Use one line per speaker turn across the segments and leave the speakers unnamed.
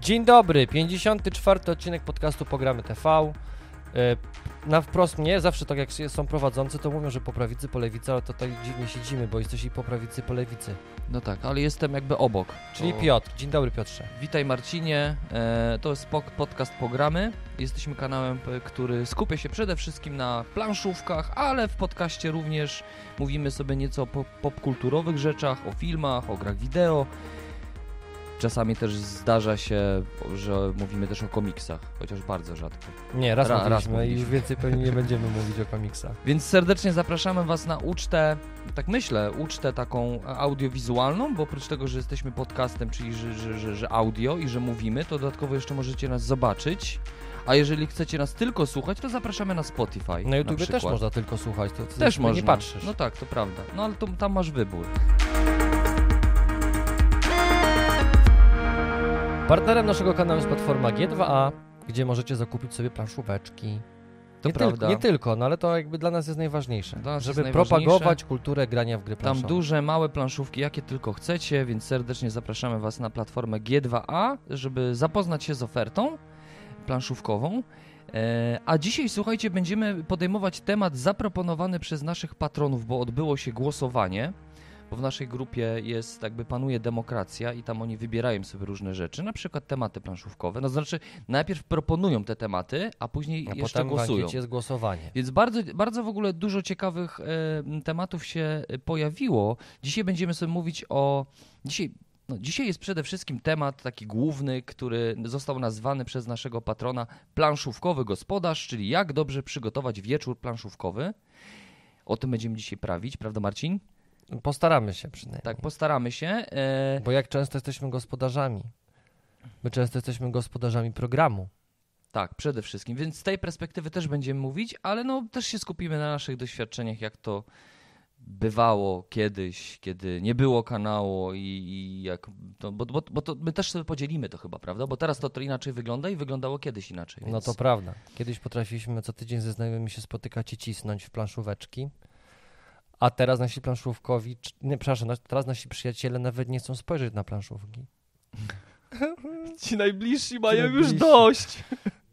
Dzień dobry, 54 odcinek podcastu Pogramy TV. E, Na wprost mnie, zawsze tak jak są prowadzący, to mówią, że po prawicy, po lewicy, ale to tak dziwnie siedzimy, bo jesteś i po prawicy, po lewicy.
No tak, ale jestem jakby obok.
Czyli
To-
Piotr. Dzień dobry Piotrze.
Witaj Marcinie, e, to jest podcast Pogramy. Jesteśmy kanałem, który skupia się przede wszystkim na planszówkach, ale w podcaście również mówimy sobie nieco o pop- popkulturowych rzeczach, o filmach, o grach wideo. Czasami też zdarza się, że mówimy też o komiksach, chociaż bardzo rzadko.
Nie, raz
Ra- raz
mówiliśmy i już więcej pewnie nie będziemy mówić o komiksach.
Więc serdecznie zapraszamy Was na ucztę, tak myślę, ucztę taką audiowizualną, bo oprócz tego, że jesteśmy podcastem, czyli że, że, że, że audio i że mówimy, to dodatkowo jeszcze możecie nas zobaczyć. A jeżeli chcecie nas tylko słuchać, to zapraszamy na Spotify.
Na YouTubie
przykład.
też można tylko słuchać, to ty
Też można.
nie patrzysz.
No tak, to prawda. No ale to, tam masz wybór.
Partnerem naszego kanału jest platforma G2A, gdzie możecie zakupić sobie planszóweczki.
To
nie,
prawda.
Tylko, nie tylko, no ale to jakby dla nas jest najważniejsze.
Nas
żeby
jest najważniejsze.
propagować kulturę grania w gry
Tam
planszowe.
duże, małe planszówki, jakie tylko chcecie, więc serdecznie zapraszamy Was na platformę G2A, żeby zapoznać się z ofertą planszówkową. E, A dzisiaj, słuchajcie, będziemy podejmować temat zaproponowany przez naszych patronów, bo odbyło się głosowanie, bo w naszej grupie jest, jakby panuje demokracja i tam oni wybierają sobie różne rzeczy, na przykład tematy planszówkowe. No znaczy, najpierw proponują te tematy, a później
A
jeszcze
potem
głosują.
jest głosowanie.
Więc bardzo, bardzo w ogóle dużo ciekawych e, tematów się e, pojawiło. Dzisiaj będziemy sobie mówić o. Dzisiaj, no, dzisiaj jest przede wszystkim temat taki główny, który został nazwany przez naszego patrona planszówkowy gospodarz, czyli jak dobrze przygotować wieczór planszówkowy. O tym będziemy dzisiaj prawić, prawda Marcin?
Postaramy się przynajmniej.
Tak, postaramy się. E,
Bo jak często jesteśmy gospodarzami? My często jesteśmy gospodarzami programu.
Tak, przede wszystkim. Więc z tej perspektywy też będziemy mówić, ale no też się skupimy na naszych doświadczeniach, jak to bywało kiedyś, kiedy nie było kanału i, i jak. To, bo, bo, bo to my też sobie podzielimy to chyba, prawda? Bo teraz to, to inaczej wygląda i wyglądało kiedyś inaczej.
No
więc-
to prawda. Kiedyś potrafiliśmy co tydzień ze znajomymi się spotykać i cisnąć w planszóweczki. A teraz nasi planszówkowi, nie, przepraszam, nas- teraz nasi przyjaciele nawet nie chcą spojrzeć na planszówki.
Ci najbliżsi
mają już dość.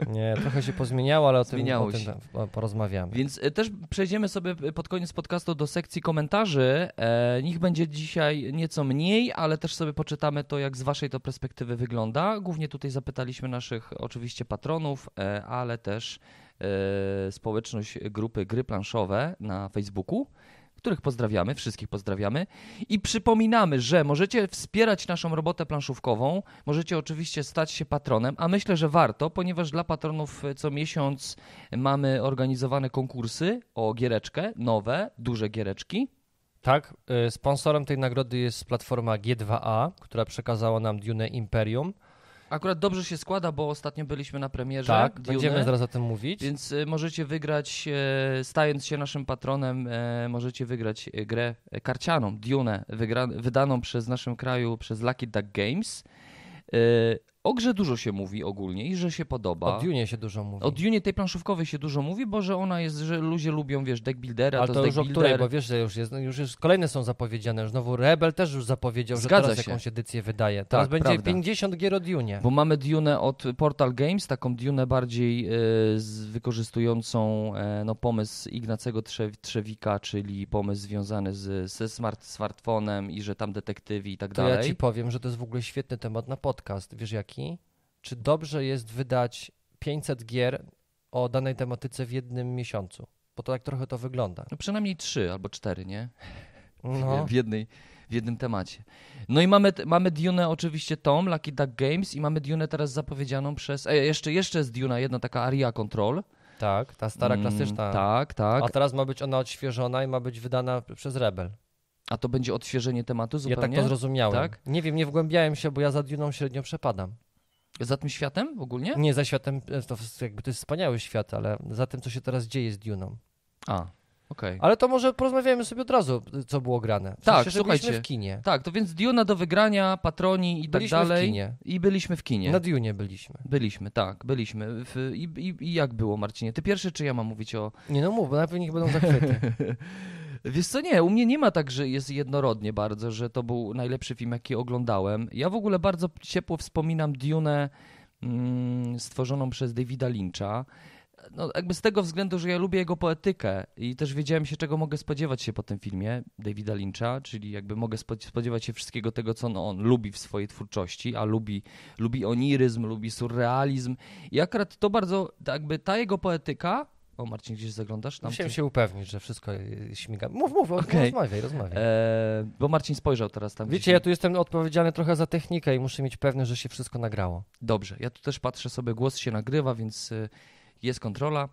Nie, trochę się pozmieniało, ale o tym,
Zmieniało
o tym porozmawiamy.
Więc e, też przejdziemy sobie e, pod koniec podcastu do sekcji komentarzy. E, niech będzie dzisiaj nieco mniej, ale też sobie poczytamy to, jak z waszej to perspektywy wygląda. Głównie tutaj zapytaliśmy naszych oczywiście patronów, e, ale też e, społeczność grupy Gry Planszowe na Facebooku. Których pozdrawiamy, wszystkich pozdrawiamy. I przypominamy, że możecie wspierać naszą robotę planszówkową. Możecie oczywiście stać się patronem, a myślę, że warto, ponieważ dla patronów e, co miesiąc mamy organizowane konkursy o giereczkę, nowe, duże giereczki.
Tak, y, sponsorem tej nagrody jest platforma G2A, która przekazała nam Dune Imperium.
Akurat dobrze się składa, bo ostatnio byliśmy na premierze.
Tak,
Dune,
będziemy zaraz o tym mówić.
Więc y, możecie wygrać, e, stając się naszym patronem, e, możecie wygrać grę karcianą, Dune, wygra, wydaną przez naszym kraju, przez Lucky Duck Games. O grze dużo się mówi ogólnie i że się podoba.
O Dune się dużo mówi.
O Dune tej planszówkowej się dużo mówi, bo że ona jest, że ludzie lubią, wiesz, deck buildera,
Ale
to,
to już o której, bo wiesz, że już jest, no już jest, kolejne są zapowiedziane. Znowu Rebel też już zapowiedział, że
Zgadza
teraz
się.
jakąś edycję wydaje. Teraz
Tak,
będzie
prawda.
50 gier o Dune.
Bo mamy Dune od Portal Games, taką Dune bardziej z, wykorzystującą e, no, pomysł Ignacego Trze Trzewika, czyli pomysł związany z, ze smart, smartfonem i że tam detektywi i tak
To
dalej.
ja ci powiem, że to jest w ogóle świetny temat na podcast. Wiesz jaki? Czy dobrze jest wydać 500 gier o danej tematyce w jednym miesiącu? Bo to tak trochę to wygląda.
No, przynajmniej trzy albo cztery, nie?
No,
W, jednej, w jednym temacie. No i mamy, mamy Dune oczywiście Tom, Lucky Duck Games i mamy Dune teraz zapowiedzianą przez... E, jeszcze, jeszcze jest Duna, jedna taka Aria Control.
tak, ta stara
Mm,
klasyczna.
Tak, tak.
A teraz ma być ona odświeżona i ma być wydana przez Rebel.
A to będzie odświeżenie tematu
Ja
zupełnie?
tak to zrozumiałem.
Tak?
Nie wiem, nie wgłębiałem się, bo ja za Duną średnio przepadam.
Za tym światem ogólnie?
Nie za światem, e, to jakby to jest wspaniały świat, ale za tym, co się teraz dzieje z Duną.
A, okej.
Ale to może porozmawiamy sobie od razu, co było grane. W
Tak,
sensie,
słuchajcie.
W kinie.
Tak, to więc Duna do wygrania, patroni i
Byliśmy
tak
w
dalej.
kinie.
I byliśmy w kinie.
Na Dune byliśmy.
Byliśmy, tak, byliśmy. W, i, i, I jak było, Marcinie? Ty pierwszy, czy ja mam mówić o...
Nie no mów, bo najpierw niech będą zachwyty.
Wiesz co, nie, u mnie nie ma tak, że jest jednorodnie bardzo, że to był najlepszy film, jaki oglądałem. Ja w ogóle bardzo ciepło wspominam Dune mm, stworzoną przez Davida Lyncha. No, jakby z tego względu, że ja lubię jego poetykę i też wiedziałem się, czego mogę spodziewać się po tym filmie Davida Lyncha, czyli jakby mogę spodziewać się wszystkiego tego, co on, on lubi w swojej twórczości, a lubi, lubi oniryzm, lubi surrealizm i akurat to bardzo, jakby ta jego poetyka o, Marcin, gdzieś zaglądasz? Tam
Musiałem się upewnić, że wszystko śmiga. Mów, mów,
Okej.
rozmawiaj, rozmawiaj.
Eee, bo Marcin spojrzał teraz tam.
Wiecie,
gdzieś-
ja tu jestem odpowiedzialny trochę za technikę i muszę mieć pewność, że się wszystko nagrało.
Dobrze, ja tu też patrzę sobie, głos się nagrywa, więc y, jest kontrola.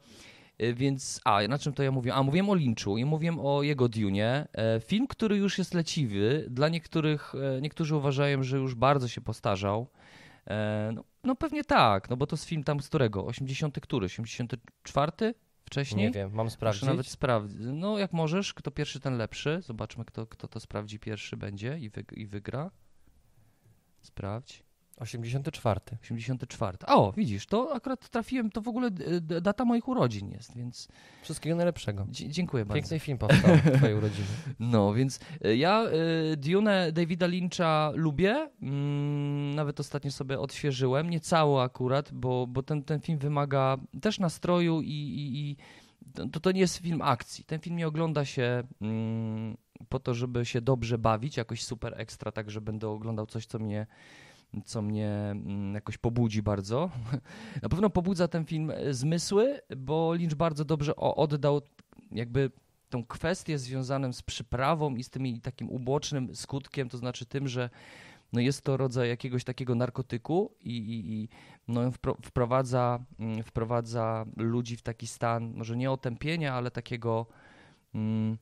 Y, Więc, a na czym to ja mówię? A mówiłem o Lynchu i mówiłem o jego Dune. E, Film, który już jest leciwy. Dla niektórych, e, niektórzy uważają, że już bardzo się postarzał. E, No, no pewnie tak, no bo to jest film tam z którego? 80 który? 84? Wcześniej?
Nie wiem, mam
Muszę
sprawdzić.
nawet sprawdzić. No jak możesz, kto pierwszy, ten lepszy. Zobaczmy, kto, kto to sprawdzi pierwszy będzie i, wyg- i wygra. Sprawdź.
84.
84. O, widzisz, to akurat trafiłem, to w ogóle d- data moich urodzin jest, więc
Wszystkiego najlepszego.
dzie- dziękuję bardzo.
Piękny film powstał w twojej urodziny.
No, więc y, ja y, Dune Davida Lyncha lubię. Mm, nawet ostatnio sobie odświeżyłem, nie cało akurat, bo, bo ten, ten film wymaga też nastroju i, i, i to, to nie jest film akcji. Ten film nie ogląda się mm, po to, żeby się dobrze bawić, jakoś super ekstra, tak, że będę oglądał coś, co mnie co mnie mm, jakoś pobudzi bardzo. Na pewno pobudza ten film e, zmysły, bo Lynch bardzo dobrze oddał jakby tą kwestię związaną z przyprawą i z tym i takim ubocznym skutkiem, to znaczy tym, że no jest to rodzaj jakiegoś takiego narkotyku i, i, i no wpro, wprowadza, mm, wprowadza ludzi w taki stan, może nie otępienia, ale takiego mm,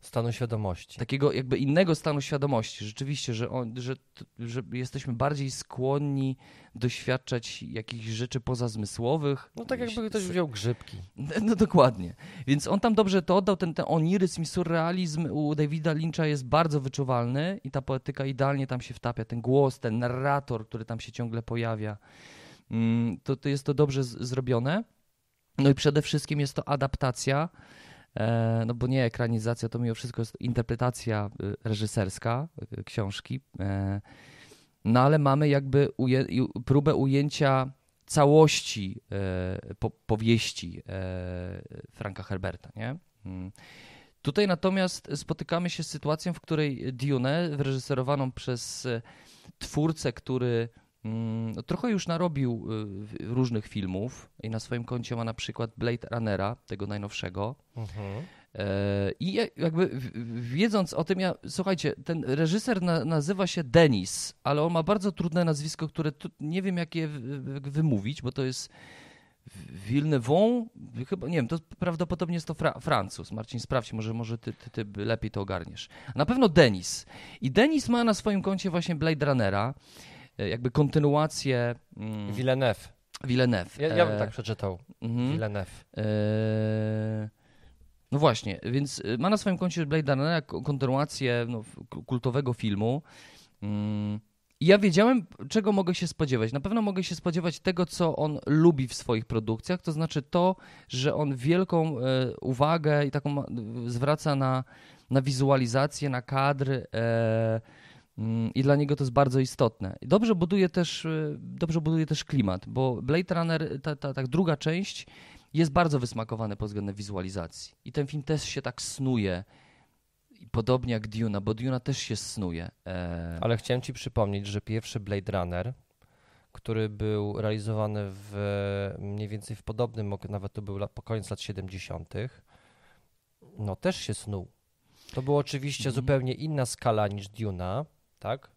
Stanu świadomości.
takiego jakby innego stanu świadomości. Rzeczywiście, że, on, że, że jesteśmy bardziej skłonni doświadczać jakichś rzeczy pozazmysłowych.
No tak jakby ktoś wziął grzybki.
No dokładnie. Więc on tam dobrze to oddał, ten, ten oniryzm i surrealizm u Davida Lyncha jest bardzo wyczuwalny i ta poetyka idealnie tam się wtapia. Ten głos, ten narrator, który tam się ciągle pojawia, Mm, to, to jest to dobrze z, zrobione. No i przede wszystkim jest to adaptacja, e, no bo nie ekranizacja, to mimo wszystko jest interpretacja y, reżyserska y, książki. E, no ale mamy jakby uje, próbę ujęcia całości e, po, powieści e, Franka Herberta, nie? Mm. Tutaj natomiast spotykamy się z sytuacją, w której Dune, wyreżyserowaną przez e, twórcę, który trochę już narobił y, różnych filmów i na swoim koncie ma na przykład Blade Runnera, tego najnowszego.
Mhm.
E, I ja- jakby wiedząc o tym, ja, słuchajcie, ten reżyser na, nazywa się Denis, ale on ma bardzo trudne nazwisko, które tu, nie wiem jak je wymówić, bo to jest Villeneuve, chyba, nie wiem, to prawdopodobnie jest to fra, Francuz. Marcin, sprawdź, może, może ty, ty, ty lepiej to ogarniesz. Na pewno Denis. I Denis ma na swoim koncie właśnie Blade Runnera, jakby kontynuację mm,
Villeneuve.
Villeneuve.
Ja, ja bym
E,
tak przeczytał.
mhm.
Villeneuve.
Eee, No właśnie, więc ma na swoim koncie Blade Runnera ko- kontynuację no, kultowego filmu. Mm, ja wiedziałem, czego mogę się spodziewać. Na pewno mogę się spodziewać tego, co on lubi w swoich produkcjach, to znaczy to, że on wielką e, uwagę i taką zwraca na, na wizualizację, na kadr. E, I dla niego to jest bardzo istotne. Dobrze buduje też, e, dobrze buduje też klimat, bo Blade Runner, ta, ta, ta druga część, jest bardzo wysmakowany pod względem wizualizacji. I ten film też się tak snuje. Podobnie jak Duna, bo Duna też się snuje. E,
Ale chciałem ci przypomnieć, że pierwszy Blade Runner, który był realizowany w mniej więcej w podobnym, nawet to był po koniec lat 70., no też się snuł. To była oczywiście
Mhm.
zupełnie inna skala niż Duna, tak?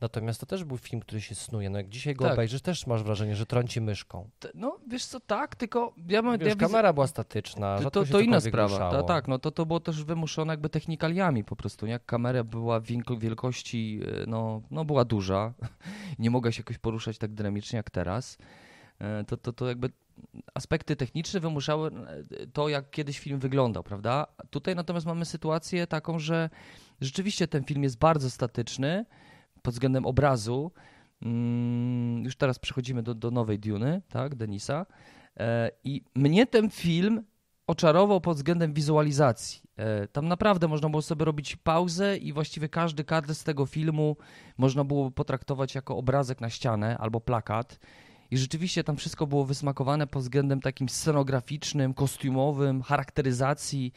Natomiast to też był film, który się snuje. No jak dzisiaj go
Tak.
obejrzysz, też masz wrażenie, że trąci myszką.
no, wiesz co, tak, tylko ja mam...
Wiesz,
ja widzę-
kamera była statyczna,
To, to, to inna sprawa. Ta, tak, no to, to było też wymuszone jakby technikaliami po prostu. Jak kamera była wielko- wielkości, e, no, no była duża, nie mogła się jakoś poruszać tak dynamicznie jak teraz, e, to, to, to jakby aspekty techniczne wymuszały e, to, jak kiedyś film wyglądał, prawda? Tutaj natomiast mamy sytuację taką, że rzeczywiście ten film jest bardzo statyczny pod względem obrazu. Mm, już teraz przechodzimy do, do nowej Duny, tak, Denisa. E, I mnie ten film oczarował pod względem wizualizacji. E, tam naprawdę można było sobie robić pauzę i właściwie każdy kadr z tego filmu można było potraktować jako obrazek na ścianę albo plakat. I rzeczywiście tam wszystko było wysmakowane pod względem takim scenograficznym, kostiumowym, charakteryzacji.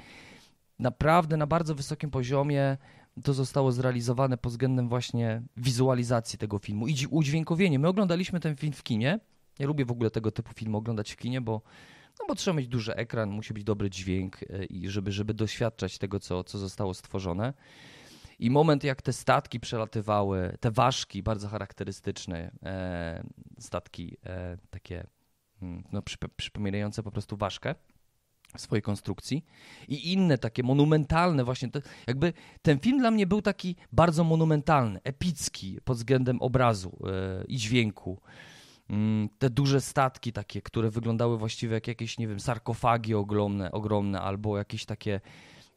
Naprawdę na bardzo wysokim poziomie to zostało zrealizowane pod względem właśnie wizualizacji tego filmu i udźwiękowienie. My oglądaliśmy ten film w kinie. Ja lubię w ogóle tego typu filmy oglądać w kinie, bo, no bo trzeba mieć duży ekran, musi być dobry dźwięk e, i żeby, żeby doświadczać tego, co, co zostało stworzone. I moment, jak te statki przelatywały, te ważki bardzo charakterystyczne, e, statki e, takie mm, no, przypominające po prostu ważkę swojej konstrukcji i inne takie monumentalne właśnie, jakby ten film dla mnie był taki bardzo monumentalny, epicki pod względem obrazu e, i dźwięku. Mm, te duże statki takie, które wyglądały właściwie jak jakieś, nie wiem, sarkofagi ogromne, ogromne albo jakieś takie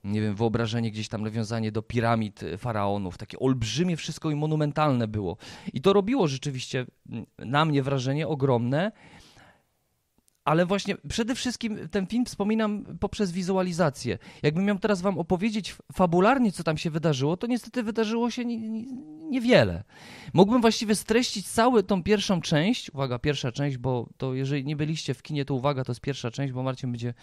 nie wiem, wyobrażenie gdzieś tam nawiązanie do piramid e, faraonów, takie olbrzymie wszystko i monumentalne było. I to robiło rzeczywiście mm, na mnie wrażenie ogromne, ale właśnie przede wszystkim ten film wspominam poprzez wizualizację. Jakbym miał teraz wam opowiedzieć fabularnie, co tam się wydarzyło, to niestety wydarzyło się niewiele. Mógłbym właściwie streścić całą tą pierwszą część, uwaga, pierwsza część, bo to jeżeli nie byliście w kinie, to uwaga, to jest pierwsza część, bo Marcin będzie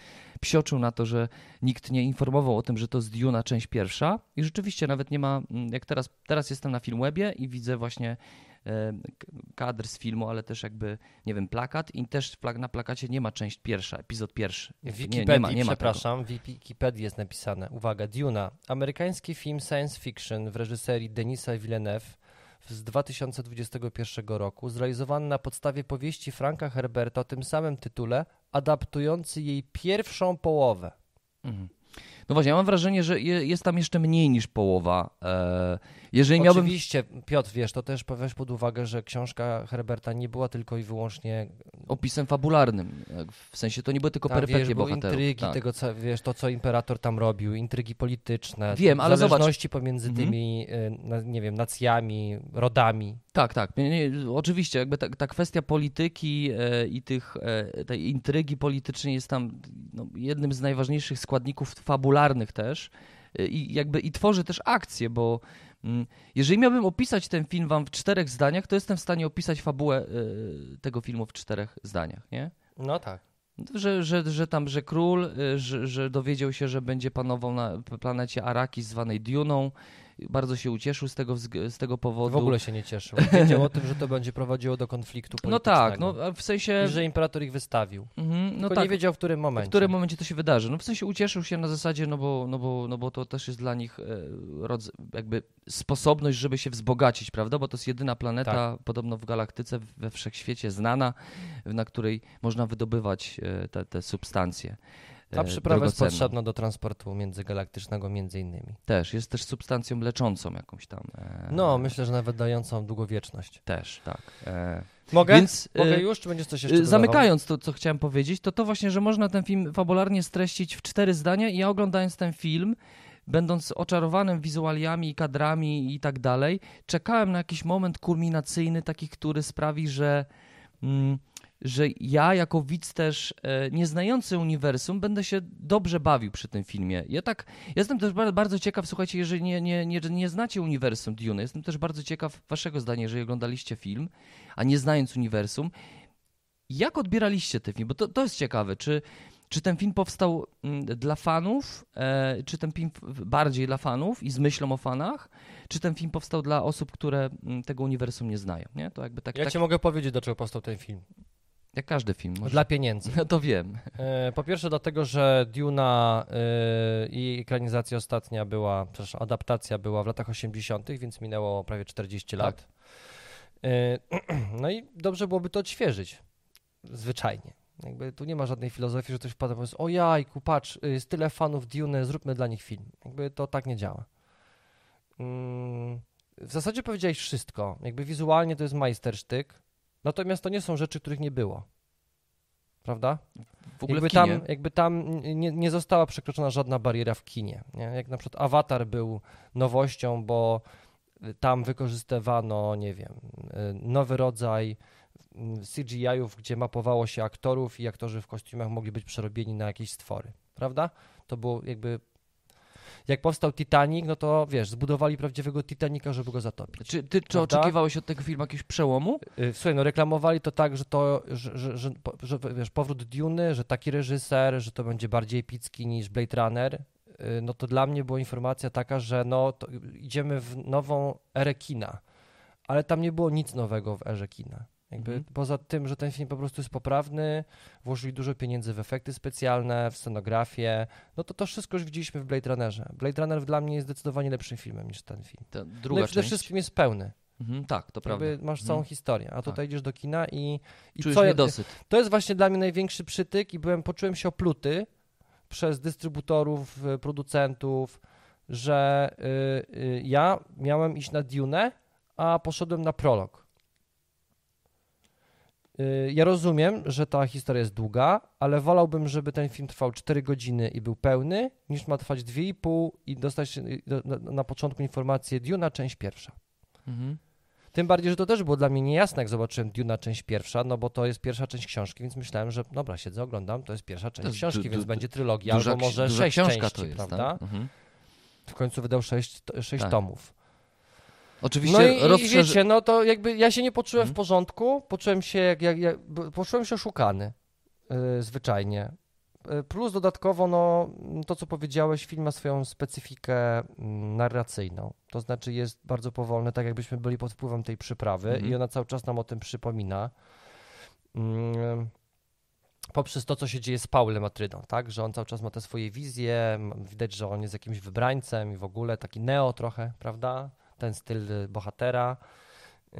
psioczył na to, że nikt nie informował o tym, że to jest Duna część pierwsza i rzeczywiście nawet nie ma, mm, jak teraz, teraz jestem na Filmwebie i widzę właśnie kadr z filmu, ale też jakby, nie wiem, plakat i też na plakacie nie ma część pierwsza, epizod pierwszy.
W Wikipedii, nie, nie ma, nie ma przepraszam, w Wikipedii jest napisane, uwaga, Duna, amerykański film science fiction w reżyserii Denisa Villeneuve z 2021 roku, zrealizowany na podstawie powieści Franka Herberta o tym samym tytule, adaptujący jej pierwszą połowę. Mhm.
No właśnie, ja mam wrażenie, że jest tam jeszcze mniej niż połowa. E,
jeżeli miałbym... Oczywiście, Piotr, wiesz, to też weź pod uwagę, że książka Herberta nie była tylko i wyłącznie...
Opisem fabularnym, w sensie to nie były tylko tak, perypetie wiesz, bohaterów.
intrygi, tak. tego, co, wiesz, to co imperator tam robił, intrygi polityczne, Wiem, ale zależności zobacz. pomiędzy mhm. tymi, mhm. nie wiem, nacjami, rodami.
Tak, tak, nie, nie, oczywiście, jakby ta, ta kwestia polityki e, i tych, e, tej intrygi politycznej jest tam no, jednym z najważniejszych składników fabularnych też e, i jakby i tworzy też akcję, bo Mm, jeżeli miałbym opisać ten film wam w czterech zdaniach, to jestem w stanie opisać fabułę y, tego filmu w czterech zdaniach, nie?
No tak.
Że, że, że tam, że król, y, że, że dowiedział się, że będzie panował na planecie Araki zwanej Duną, bardzo się ucieszył z tego, z tego powodu.
W ogóle się nie cieszył. Wiedział o tym, że to będzie prowadziło do konfliktu politycznego.
No tak, no w sensie...
I że imperator ich wystawił. Mhm, no Tylko tak. nie wiedział w którym momencie.
W którym momencie to się wydarzy. No w sensie ucieszył się na zasadzie, no bo, no bo, no bo to też jest dla nich e, jakby sposobność, żeby się wzbogacić, prawda? Bo to jest jedyna planeta, tak. podobno w galaktyce, we wszechświecie znana, na której można wydobywać e, te, te substancje.
Ta przyprawa jest potrzebna do transportu międzygalaktycznego między innymi.
Też, jest też substancją leczącą jakąś tam.
E... No, myślę, że nawet dającą długowieczność.
Też, tak. E...
Mogę? Więc, Mogę e, już, czy będziesz coś jeszcze
Zamykając to, co chciałem powiedzieć, to to właśnie, że można ten film fabularnie streścić w cztery zdania i ja oglądając ten film, będąc oczarowanym wizualiami i kadrami i tak dalej, czekałem na jakiś moment kulminacyjny, taki, który sprawi, że... Mm, że ja jako widz też e, nieznający uniwersum będę się dobrze bawił przy tym filmie. Ja tak, jestem też bardzo ciekaw, słuchajcie, jeżeli nie, nie, nie, nie znacie uniwersum Dune, jestem też bardzo ciekaw waszego zdania, jeżeli oglądaliście film, a nie znając uniwersum, jak odbieraliście ten film? Bo to, to jest ciekawe, czy, czy ten film powstał mm, dla fanów, e, czy ten film bardziej dla fanów i z myślą o fanach, czy ten film powstał dla osób, które mm, tego uniwersum nie znają, nie?
To jakby tak, ja tak... ci mogę powiedzieć, do czego powstał ten film.
Jak każdy film.
Może. Dla pieniędzy.
No to wiem.
E, po pierwsze dlatego, że Duna e, i ekranizacja ostatnia była, przepraszam, adaptacja była w latach 80., więc minęło prawie 40 tak. lat. E, no i dobrze byłoby to odświeżyć. Zwyczajnie. Jakby tu nie ma żadnej filozofii, że ktoś wpada i powie, o jajku, patrz, jest tyle fanów Dune, zróbmy dla nich film. Jakby to tak nie działa. Mm, w zasadzie powiedziałeś wszystko. Jakby wizualnie to jest majstersztyk Natomiast to nie są rzeczy, których nie było. Prawda?
W ogóle
jakby tam, jakby tam nie, nie została przekroczona żadna bariera w kinie. Nie? Jak na przykład Avatar był nowością, bo tam wykorzystywano, nie wiem, nowy rodzaj CGI-ów, gdzie mapowało się aktorów i aktorzy w kostiumach mogli być przerobieni na jakieś stwory prawda? To było jakby jak powstał Titanic, no to wiesz, zbudowali prawdziwego Titanica, żeby go zatopić.
Czy ty czy oczekiwałeś od tego filmu jakiegoś przełomu?
Y, Słuchaj, no reklamowali to tak, że to, że, że, że, że wiesz, powrót Duny, że taki reżyser, że to będzie bardziej epicki niż Blade Runner, y, no to dla mnie była informacja taka, że no to idziemy w nową erę kina, ale tam nie było nic nowego w erze kina. Jakby
Mhm.
Poza tym, że ten film po prostu jest poprawny, włożyli dużo pieniędzy w efekty specjalne, w scenografię, no to to wszystko już widzieliśmy w Blade Runnerze. Blade Runner dla mnie jest zdecydowanie lepszym filmem niż ten film.
Ta
No
druga
i przede wszystkim jest pełny.
Mhm, tak, to prawda.
Jakby masz
Mhm.
całą historię, a tutaj idziesz do kina i, i
Czujesz
co ja,
niedosyt.
to jest właśnie dla mnie największy przytyk i byłem, poczułem się opluty przez dystrybutorów, y, producentów, że y, y, ja miałem iść na Dune, a poszedłem na prolog. Y, Ja rozumiem, że ta historia jest długa, ale wolałbym, żeby ten film trwał 4 godziny i był pełny, niż ma trwać 2,5 i dostać y, na, początku informację Duna, część pierwsza.
Mhm.
Tym bardziej, że to też było dla mnie niejasne, jak zobaczyłem Duna część pierwsza, no bo to jest pierwsza część książki, więc myślałem, że dobra, siedzę, oglądam, to jest pierwsza część książki,
du-
więc będzie trylogia,
Duża,
albo może
duża
sześć
książka
części,
to jest,
prawda?
Tak? Mhm.
W końcu wydał sześć, sześć
Tak.
tomów.
Oczywiście
No i, i
rozszerzy...
wiecie, no to jakby ja się nie poczułem
Mhm.
w porządku, poczułem się jak, jak, jak poczułem się oszukany, yy, zwyczajnie. Yy, Plus dodatkowo, no, to co powiedziałeś, film ma swoją specyfikę mm, narracyjną. To znaczy jest bardzo powolny, tak jakbyśmy byli pod wpływem tej przyprawy
Mhm.
i ona cały czas nam o tym przypomina. Mm, Poprzez to, co się dzieje z Paulem Atrydą, tak? Że on cały czas ma te swoje wizje, widać, że on jest jakimś wybrańcem i w ogóle taki neo trochę, prawda? Ten styl bohatera. Yy,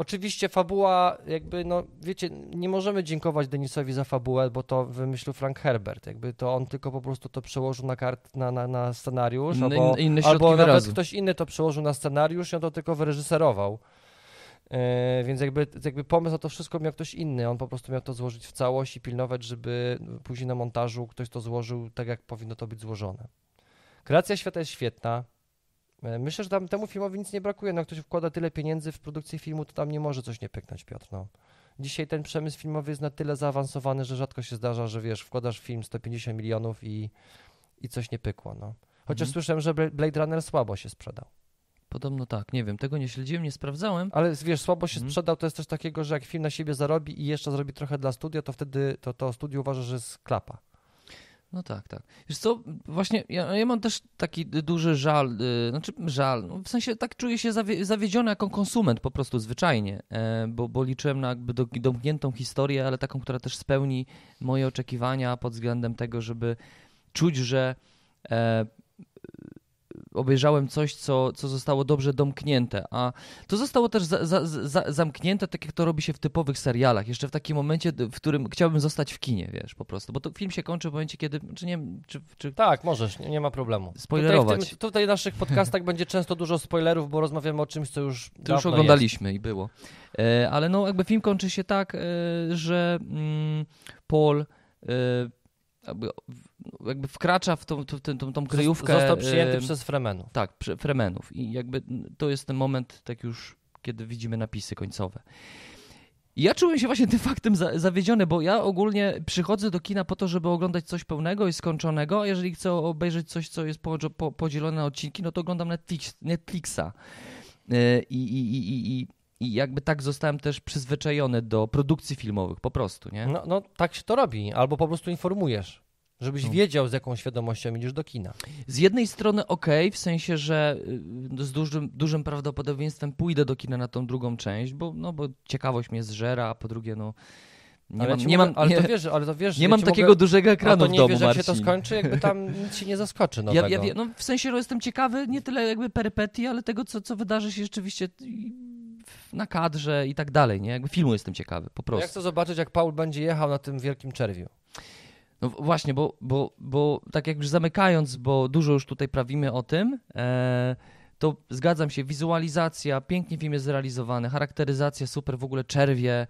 Oczywiście fabuła, jakby, no wiecie, nie możemy dziękować Denisowi za fabułę, bo to wymyślił Frank Herbert. Jakby to on tylko po prostu to przełożył na, kart, na, na, na scenariusz,
Inne-
albo,
inne
albo nawet
wyrazu.
ktoś inny to przełożył na scenariusz i on to tylko wyreżyserował. Yy, więc jakby, jakby pomysł na to wszystko miał ktoś inny. On po prostu miał to złożyć w całość i pilnować, żeby później na montażu ktoś to złożył tak, jak powinno to być złożone. Kreacja świata jest świetna. E, Myślę, że tam temu filmowi nic nie brakuje. No, ktoś wkłada tyle pieniędzy w produkcję filmu, to tam nie może coś nie pyknąć, Piotr. No. Dzisiaj ten przemysł filmowy jest na tyle zaawansowany, że rzadko się zdarza, że wiesz, wkładasz film 150 milionów i, i coś nie pykło. No. Chociaż
Mhm.
słyszałem, że Bla- Blade Runner słabo się sprzedał.
Podobno tak, nie wiem, tego nie śledziłem, nie sprawdzałem.
Ale wiesz, słabo się
Mhm.
sprzedał to jest też takiego, że jak film na siebie zarobi i jeszcze zrobi trochę dla studia, to wtedy to, to studio uważa, że jest klapa.
No tak, tak. Wiesz co, właśnie ja, ja mam też taki duży żal, y, znaczy żal, no w sensie tak czuję się zawie, zawiedziony jako konsument po prostu zwyczajnie, e, bo, bo liczyłem na jakby do, domkniętą historię, ale taką, która też spełni moje oczekiwania pod względem tego, żeby czuć, że e, obejrzałem coś, co, co zostało dobrze domknięte, a to zostało też za, za, za, zamknięte, tak jak to robi się w typowych serialach, jeszcze w takim momencie, w którym chciałbym zostać w kinie, wiesz, po prostu, bo to film się kończy w momencie, kiedy, czy nie czy, czy
Tak, możesz, nie, nie ma problemu.
Spoilerować.
Tutaj w, tym, tutaj w naszych podcastach będzie często dużo spoilerów, bo rozmawiamy o czymś, co już
To już oglądaliśmy i było. E, ale no jakby film kończy się tak, e, że mm, Paul e, jakby, wkracza w tą, tą, tą, tą, kryjówkę.
Został przyjęty
e,
przez Fremenów.
Tak, prze- Fremenów. I jakby to jest ten moment, tak już, kiedy widzimy napisy końcowe. I ja czułem się właśnie tym faktem za, zawiedziony, bo ja ogólnie przychodzę do kina po to, żeby oglądać coś pełnego i skończonego, a jeżeli chcę obejrzeć coś, co jest po, po, podzielone na odcinki, no to oglądam Netflix, Netflixa. E, I, i, i, i, I jakby tak zostałem też przyzwyczajony do produkcji filmowych, po prostu, nie?
No, no tak się to robi, albo po prostu informujesz, żebyś
No.
wiedział, z jaką świadomością idziesz do kina.
Z jednej strony ok, w sensie, że y, z dużym, dużym prawdopodobieństwem pójdę do kina na tą drugą część, bo, no, bo ciekawość mnie zżera, a po drugie, no nie
ale
mam, nie
mogę,
mam,
ale to wiesz, ale to wiesz,
nie
ja
mam takiego
mogę,
dużego ekranu
to
w
nie
domu,
wiesz, jak się to skończy, jakby tam nic ci nie zaskoczy nowego.
Ja, ja, no, w sensie, że jestem ciekawy nie tyle jakby perypetii, ale tego, co, co wydarzy się rzeczywiście na kadrze i tak dalej, nie? Jakby filmu jestem ciekawy, po
Ja
prostu.
chcę zobaczyć, jak Paul będzie jechał na tym wielkim czerwiu.
No właśnie, bo, bo, bo tak jak już zamykając, bo dużo już tutaj prawimy o tym, e, to zgadzam się, wizualizacja, pięknie film jest zrealizowany, charakteryzacja super, w ogóle czerwie,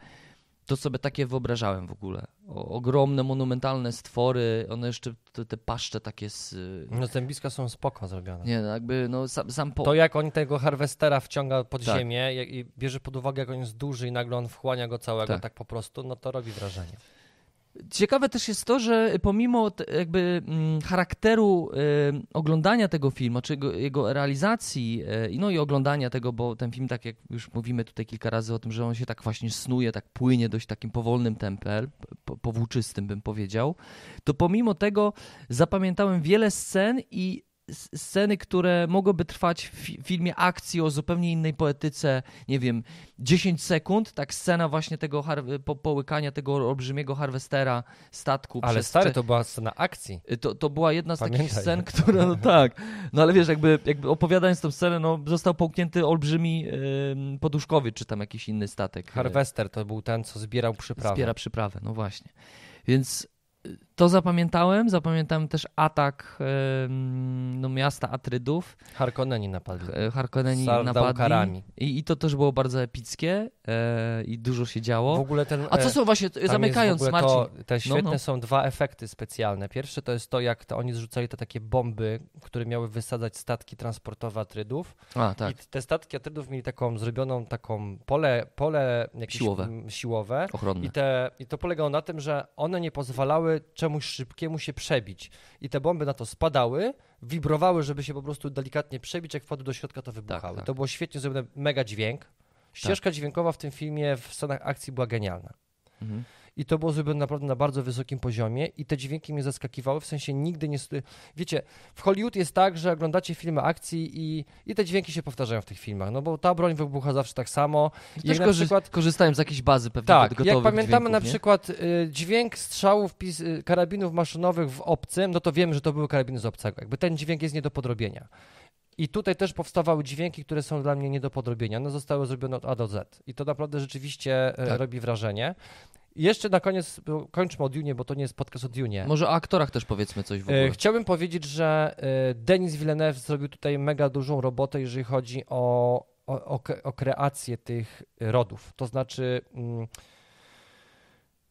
to sobie takie wyobrażałem w ogóle. O, ogromne, monumentalne stwory, one jeszcze, te, te paszcze takie z...
No zębiska są spoko zrobione.
Nie, no jakby, no sam, sam po...
To jak on tego harwestera wciąga pod
Tak.
ziemię i bierze pod uwagę, jak on jest duży i nagle on wchłania go całego
Tak.
tak, po prostu, no to robi wrażenie.
Ciekawe też jest to, że pomimo jakby mm, charakteru y, oglądania tego filmu, czy jego, realizacji, y, no i oglądania tego, bo ten film, tak jak już mówimy tutaj kilka razy o tym, że on się tak właśnie snuje, tak płynie dość takim powolnym tempem, po, powłóczystym bym powiedział, to pomimo tego zapamiętałem wiele scen i sceny, które mogłyby trwać w filmie akcji o zupełnie innej poetyce, nie wiem, 10 sekund, tak scena właśnie tego po, połykania tego olbrzymiego harwestera statku.
Ale stary, to była scena akcji.
Y, to, to była jedna z Pamiętaj. takich scen, która, no tak, no ale wiesz, jakby, jakby opowiadając tę scenę, no został połknięty olbrzymi yy, poduszkowy, czy tam jakiś inny statek.
Harwester to był ten, co zbierał przyprawę.
Zbiera przyprawę, no właśnie. Więc to zapamiętałem. Zapamiętałem też atak no, miasta Atrydów.
Harkonneni napadli.
Harkonneni napadli. I, I to też było bardzo epickie e, i dużo się działo.
W ogóle ten,
A co są właśnie, zamykając, Marcin. To,
te no, świetne no, no. są dwa efekty specjalne. Pierwszy to jest to, jak to oni zrzucali te takie bomby, które miały wysadzać statki transportowe Atrydów.
A, tak.
I te statki Atrydów mieli taką zrobioną taką pole, pole jakieś
siłowe.
siłowe.
Ochronne.
I, te, I to polegało na tym, że one nie pozwalały czemuś szybkiemu się przebić. I te bomby na to spadały, wibrowały, żeby się po prostu delikatnie przebić, jak wpadły do środka, to wybuchały. Tak, tak. To było świetnie zrobione, mega dźwięk. Ścieżka tak. dźwiękowa w tym filmie w scenach akcji była genialna. Mhm i to było zrobione naprawdę na bardzo wysokim poziomie i te dźwięki mnie zaskakiwały, w sensie nigdy nie... Wiecie, w Hollywood jest tak, że oglądacie filmy akcji i, i te dźwięki się powtarzają w tych filmach, no bo ta broń wybucha zawsze tak samo.
I też korzy przykład, korzystają z jakiejś bazy pewnie
Tak, jak pamiętamy na przykład y, dźwięk strzałów y, karabinów maszynowych w obcym, no to wiemy, że to były karabiny z obcego. Jakby ten dźwięk jest nie do podrobienia. I tutaj też powstawały dźwięki, które są dla mnie nie do podrobienia. One zostały zrobione od A do Z. I to naprawdę rzeczywiście e, tak. robi wrażenie. Jeszcze na koniec, kończmy o Dune, bo to nie jest podcast o Dune.
Może o aktorach też powiedzmy coś w ogóle.
E, chciałbym powiedzieć, że e, Denis Villeneuve zrobił tutaj mega dużą robotę, jeżeli chodzi o, o, o kreację tych rodów. To znaczy... Mm,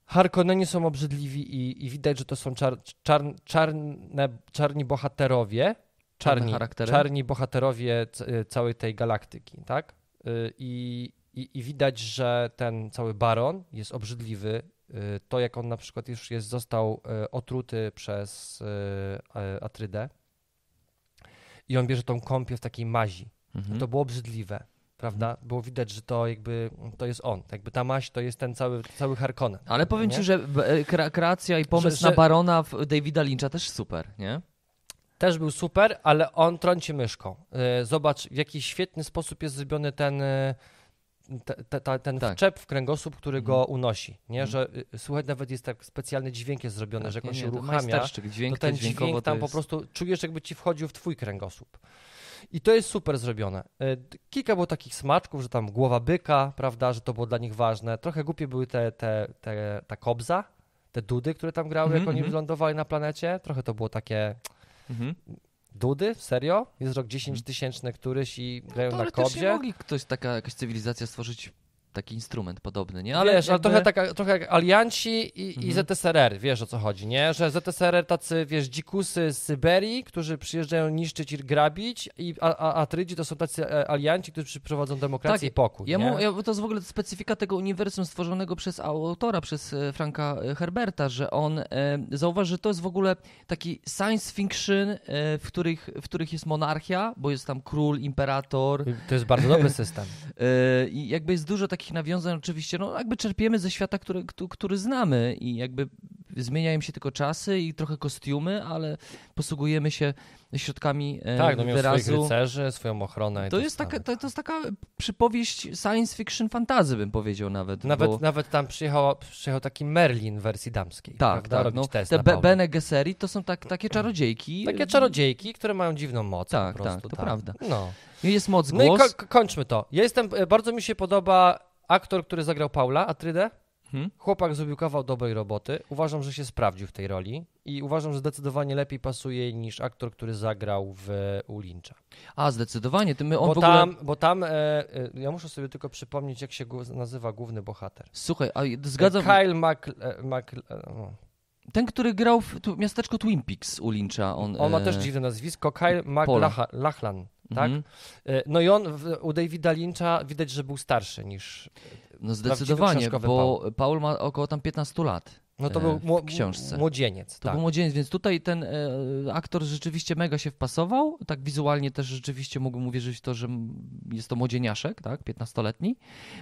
Harkonneni są obrzydliwi i, i, widać, że to są czar, czar, czarne, czarni bohaterowie, czarni, czarni bohaterowie całej tej galaktyki, tak? E, I, i, I, widać, że ten cały baron jest obrzydliwy. Y, to, jak on na przykład już jest, został y, otruty przez y, Atrydę i on bierze tą kąpię w takiej mazi. Mhm. To było obrzydliwe, prawda? Mhm. Było widać, że to jakby to jest on. Jakby ta maź to jest ten cały, cały Harkonnen.
Ale powiem nie? ci, że e, kreacja i pomysł że, na barona w Davida Lyncha też super, nie?
Też był super, ale on trąci myszką. Zobacz, w jaki świetny sposób jest zrobiony ten te, te, ten tak. wczep w kręgosłup, który mhm. go unosi, nie? Mhm. Że y, słuchaj, nawet jest tak specjalny dźwięk jest zrobiony, tak, że jak on nie, się nie, uruchamia, to,
dźwięk,
to ten dźwięk tam jest... po prostu czujesz, jakby ci wchodził w twój kręgosłup. I to jest super zrobione. Y, kilka było takich smaczków, że tam głowa byka, prawda, że to było dla nich ważne. Trochę głupie były te, te, te, ta kobza, te dudy, które tam grały, mm -hmm, jak oni mm -hmm. wylądowali na planecie. Trochę to było takie... -hmm. Dudy? Serio? Jest rok 10 mhm. tysięczny któryś i grają no, na kobzie?
Mogli ktoś, taka jakaś cywilizacja stworzyć taki instrument podobny, nie?
Ale wiesz, jakby... ale trochę, taka, trochę jak alianci i, mhm. i ZSRR, wiesz o co chodzi, nie? Że ZSRR tacy, wiesz, dzikusy z Syberii, którzy przyjeżdżają niszczyć i grabić, i, a, a Atrydzi to są tacy e, alianci, którzy przyprowadzą demokrację tak, i pokój,
ja, mu, ja To jest w ogóle specyfika tego uniwersum stworzonego przez autora, przez e, Franka e, Herberta, że on e, zauważy, że to jest w ogóle taki science fiction, e, w, których, w których jest monarchia, bo jest tam król, imperator.
To jest bardzo dobry system.
e, I jakby jest dużo takich takich nawiązań oczywiście, no jakby czerpiemy ze świata, który, który znamy i jakby zmieniają się tylko czasy i trochę kostiumy, ale posługujemy się środkami
e, tak, no
wyrazu.
swoich rycerzy, swoją ochronę.
To jest, taka, to, to, jest taka przypowieść science fiction fantazy, bym powiedział nawet.
Nawet,
bo...
nawet tam przyjechał, przyjechał taki Merlin w wersji damskiej.
Tak, prawda? tak. No, te Be Bene Gesserit to są tak, takie czarodziejki.
Takie czarodziejki, które mają dziwną moc
tak,
po prostu.
Tak, to
tak.
prawda.
No.
Jest moc
głos. No i ko kończmy to. Ja jestem, e, bardzo mi się podoba aktor, który zagrał Paula Atrydę, hmm? chłopak zrobił kawał dobrej roboty. Uważam, że się sprawdził w tej roli i uważam, że zdecydowanie lepiej pasuje niż aktor, który zagrał w U Lyncha.
A, zdecydowanie. Ty my on
bo,
ogóle...
tam, bo tam, e, e, ja muszę sobie tylko przypomnieć, jak się nazywa główny bohater.
Słuchaj, a zgadzam...
Kyle Mac... E, Mac no.
Ten, który grał w tu, miasteczko Twin Peaks u Lyncha. On,
on ma też dziwne nazwisko, Kyle MacLachlan tak? Mm -hmm. No i on u Davida Lyncha widać, że był starszy niż
No zdecydowanie, bo Paul. Paul ma około tam 15 lat.
No to
e,
był młodzieniec,
To
tak.
był młodzieniec, więc tutaj ten e, aktor rzeczywiście mega się wpasował. Tak wizualnie też rzeczywiście mógłbym uwierzyć w to, że jest to młodzieniaszek, tak, 15-letni.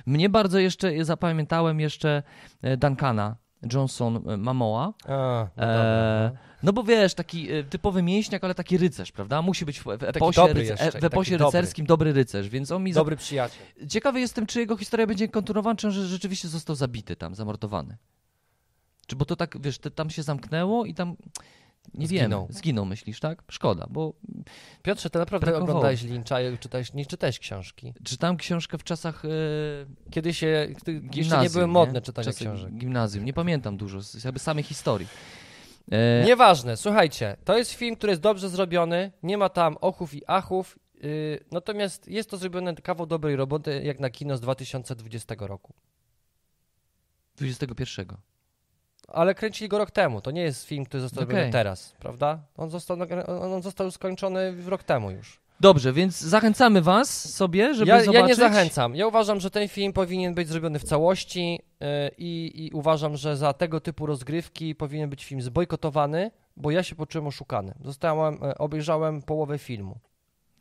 Mnie bardzo jeszcze, zapamiętałem jeszcze e, Duncana Johnson e, Mamoa.
A, no dobra,
E,
no.
No bo wiesz, taki e, typowy mięśniak, ale taki rycerz, prawda? Musi być w, w eposie,
dobry jeszcze,
e, w
taki
eposie
dobry.
rycerskim dobry rycerz, więc on mi... za-
Dobry przyjaciel.
Ciekawy jestem, czy jego historia będzie kontynuowana, czy on że rzeczywiście został zabity tam, zamordowany. Czy bo to tak, wiesz, te, tam się zamknęło i tam... Nie
Zginął.
wiemy. Zginął, myślisz, tak? Szkoda, bo
Piotrze, ty naprawdę
Brakowało.
oglądałeś Lyncha i czytałeś, nie czytałeś książki.
czytałem książkę w czasach e,
Kiedy się, gdy jeszcze
gimnazjum.
nie były modne
nie?
czytanie
Czasy
książek.
Gimnazjum, nie pamiętam dużo, jakby samej historii. E,
Nieważne, słuchajcie, to jest film, który jest dobrze zrobiony, nie ma tam ochów i achów, yy, natomiast jest to zrobione kawał dobrej roboty, jak na kino z 2020 roku.
21.
Ale kręcili go rok temu, to nie jest film, który został
Okej.
zrobiony teraz, prawda? On został, on on został skończony w rok temu już.
Dobrze, więc zachęcamy was sobie, żeby
Ja,
zobaczyć.
ja nie zachęcam. Ja uważam, że ten film powinien być zrobiony w całości yy, i, uważam, że za tego typu rozgrywki powinien być film zbojkotowany, bo ja się poczułem oszukany. Zostałem, e, obejrzałem połowę filmu.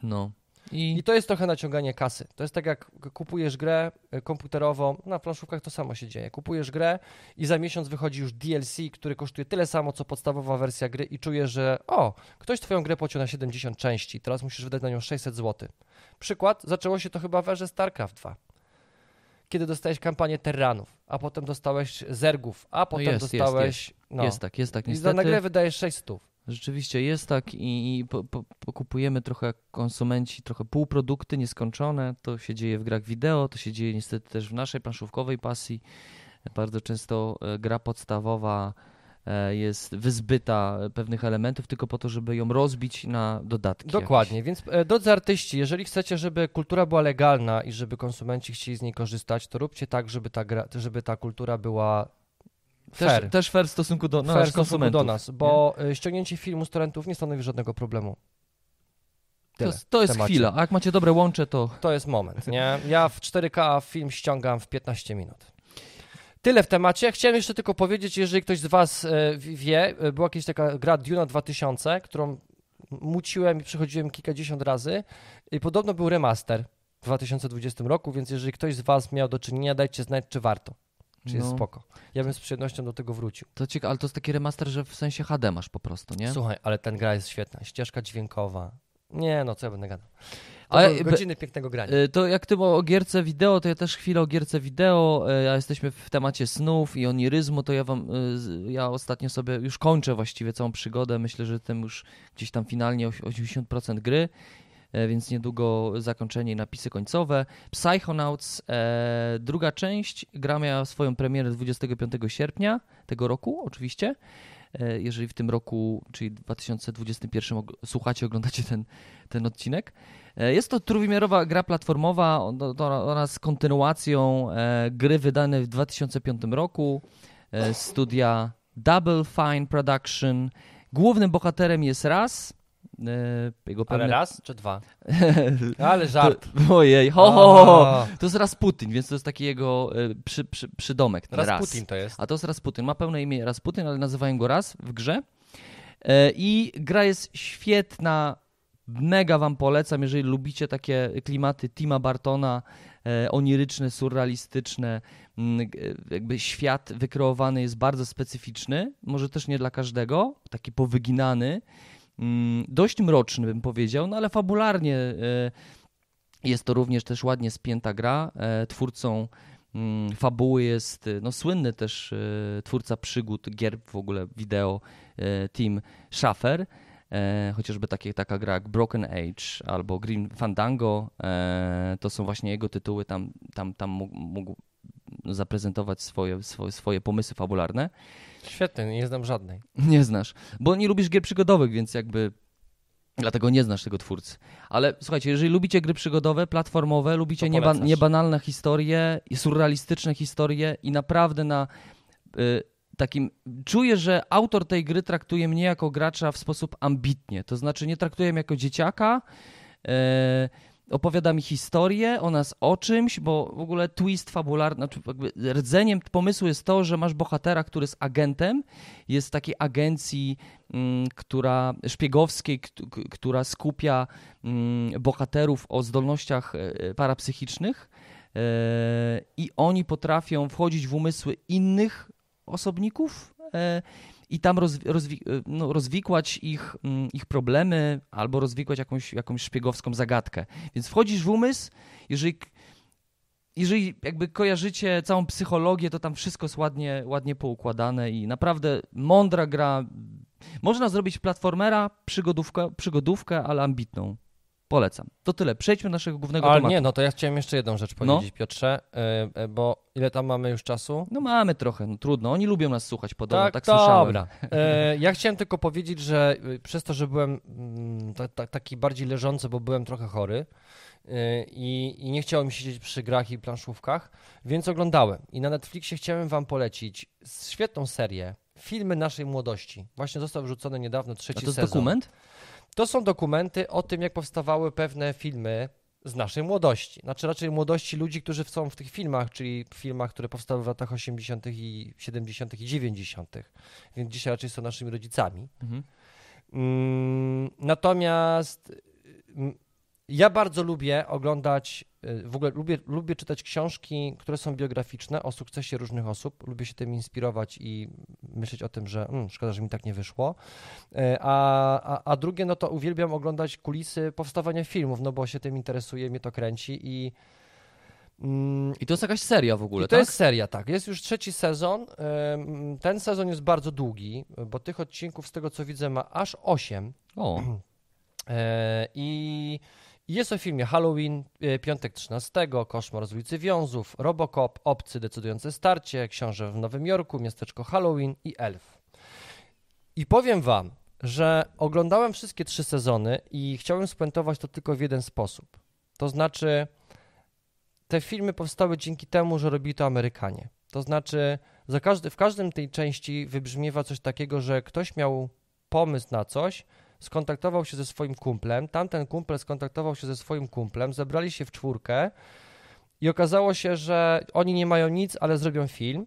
No. I,
I to jest trochę naciąganie kasy. To jest tak jak kupujesz grę y, komputerową, na planszówkach to samo się dzieje. Kupujesz grę i za miesiąc wychodzi już DLC, który kosztuje tyle samo, co podstawowa wersja gry i czujesz, że o, ktoś twoją grę pociął na 70 części, teraz musisz wydać na nią 600 zł. Przykład, zaczęło się to chyba w erze StarCraft 2. Kiedy dostałeś kampanię Terranów, a potem dostałeś Zergów, a potem
jest, jest,
dostałeś... No,
jest tak, jest tak,
I za na
niestety.
grę wydajesz 600.
Rzeczywiście jest tak i, i po, po, pokupujemy trochę jak konsumenci, trochę półprodukty nieskończone. To się dzieje w grach wideo, to się dzieje niestety też w naszej planszówkowej pasji. Bardzo często e, gra podstawowa e, jest wyzbyta pewnych elementów tylko po to, żeby ją rozbić na dodatki.
Dokładnie, więc e, drodzy artyści, jeżeli chcecie, żeby kultura była legalna i żeby konsumenci chcieli z niej korzystać, to róbcie tak, żeby ta, gra, żeby ta kultura była fair.
też fair w stosunku do, no,
fair
konsumentów.
do nas, bo e, ściągnięcie filmu z torrentów nie stanowi żadnego problemu.
To,
Tyle
jest- to jest chwila. A jak macie dobre łącze, to
To jest moment, nie? Ja w 4K film ściągam w 15 minut. Tyle w temacie. Chciałem jeszcze tylko powiedzieć, jeżeli ktoś z Was e, wie, e, była kiedyś taka gra Duna 2000, którą muciłem i przechodziłem kilkadziesiąt razy i podobno był remaster w 2020 roku, więc jeżeli ktoś z Was miał do czynienia, dajcie znać, czy warto, czy jest
No.
spoko. Ja bym z przyjemnością do tego wrócił.
To ciekawe, ale to jest taki remaster, że w sensie HD masz po prostu, nie?
Słuchaj, ale ten gra jest świetna, ścieżka dźwiękowa. Nie, no co ja będę gadał. To
Ale
godziny pięknego grania.
Y, To jak ty o gierce wideo, to ja też chwilę o gierce wideo, y, a jesteśmy w temacie snów i oniryzmu, to ja wam, y, ja ostatnio sobie już kończę właściwie całą przygodę, myślę, że tym już gdzieś tam finalnie oś- 80% gry, więc niedługo zakończenie i napisy końcowe. Psychonauts, e, druga część, gra miała swoją premierę 25 sierpnia tego roku, oczywiście. E, Jeżeli w tym roku, czyli 2021 og- słuchacie, oglądacie ten, ten odcinek. E, Jest to trójwymiarowa gra platformowa, on- to- ona z kontynuacją e, gry wydanej w 2005 roku, e, studia Double Fine Production. Głównym bohaterem jest Raz. E, Jego
Ale
pewne...
raz czy dwa? Ale żart.
To, ojej, ho, ho, ho, To jest Rasputin, więc to jest taki jego e, przy, przy, przydomek. ten Raz.
Rasputin to jest.
A to jest Rasputin. Ma pełne imię Rasputin, ale nazywają go Raz w grze. E, I gra jest świetna. Mega wam polecam, jeżeli lubicie takie klimaty Tima Bartona, oniryczne, surrealistyczne. Jakby świat wykreowany jest bardzo specyficzny, może też nie dla każdego, taki powyginany, dość mroczny bym powiedział, no ale fabularnie e, jest to również też ładnie spięta gra. E, Twórcą mm, fabuły jest e, no, słynny też twórca przygód, gier w ogóle wideo, Tim Schafer. Chociażby takie, taka gra jak Broken Age albo Green Fandango, to są właśnie jego tytuły, tam, tam, tam mógł, mógł zaprezentować swoje, swoje, swoje pomysły fabularne.
Świetny, nie znam żadnej.
Nie znasz, bo nie lubisz gier przygodowych, więc jakby dlatego nie znasz tego twórcy. Ale słuchajcie, jeżeli lubicie gry przygodowe, platformowe, lubicie nieba, niebanalne historie surrealistyczne historie i naprawdę na y, takim czuję, że autor tej gry traktuje mnie jako gracza w sposób ambitnie. To znaczy nie traktuje mnie jako dzieciaka, e, opowiada mi historię o nas, o czymś, bo w ogóle twist fabularny, znaczy jakby rdzeniem pomysłu jest to, że masz bohatera, który jest agentem, jest takiej agencji, mm, która szpiegowskiej, która skupia mm, bohaterów o zdolnościach e, parapsychicznych e, i oni potrafią wchodzić w umysły innych osobników e, i tam rozwi rozwi no, rozwikłać ich, mm, ich problemy albo rozwikłać jakąś, jakąś szpiegowską zagadkę. Więc wchodzisz w umysł, jeżeli, jeżeli jakby kojarzycie całą psychologię, to tam wszystko jest ładnie, ładnie poukładane i naprawdę mądra gra. Można zrobić platformera, przygodówkę, przygodówkę ale ambitną. Polecam. To tyle. Przejdźmy do naszego głównego
Ale
tematu.
nie, no to ja chciałem jeszcze jedną rzecz
No.
powiedzieć, Piotrze, y, y, bo ile tam mamy już czasu?
No mamy trochę, no trudno. Oni lubią nas słuchać podobno, tak, słyszałem.
dobra. E, ja chciałem tylko powiedzieć, że przez to, że byłem mm, ta, ta, taki bardziej leżący, bo byłem trochę chory i, i nie chciało mi się siedzieć przy grach i planszówkach, więc oglądałem. I na Netflixie chciałem wam polecić świetną serię, filmy naszej młodości. Właśnie został wrzucony niedawno
A
trzeci
to jest
sezon.
dokument?
To są dokumenty o tym, jak powstawały pewne filmy z naszej młodości. Znaczy raczej młodości ludzi, którzy są w tych filmach, czyli filmach, które powstały w latach 80., i 70. i 90. Więc dzisiaj raczej są naszymi rodzicami.
Mhm.
Mm, natomiast mm, ja bardzo lubię oglądać, y, w ogóle lubię, lubię czytać książki, które są biograficzne o sukcesie różnych osób. Lubię się tym inspirować i myśleć o tym, że mm, szkoda, że mi tak nie wyszło. Y, A, a, a drugie, no to uwielbiam oglądać kulisy powstawania filmów, no bo się tym interesuje, mnie to kręci i mm,
I to jest jakaś seria w ogóle,
i to
tak?
jest seria, tak. Jest już trzeci sezon. Ten sezon jest bardzo długi, bo tych odcinków, z tego co widzę, ma aż 8.
O,
I i jest o filmie Halloween, e, Piątek 13, Koszmar z ulicy Wiązów, Robocop, Obcy decydujące starcie, Książę w Nowym Jorku, Miasteczko Halloween i Elf. I powiem wam, że oglądałem wszystkie trzy sezony i chciałem spuentować to tylko w jeden sposób. To znaczy, te filmy powstały dzięki temu, że robili to Amerykanie. To znaczy, każdy, w każdym tej części wybrzmiewa coś takiego, że ktoś miał pomysł na coś, skontaktował się ze swoim kumplem, tamten kumpel skontaktował się ze swoim kumplem, zebrali się w czwórkę i okazało się, że oni nie mają nic, ale zrobią film.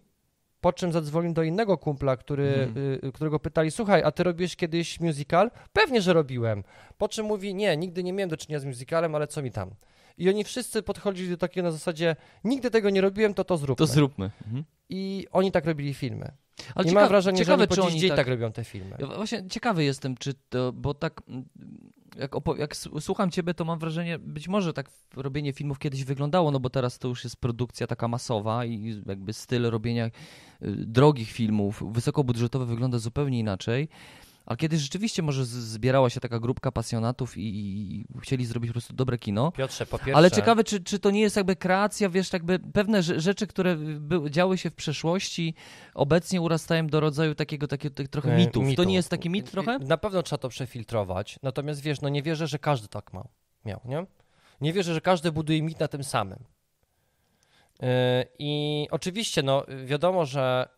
Po czym zadzwonił do innego kumpla, który,
Mhm.
y, którego pytali: Słuchaj, a ty robiłeś kiedyś musical? Pewnie, że robiłem. Po czym mówi: Nie, nigdy nie miałem do czynienia z musicalem, ale co mi tam. I oni wszyscy podchodzili do takiego na zasadzie: Nigdy tego nie robiłem, to to zróbmy.
to zróbmy. Mhm.
I oni tak robili filmy.
Ale
I
ciekawe,
mam wrażenie,
ciekawe,
że oni
czy oni
dzień
tak...
tak... robią te filmy.
Ja właśnie ciekawy jestem, czy to, bo tak jak, jak słucham ciebie, to mam wrażenie, być może tak robienie filmów kiedyś wyglądało, no bo teraz to już jest produkcja taka masowa i jakby styl robienia y, drogich filmów, wysokobudżetowy wygląda zupełnie inaczej. Ale kiedyś rzeczywiście może zbierała się taka grupka pasjonatów i, i chcieli zrobić po prostu dobre kino.
Piotrze, po pierwsze...
Ale ciekawe, czy, czy to nie jest jakby kreacja, wiesz, jakby pewne rze- rzeczy, które by, działy się w przeszłości, obecnie urastają do rodzaju takiego, takiego tak trochę
E,
mitów. To nie jest taki mit trochę?
Na pewno trzeba to przefiltrować, natomiast wiesz, no nie wierzę, że każdy tak ma, miał, nie? Nie wierzę, że każdy buduje mit na tym samym. Yy, I oczywiście, no wiadomo, że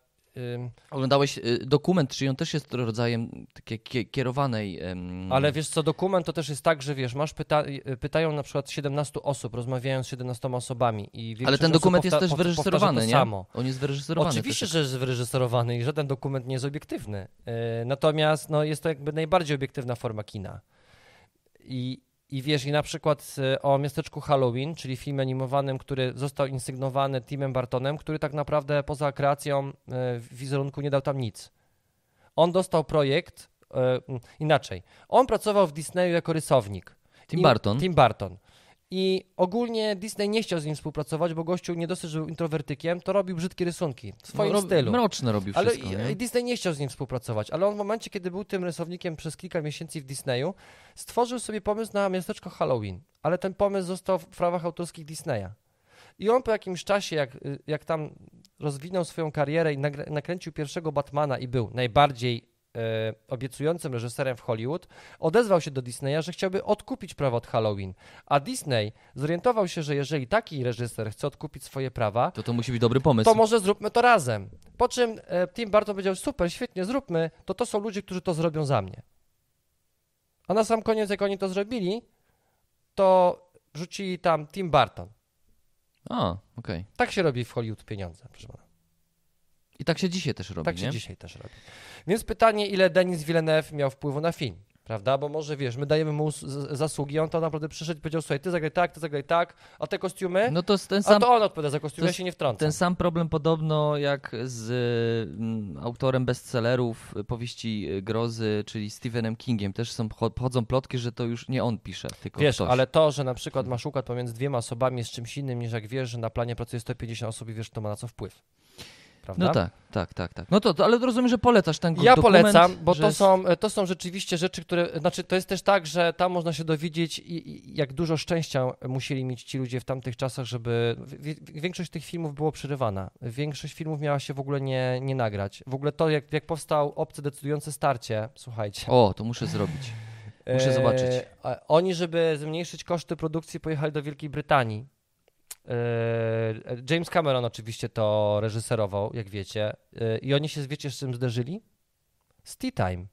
Oglądałeś y, dokument, czyli on też jest rodzajem takiej kie- kierowanej.
ale wiesz co, dokument to też jest tak, że wiesz, masz pyta y, pytają na przykład 17 osób, rozmawiają z 17 osobami i
Ale ten dokument jest też wyreżyserowany, nie?
samo.
On jest wyreżyserowany.
Oczywiście,
też.
że jest wyreżyserowany i żaden dokument nie jest obiektywny. Yy, natomiast no, jest to jakby najbardziej obiektywna forma kina. I, I wiesz, i na przykład y, o miasteczku Halloween, czyli filmie animowanym, który został insygnowany Timem Bartonem, który tak naprawdę poza kreacją y, wizerunku nie dał tam nic. On dostał projekt y, mm, inaczej. On pracował w Disneyu jako rysownik.
Tim Burton.
Tim Burton. I ogólnie Disney nie chciał z nim współpracować, bo gościu nie dosyć, że był introwertykiem, to robił brzydkie rysunki w swoim
No, rob-
stylu.
Mroczne robił
Ale
wszystko,
i Disney nie chciał z nim współpracować, ale on w momencie, kiedy był tym rysownikiem przez kilka miesięcy w Disneyu, stworzył sobie pomysł na miasteczko Halloween, ale ten pomysł został w prawach autorskich Disneya. I on po jakimś czasie, jak, y, jak tam rozwinął swoją karierę i nakręcił pierwszego Batmana i był najbardziej obiecującym reżyserem w Hollywood, odezwał się do Disneya, że chciałby odkupić prawa od Halloween. A Disney zorientował się, że jeżeli taki reżyser chce odkupić swoje prawa,
To to musi być dobry pomysł.
to może zróbmy to razem. Po czym e, Tim Burton powiedział, super, świetnie, zróbmy, to to są ludzie, którzy to zrobią za mnie. A na sam koniec, jak oni to zrobili, to Wrzucili tam Tim Burton.
A, okej.
Tak się robi w Hollywood pieniądze, proszę pana.
I tak się dzisiaj też robi,
Tak się
nie?
dzisiaj też robi. Więc pytanie, ile Denis Villeneuve miał wpływu na film? Prawda? Bo może wiesz, my dajemy mu z- z- zasługi, on to naprawdę przyszedł i powiedział: Słuchaj, ty zagraj tak, ty zagraj tak, a te kostiumy?
No to jest ten
a
sam,
to on odpowiada za kostiumy,
to
ja
jest
się nie wtrącam.
ten sam problem podobno jak z mm, autorem bestsellerów y, powieści y, grozy, czyli Stephenem Kingiem. Też są, cho- chodzą plotki, że to już nie on pisze, tylko
Wiesz,
ktoś.
ale to, że na przykład masz układ pomiędzy dwiema osobami jest czymś innym niż jak wiesz, że na planie pracuje 150 osób i wiesz, kto ma na co wpływ. Prawda?
No tak, tak, tak, tak. No to, to ale rozumiem, że polecasz ten
Ja
dokument,
polecam, bo to
jest-
są, to są rzeczywiście rzeczy, które. Znaczy, to jest też tak, że tam można się dowiedzieć, i, i, jak dużo szczęścia musieli mieć ci ludzie w tamtych czasach, żeby. w- Większość tych filmów było przerywana. Większość filmów miała się w ogóle nie, nie nagrać. W ogóle to, jak, jak powstał obcy decydujące starcie, słuchajcie.
O, to muszę zrobić. muszę
E,
zobaczyć.
Oni, żeby zmniejszyć koszty produkcji, pojechali do Wielkiej Brytanii. E, James Cameron oczywiście to reżyserował, jak wiecie. E, I oni się, wiecie, z czym zderzyli? Z Tea Time.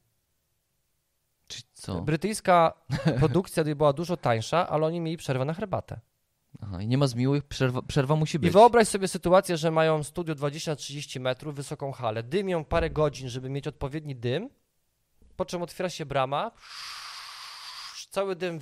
Czy co?
Brytyjska produkcja była dużo tańsza, ale oni mieli przerwę na herbatę.
Aha, i nie ma zmiłych, przerwa, przerwa musi
I
być.
wyobraź sobie sytuację, że mają studio 20-30 metrów, wysoką halę, dymią parę godzin, żeby mieć odpowiedni dym, po czym otwiera się brama, cały dym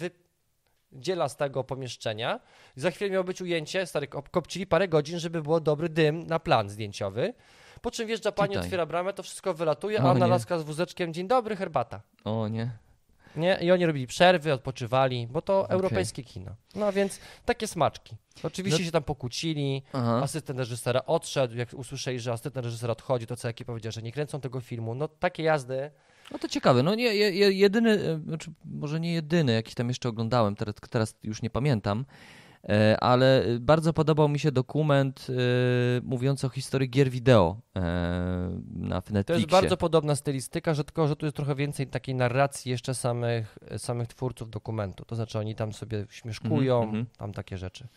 wydziela z tego pomieszczenia za chwilę miało być ujęcie, stary, kop- kopcili parę godzin, żeby było dobry dym na plan zdjęciowy, po czym wjeżdża pani,
Tutaj.
otwiera bramę, to wszystko wylatuje,
No
a ona laska z wózeczkiem, dzień dobry, herbata.
O nie.
Nie? I oni robili przerwy, odpoczywali, bo to europejskie kino. No więc takie smaczki. Oczywiście
No-
się tam pokłócili,
Aha.
asystent reżysera odszedł, jak usłyszeli, że asystent reżysera odchodzi, to co jaki powiedział, że nie kręcą tego filmu. No takie jazdy.
No to ciekawe. No nie, je, je- jedyny, e, znaczy może nie jedyny, jakiś tam jeszcze oglądałem, teraz, teraz już nie pamiętam, e, ale bardzo podobał mi się dokument e, mówiący o historii gier wideo na Netflixie.
To jest bardzo podobna stylistyka, że tylko, że tu jest trochę więcej takiej narracji jeszcze samych, samych twórców dokumentu. To znaczy oni tam sobie śmieszkują,
Mhm, mhm.
tam takie rzeczy.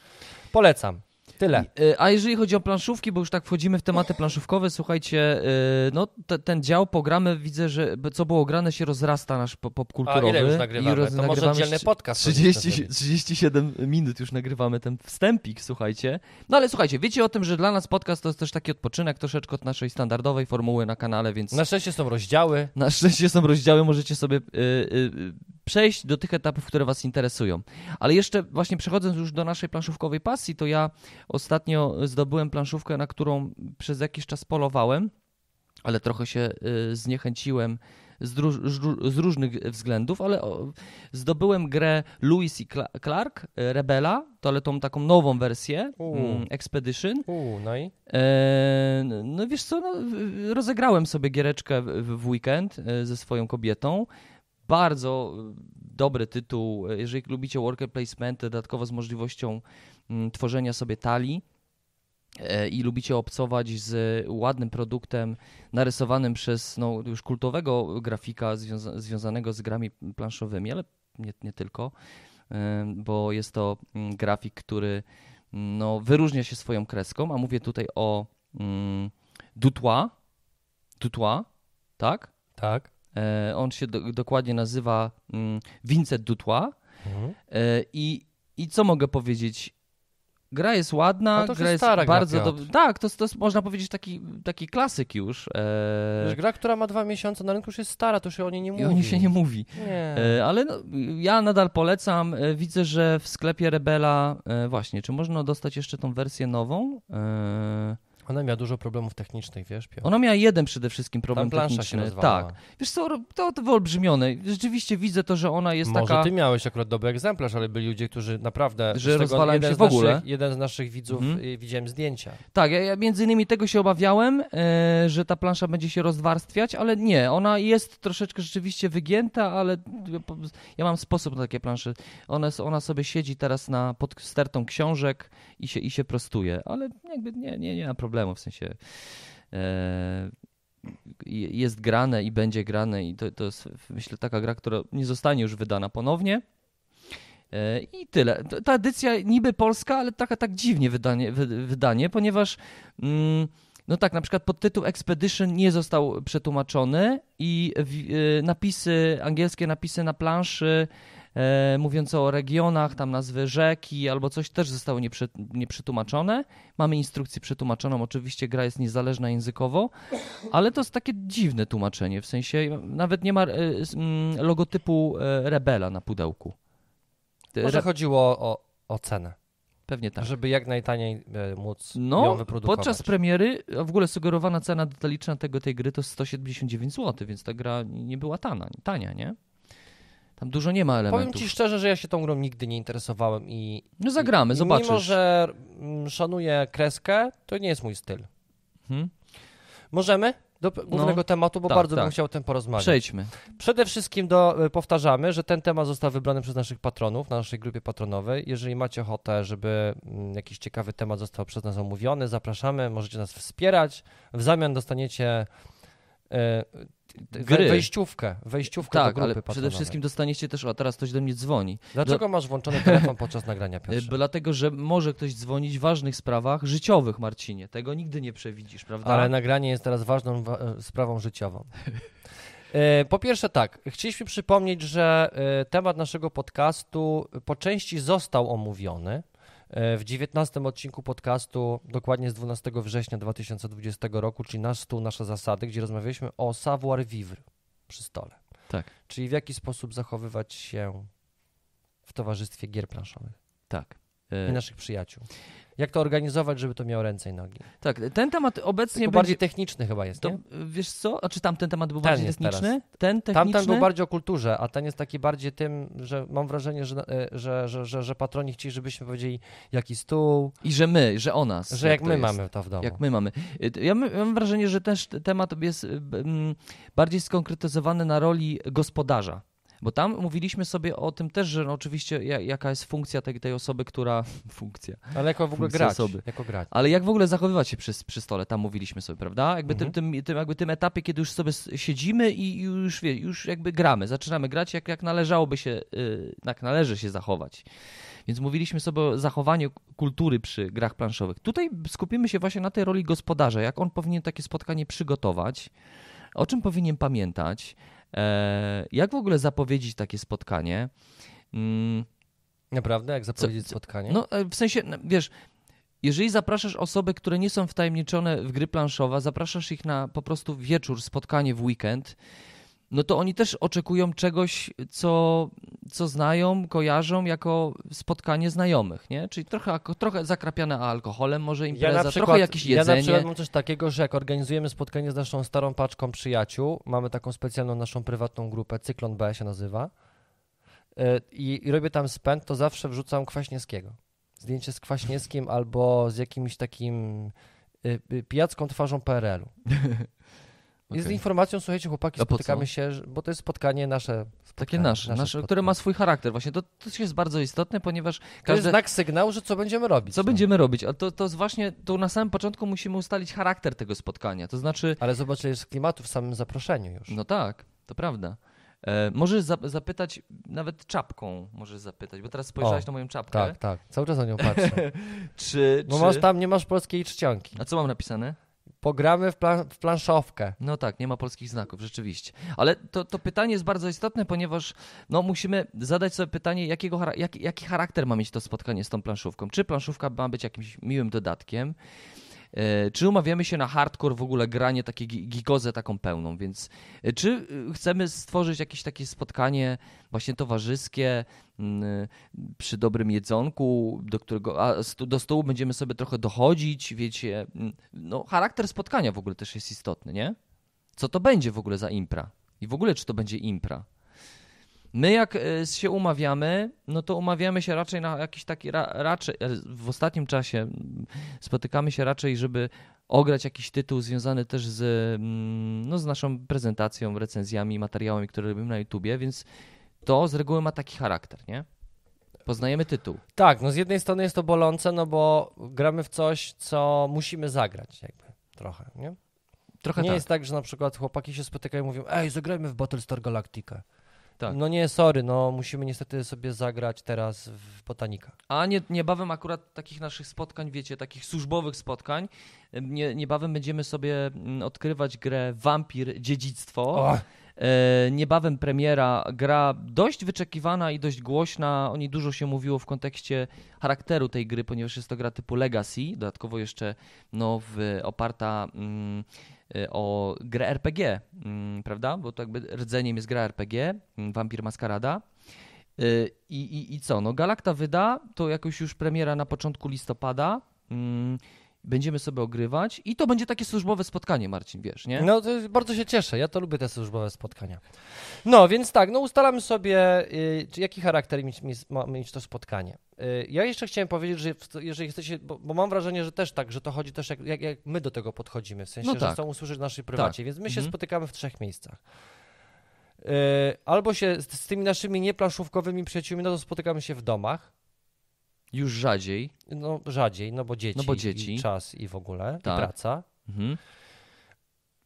Polecam. Tyle.
E, A jeżeli chodzi o planszówki, bo już tak wchodzimy w tematy planszówkowe, słuchajcie, e, no te, ten dział programy widzę, że co było grane się rozrasta nasz po-
A
popkulturowy.
ile już
I
nagrywamy?
roz-
To może oddzielny podcast.
30,
powinniśmy zrobić.
37 minut już nagrywamy ten wstępik, słuchajcie. No ale słuchajcie, wiecie o tym, że dla nas podcast to jest też taki odpoczynek troszeczkę od naszej standardowej formuły na kanale, więc
Na szczęście są rozdziały.
na szczęście są rozdziały, możecie sobie y, y, y, przejść do tych etapów, które Was interesują. Ale jeszcze właśnie przechodząc już do naszej planszówkowej pasji, to ja ostatnio zdobyłem planszówkę, na którą przez jakiś czas polowałem, ale trochę się y, zniechęciłem z, róż, z różnych względów, ale zdobyłem grę Lewis i Cla- Clark, y, Rebela, to ale tą taką nową wersję,
U.
mm, Expedition.
Uuu, no i?
E, no wiesz co, no, rozegrałem sobie giereczkę w, w weekend e, ze swoją kobietą. Bardzo e, dobry tytuł, jeżeli lubicie worker placement, dodatkowo z możliwością mm, tworzenia sobie talii e, i lubicie obcować z ładnym produktem narysowanym przez no, już kultowego grafika związa związanego z grami planszowymi, ale nie, nie tylko, e, bo jest to mm, grafik, który no, wyróżnia się swoją kreską, a mówię tutaj o mm, Dutois, Dutois, tak?
Tak.
E, on się do, dokładnie nazywa mm, Vincent Dutois
Mhm.
e, i, i co mogę powiedzieć? Gra jest ładna,
No
gra
jest
bardzo dobra. Tak, to, to jest, można powiedzieć taki, taki klasyk już. E,
Wiesz, gra, która ma dwa miesiące na rynku, już jest stara, to już się o niej nie mówi.
I o niej się nie mówi.
Nie.
E, ale no, ja nadal polecam. E, Widzę, że w sklepie Rebela, e, właśnie, czy można dostać jeszcze tą wersję nową? E,
Ona miała dużo problemów technicznych, wiesz, Piotr?
Ona miała jeden przede wszystkim problem
Tam plansza się
techniczny.
rozwalała.
Tak. Wiesz co, to, to wyolbrzymione. Rzeczywiście widzę to, że ona jest
Może
taka...
ty miałeś akurat dobry egzemplarz, ale byli ludzie, którzy naprawdę...
Że rozwalają się w ogóle.
Naszych, jeden z naszych widzów,
Mhm.
y, widziałem zdjęcia.
Tak, ja, ja między innymi tego się obawiałem, e, że ta plansza będzie się rozwarstwiać, ale nie, ona jest troszeczkę rzeczywiście wygięta, ale ja mam sposób na takie plansze. Ona, ona sobie siedzi teraz na, pod stertą książek i się, i się prostuje, ale jakby nie, nie, nie ma problemu, w sensie e, jest grane i będzie grane i to, to jest myślę taka gra, która nie zostanie już wydana ponownie. E, I tyle. Ta edycja niby polska, ale taka tak dziwnie wydanie, wy, wydanie ponieważ mm, no tak, na przykład podtytuł Expedition nie został przetłumaczony i e, napisy, angielskie napisy na planszy e, mówiące o regionach, tam nazwy rzeki albo coś też zostało nieprzy, nieprzetłumaczone. Mamy instrukcję przetłumaczoną, oczywiście gra jest niezależna językowo, ale to jest takie dziwne tłumaczenie, w sensie nawet nie ma e, mm, logotypu e, Rebela na pudełku.
Może
Re-
chodziło o, o cenę,
Pewnie tak.
żeby jak najtaniej e, móc ją
No,
wyprodukować.
podczas premiery, w ogóle sugerowana cena detaliczna tego, tej gry to 179 zł, więc ta gra nie była tana, tania, nie? Tam dużo nie ma
Powiem
elementów.
ci szczerze, że ja się tą grą nigdy nie interesowałem i
No zagramy, zobaczysz.
Mimo, że mm, szanuję kreskę, to nie jest mój styl.
Hmm?
Możemy do p- głównego tematu, bo
tak,
bardzo bym
tak.
chciał o tym porozmawiać.
Przejdźmy.
Przede wszystkim do, e, powtarzamy, że ten temat został wybrany przez naszych patronów, na naszej grupie patronowej. Jeżeli macie ochotę, żeby mm, jakiś ciekawy temat został przez nas omówiony, zapraszamy, możecie nas wspierać. W zamian dostaniecie e,
Gry.
wejściówkę, wejściówkę
Tak,
do grupy
ale
patronowej.
przede wszystkim dostaniecie też, o teraz ktoś do mnie dzwoni.
Dlaczego masz włączony telefon podczas nagrania,
Y,
Piotrze?
Dlatego, że może ktoś dzwonić w ważnych sprawach życiowych, Marcinie. Tego nigdy nie przewidzisz, prawda?
Ale nagranie jest teraz ważną wa- e, sprawą życiową. E, Po pierwsze tak, chcieliśmy przypomnieć, że e, temat naszego podcastu po części został omówiony e, w 19 odcinku podcastu, dokładnie z 12 września 2020 roku, czyli nasz stół, nasze zasady, gdzie rozmawialiśmy o savoir vivre przy stole.
Tak.
Czyli w jaki sposób zachowywać się w towarzystwie gier planszowych
Tak.
I
Y,
naszych przyjaciół. Jak to organizować, żeby to miało ręce i nogi?
Tak, ten temat obecnie
Tylko
będzie...
bardziej techniczny chyba jest,
To,
nie?
wiesz co? A czy tamten temat był
Ten
bardziej techniczny? Ten techniczny?
Tamten był bardziej o kulturze, a ten jest taki bardziej tym, że mam wrażenie, że, e, że, że, że, że patroni chcieli, żebyśmy powiedzieli jaki stół,
I że my, że o nas.
że jak
to
my
jest.
mamy to w domu.
Jak my mamy. Y, Ja mam wrażenie, że też temat jest y, mm, bardziej skonkretyzowany na roli gospodarza. Bo tam mówiliśmy sobie o tym też, że no oczywiście ja- jaka jest funkcja tej, tej osoby, która. Funkcja.
Ale jako w ogóle grać,
osoby.
jako grać.
Ale jak w ogóle zachowywać się przy, przy stole, tam mówiliśmy sobie, prawda? Jakby
Mhm.
tym, tym, tym, jakby tym etapie, kiedy już sobie siedzimy i już, wie, już jakby gramy, zaczynamy grać, jak, jak należałoby się, y, jak należy się zachować. Więc mówiliśmy sobie o zachowaniu kultury przy grach planszowych. Tutaj skupimy się właśnie na tej roli gospodarza, jak on powinien takie spotkanie przygotować, o czym powinien pamiętać, jak w ogóle zapowiedzieć takie spotkanie. Mm,
Naprawdę, jak zapowiedzieć
co-
spotkanie?
no, e, w sensie, wiesz, jeżeli zapraszasz osoby, które nie są wtajemniczone w gry planszowe, zapraszasz ich na po prostu wieczór, spotkanie w weekend, no to oni też oczekują czegoś, co, co znają, kojarzą jako spotkanie znajomych, nie? Czyli trochę, trochę zakrapiane alkoholem, może impreza, trochę jakieś
Ja na
jedzenie.
przykład mam coś takiego, że jak organizujemy spotkanie z naszą starą paczką przyjaciół, mamy taką specjalną naszą prywatną grupę, Cyklon B się nazywa, e, i, i robię tam spęd, to zawsze wrzucam Kwaśniewskiego. Zdjęcie z Kwaśniewskim albo z jakimś takim y, y, pijacką twarzą PRL-u. I z informacją, słuchajcie, chłopaki, spotykamy się, bo to jest spotkanie nasze. Spotkanie,
Takie nasze, nasze, które
spotkanie.
ma swój charakter. Właśnie to, to jest bardzo istotne, ponieważ
To jest znak sygnału, że co będziemy robić.
co
no.
będziemy robić? A to, to jest właśnie, to na samym początku musimy ustalić charakter tego spotkania. To znaczy,
Ale zobacz, jest klimatu w samym zaproszeniu już.
No tak, to prawda. E, możesz zap- zapytać, nawet czapką możesz zapytać, bo teraz spojrzałeś
O,
na moją czapkę.
Tak, tak. Cały czas na nią patrzę.
Czy,
Bo
czy...
masz tam, nie masz polskiej czcionki.
A co mam napisane?
Pogramy w, plan, w planszówkę.
No tak, nie ma polskich znaków, rzeczywiście. Ale to, to pytanie jest bardzo istotne, ponieważ no, musimy zadać sobie pytanie, jakiego, jaki, jaki charakter ma mieć to spotkanie z tą planszówką. Czy planszówka ma być jakimś miłym dodatkiem? E, Czy umawiamy się na hardcore w ogóle granie, takie gi- gikozę taką pełną, więc e, czy y, chcemy stworzyć jakieś takie spotkanie właśnie towarzyskie mm, przy dobrym jedzonku, do którego a do stołu będziemy sobie trochę dochodzić, wiecie, mm, no charakter spotkania w ogóle też jest istotny, nie? Co to będzie w ogóle za impra? I w ogóle czy to będzie impra? My jak e, się umawiamy, no to umawiamy się raczej na jakiś taki, ra, raczej e, w ostatnim czasie spotykamy się raczej, żeby ograć jakiś tytuł związany też z, no, z naszą prezentacją, recenzjami, materiałami, które robimy na YouTubie, więc to z reguły ma taki charakter, nie? Poznajemy tytuł.
Tak, no z jednej strony jest to bolące, no bo gramy w coś, co musimy zagrać jakby trochę, nie?
Trochę
nie
tak.
jest tak, że na przykład chłopaki się spotykają i mówią, ej, zagrajmy w Battlestar Galactica.
Tak.
No nie, sorry, no musimy niestety sobie zagrać teraz w Botanika.
A nie, niebawem akurat takich naszych spotkań, wiecie, takich służbowych spotkań, nie, niebawem będziemy sobie mm, odkrywać grę Wampir Dziedzictwo.
O,
E, niebawem premiera, gra dość wyczekiwana i dość głośna. O niej dużo się mówiło w kontekście charakteru tej gry, ponieważ jest to gra typu Legacy, dodatkowo jeszcze no, w, oparta mm, o grę RPG, mm, prawda? Bo to jakby rdzeniem jest gra RPG, mm, Vampir Maskarada. E, I, i, I co? No, Galacta wyda, to jakoś już premiera na początku listopada. Mm, będziemy sobie ogrywać i to będzie takie służbowe spotkanie, Marcin, wiesz, nie?
No, to bardzo się cieszę, ja to lubię te służbowe spotkania. No, więc tak, no ustalamy sobie, y, jaki charakter mieć, mieć to spotkanie. Y, ja jeszcze chciałem powiedzieć, że jeżeli chcecie, bo, bo mam wrażenie, że też tak, że to chodzi też jak, jak, jak my do tego podchodzimy, w sensie,
No
że
tak.
chcą usłyszeć w naszej prywacie, więc my się
Mhm.
spotykamy w trzech miejscach. Y, albo się z, z tymi naszymi nieplanszówkowymi przyjaciółmi, no to spotykamy się w domach,
Już rzadziej.
no rzadziej, no bo dzieci,
No bo dzieci.
i czas i w ogóle,
Tak.
i praca.
Mhm.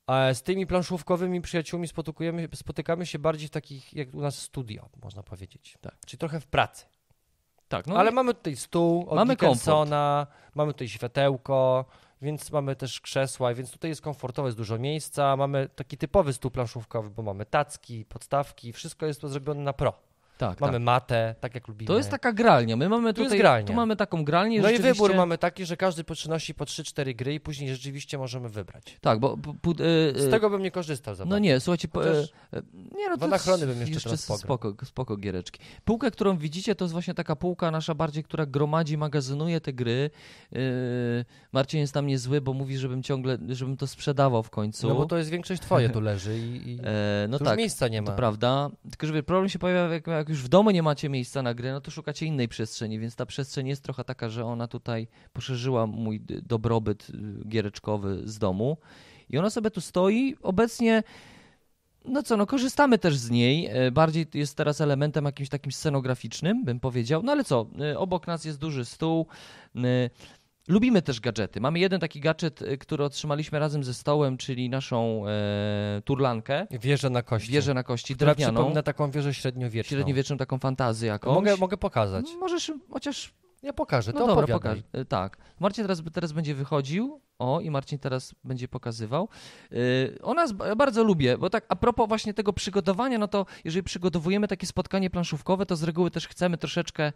A z tymi planszówkowymi przyjaciółmi spotykamy, spotykamy się bardziej w takich, jak u nas studio, można powiedzieć.
Tak.
Czyli trochę w pracy.
Tak, no
Ale mamy tutaj stół od
Mamy
Dickinsona, mamy tutaj światełko, więc mamy też krzesła, więc tutaj jest komfortowe, jest dużo miejsca. Mamy taki typowy stół planszówkowy, bo mamy tacki, podstawki, wszystko jest to zrobione na pro.
Tak,
Mamy
tak.
matę, tak jak lubimy.
To jest taka gralnia. My mamy
Tu
tutaj,
gralnia.
tu mamy taką gralnię.
No i
rzeczywiście-
wybór mamy taki, że każdy przynosi po 3-4 gry i później rzeczywiście możemy wybrać.
Tak, bo... e,
Z tego bym nie korzystał za
No nie, słuchajcie, po, e, nie no, to
Wanachrony bym jeszcze pograł.
spoko, spoko giereczki. Półkę, którą widzicie, to jest właśnie taka półka nasza bardziej, która gromadzi, magazynuje te gry. Yy, Marcin jest na mnie zły, bo mówi, żebym ciągle, żebym to sprzedawał w końcu.
No bo to jest większość twoje tu leży i, i
E, no
tu
tak,
miejsca nie ma.
to prawda. Tylko, że problem się pojawia, jak, jak już w domu nie macie miejsca na gry, no to szukacie innej przestrzeni, więc ta przestrzeń jest trochę taka, że ona tutaj poszerzyła mój dobrobyt y, giereczkowy z domu. I ona sobie tu stoi. Obecnie, no co, no korzystamy też z niej. E, Bardziej jest teraz elementem jakimś takim scenograficznym, bym powiedział. No ale co, e, obok nas jest duży stół. E, Lubimy też gadżety. Mamy jeden taki gadżet, e, który otrzymaliśmy razem ze stołem, czyli naszą e, turlankę.
Wieżę na kości.
Wieżę na kości
która
drewnianą.
przypomina taką wieżę średniowieczną.
Średniowieczną taką fantazję jakąś.
Mogę, mogę pokazać.
Możesz chociaż
Ja pokażę, to
no dobra,
opowiadaj.
pokaż. Y, Tak. Marcin teraz, teraz będzie wychodził. O, i Marcin teraz będzie pokazywał. Yy, ona bardzo lubię, bo tak a propos właśnie tego przygotowania, no to jeżeli przygotowujemy takie spotkanie planszówkowe, to z reguły też chcemy troszeczkę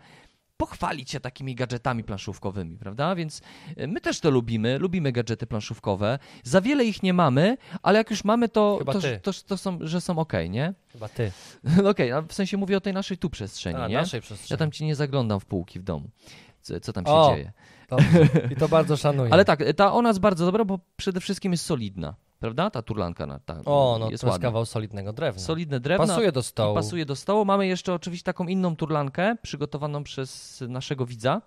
pochwalić się takimi gadżetami planszówkowymi, prawda? Więc y, my też to lubimy, lubimy gadżety planszówkowe. Za wiele ich nie mamy, ale jak już mamy, to, to, to, to są, że są ok, nie?
Chyba ty.
Okej, a w sensie mówię o tej naszej tu przestrzeni,
A,
nie?
naszej
Ja
przestrzeni.
tam ci nie zaglądam w półki w domu. Co, co tam się
O,
dzieje.
Dobrze. I to bardzo szanuję.
Ale tak, ta ona jest bardzo dobra, bo przede wszystkim jest solidna. Prawda? Ta turlanka na, ta,
O, no
jest
to jest kawał solidnego drewna.
Solidne drewno.
Pasuje do stołu.
pasuje do stołu. Mamy jeszcze oczywiście taką inną turlankę, przygotowaną przez naszego widza.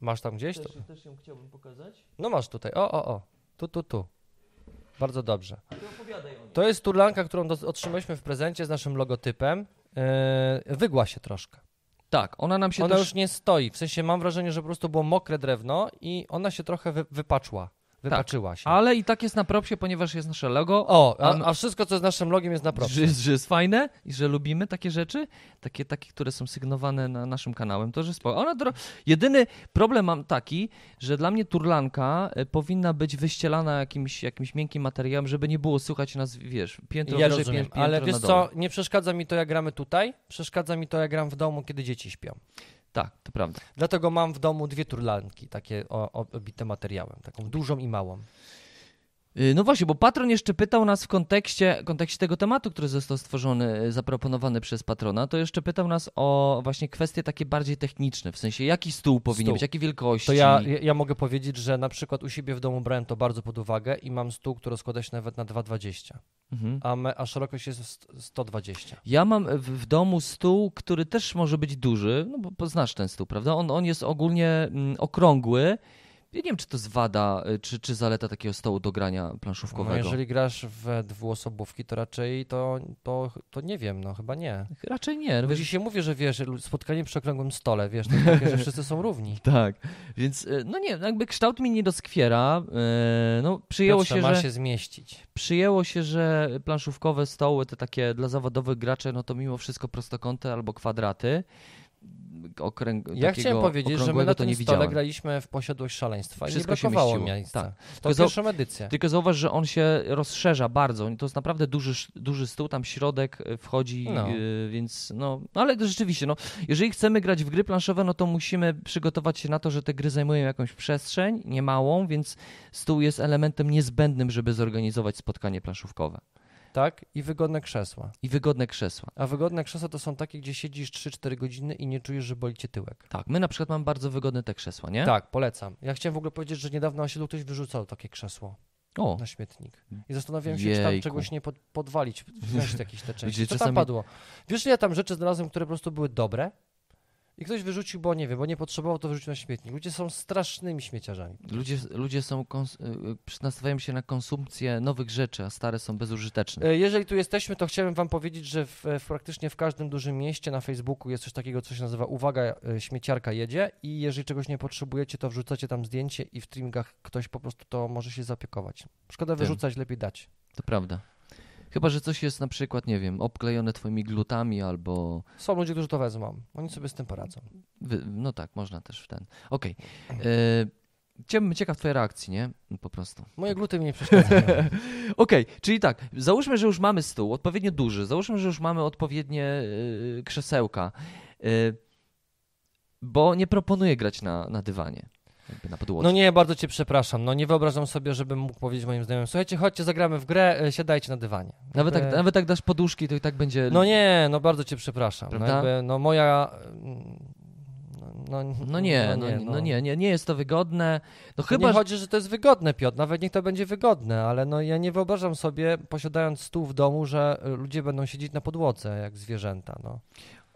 Masz tam gdzieś? To...
też ją chciałbym pokazać.
No masz tutaj. O, o, o. Tu, tu, tu. Bardzo dobrze. To jest turlanka, którą do- otrzymaliśmy w prezencie z naszym logotypem. Yy, wygła się troszkę.
Tak, ona nam się
Ona
też...
już nie stoi. W sensie mam wrażenie, że po prostu było mokre drewno i ona się trochę wy, wypaczła. Wypaczyła się.
Ale i tak jest na propsie, ponieważ jest nasze logo.
O, a,
a-
wszystko, co jest naszym logiem, jest na propsie.
Że, że jest fajne i że lubimy takie rzeczy, takie, takie które są sygnowane na naszym kanałem, to że spoko. Ona dro... Jedyny problem mam taki, że dla mnie turlanka e, powinna być wyścielana jakimś, jakimś miękkim materiałem, żeby nie było słychać nas, wiesz, piętro
Ja
wyżej, piętro
ale wiesz co, nie przeszkadza mi to, jak gramy tutaj, przeszkadza mi to, jak gram w domu, kiedy dzieci śpią.
Tak, to prawda.
Dlatego mam w domu dwie turlanki, takie obite materiałem, taką dużą i małą.
Y, No właśnie, bo patron jeszcze pytał nas w kontekście, kontekście tego tematu, który został stworzony, y, zaproponowany przez patrona, to jeszcze pytał nas o właśnie kwestie takie bardziej techniczne, w sensie jaki stół powinien
Stół.
być, jakiej wielkości.
To ja, ja mogę powiedzieć, że na przykład u siebie w domu brałem to bardzo pod uwagę i mam stół, który składa się nawet na 2,20,
Mhm.
a, me, a szerokość jest st- 120.
Ja mam w, w domu stół, który też może być duży, no bo poznasz ten stół, prawda? On, on jest ogólnie mm, okrągły. Ja nie wiem, czy to jest wada, y, czy, czy zaleta takiego stołu do grania
No,
planszówkowego.
jeżeli grasz w dwuosobówki, to raczej to, to, to nie wiem, no chyba nie.
Raczej nie. No,
Wiesz, się mówi, że wiesz, spotkanie przy okrągłym stole, wiesz, to takie, że wszyscy są równi.
tak, więc y, no nie, jakby kształt mi nie doskwiera. y, No, przyjęło
Piotrze,
się,
ma
że...
się zmieścić.
Przyjęło się, że planszówkowe stoły, te takie dla zawodowych graczy, no to mimo wszystko prostokąty albo kwadraty. Okręg,
Ja chciałem powiedzieć, że my na
to
tym
nie
stole
widziałem.
graliśmy w posiadłość szaleństwa
Wszystko
i
się
nie brakowało
mieściło,
miejsca.
tak.
To
Tylko
pierwszą edycję.
Tylko zauważ, że on się rozszerza bardzo. To jest naprawdę duży, duży stół, tam środek y, wchodzi,
No.
y, więc no, no ale rzeczywiście, no, jeżeli chcemy grać w gry planszowe, no to musimy przygotować się na to, że te gry zajmują jakąś przestrzeń, niemałą, więc stół jest elementem niezbędnym, żeby zorganizować spotkanie planszówkowe.
Tak? I wygodne krzesła.
I wygodne krzesła.
A wygodne krzesła to są takie, gdzie siedzisz 3-4 godziny i nie czujesz, że boli cię tyłek.
Tak, my na przykład mamy bardzo wygodne te krzesła, nie?
Tak, polecam. Ja chciałem w ogóle powiedzieć, że niedawno na osiedlu ktoś wyrzucał takie krzesło
O,
na śmietnik. I zastanawiałem się, czy tam
Jejku.
czegoś nie pod, podwalić, wziąć jakieś te części. Co tam
czasami-
padło? Wiesz, ja tam rzeczy znalazłem, które po prostu były dobre? I ktoś wyrzucił, bo nie wiem, bo nie potrzebował, to wyrzucił na śmietnik. Ludzie są strasznymi śmieciarzami.
ludzie, ludzie są y, y, nastawiają się na konsumpcję nowych rzeczy, a stare są bezużyteczne.
E, Jeżeli tu jesteśmy, to chciałem wam powiedzieć, że w, w praktycznie w każdym dużym mieście na Facebooku jest coś takiego, co się nazywa Uwaga, e, śmieciarka jedzie i jeżeli czegoś nie potrzebujecie, to wrzucacie tam zdjęcie i w streamingach ktoś po prostu to może się zaopiekować. Szkoda
Tym.
wyrzucać, lepiej dać.
To prawda. Chyba, że coś jest na przykład, nie wiem, obklejone twoimi glutami albo.
Są ludzie, którzy to wezmą. Oni sobie z tym poradzą.
Wy... No tak, można też w ten. Okej. Okay. Ciekaw, ciekaw twojej reakcji, nie? Po prostu.
Moje gluty mi nie przeszkadzają.
Okej, czyli tak, załóżmy, że już mamy stół odpowiednio duży, załóżmy, że już mamy odpowiednie y, krzesełka, y, bo nie proponuję grać na, na dywanie, na podłodze.
No nie, bardzo cię przepraszam. No nie wyobrażam sobie, żebym mógł powiedzieć moim znajomym, słuchajcie, chodźcie, zagramy w grę, e, siadajcie na dywanie.
nawet, tak,
Jakby-
nawet tak dasz poduszki, to i tak będzie...
No nie, no bardzo cię przepraszam. No, jakby, no moja... mm, No, no,
No nie, no, no, nie, nie, nie jest to wygodne. No chyba,
nie chodzi, że to jest wygodne, Piotr, nawet niech to będzie wygodne, ale no ja nie wyobrażam sobie, posiadając stół w domu, że ludzie będą siedzieć na podłodze jak zwierzęta, no.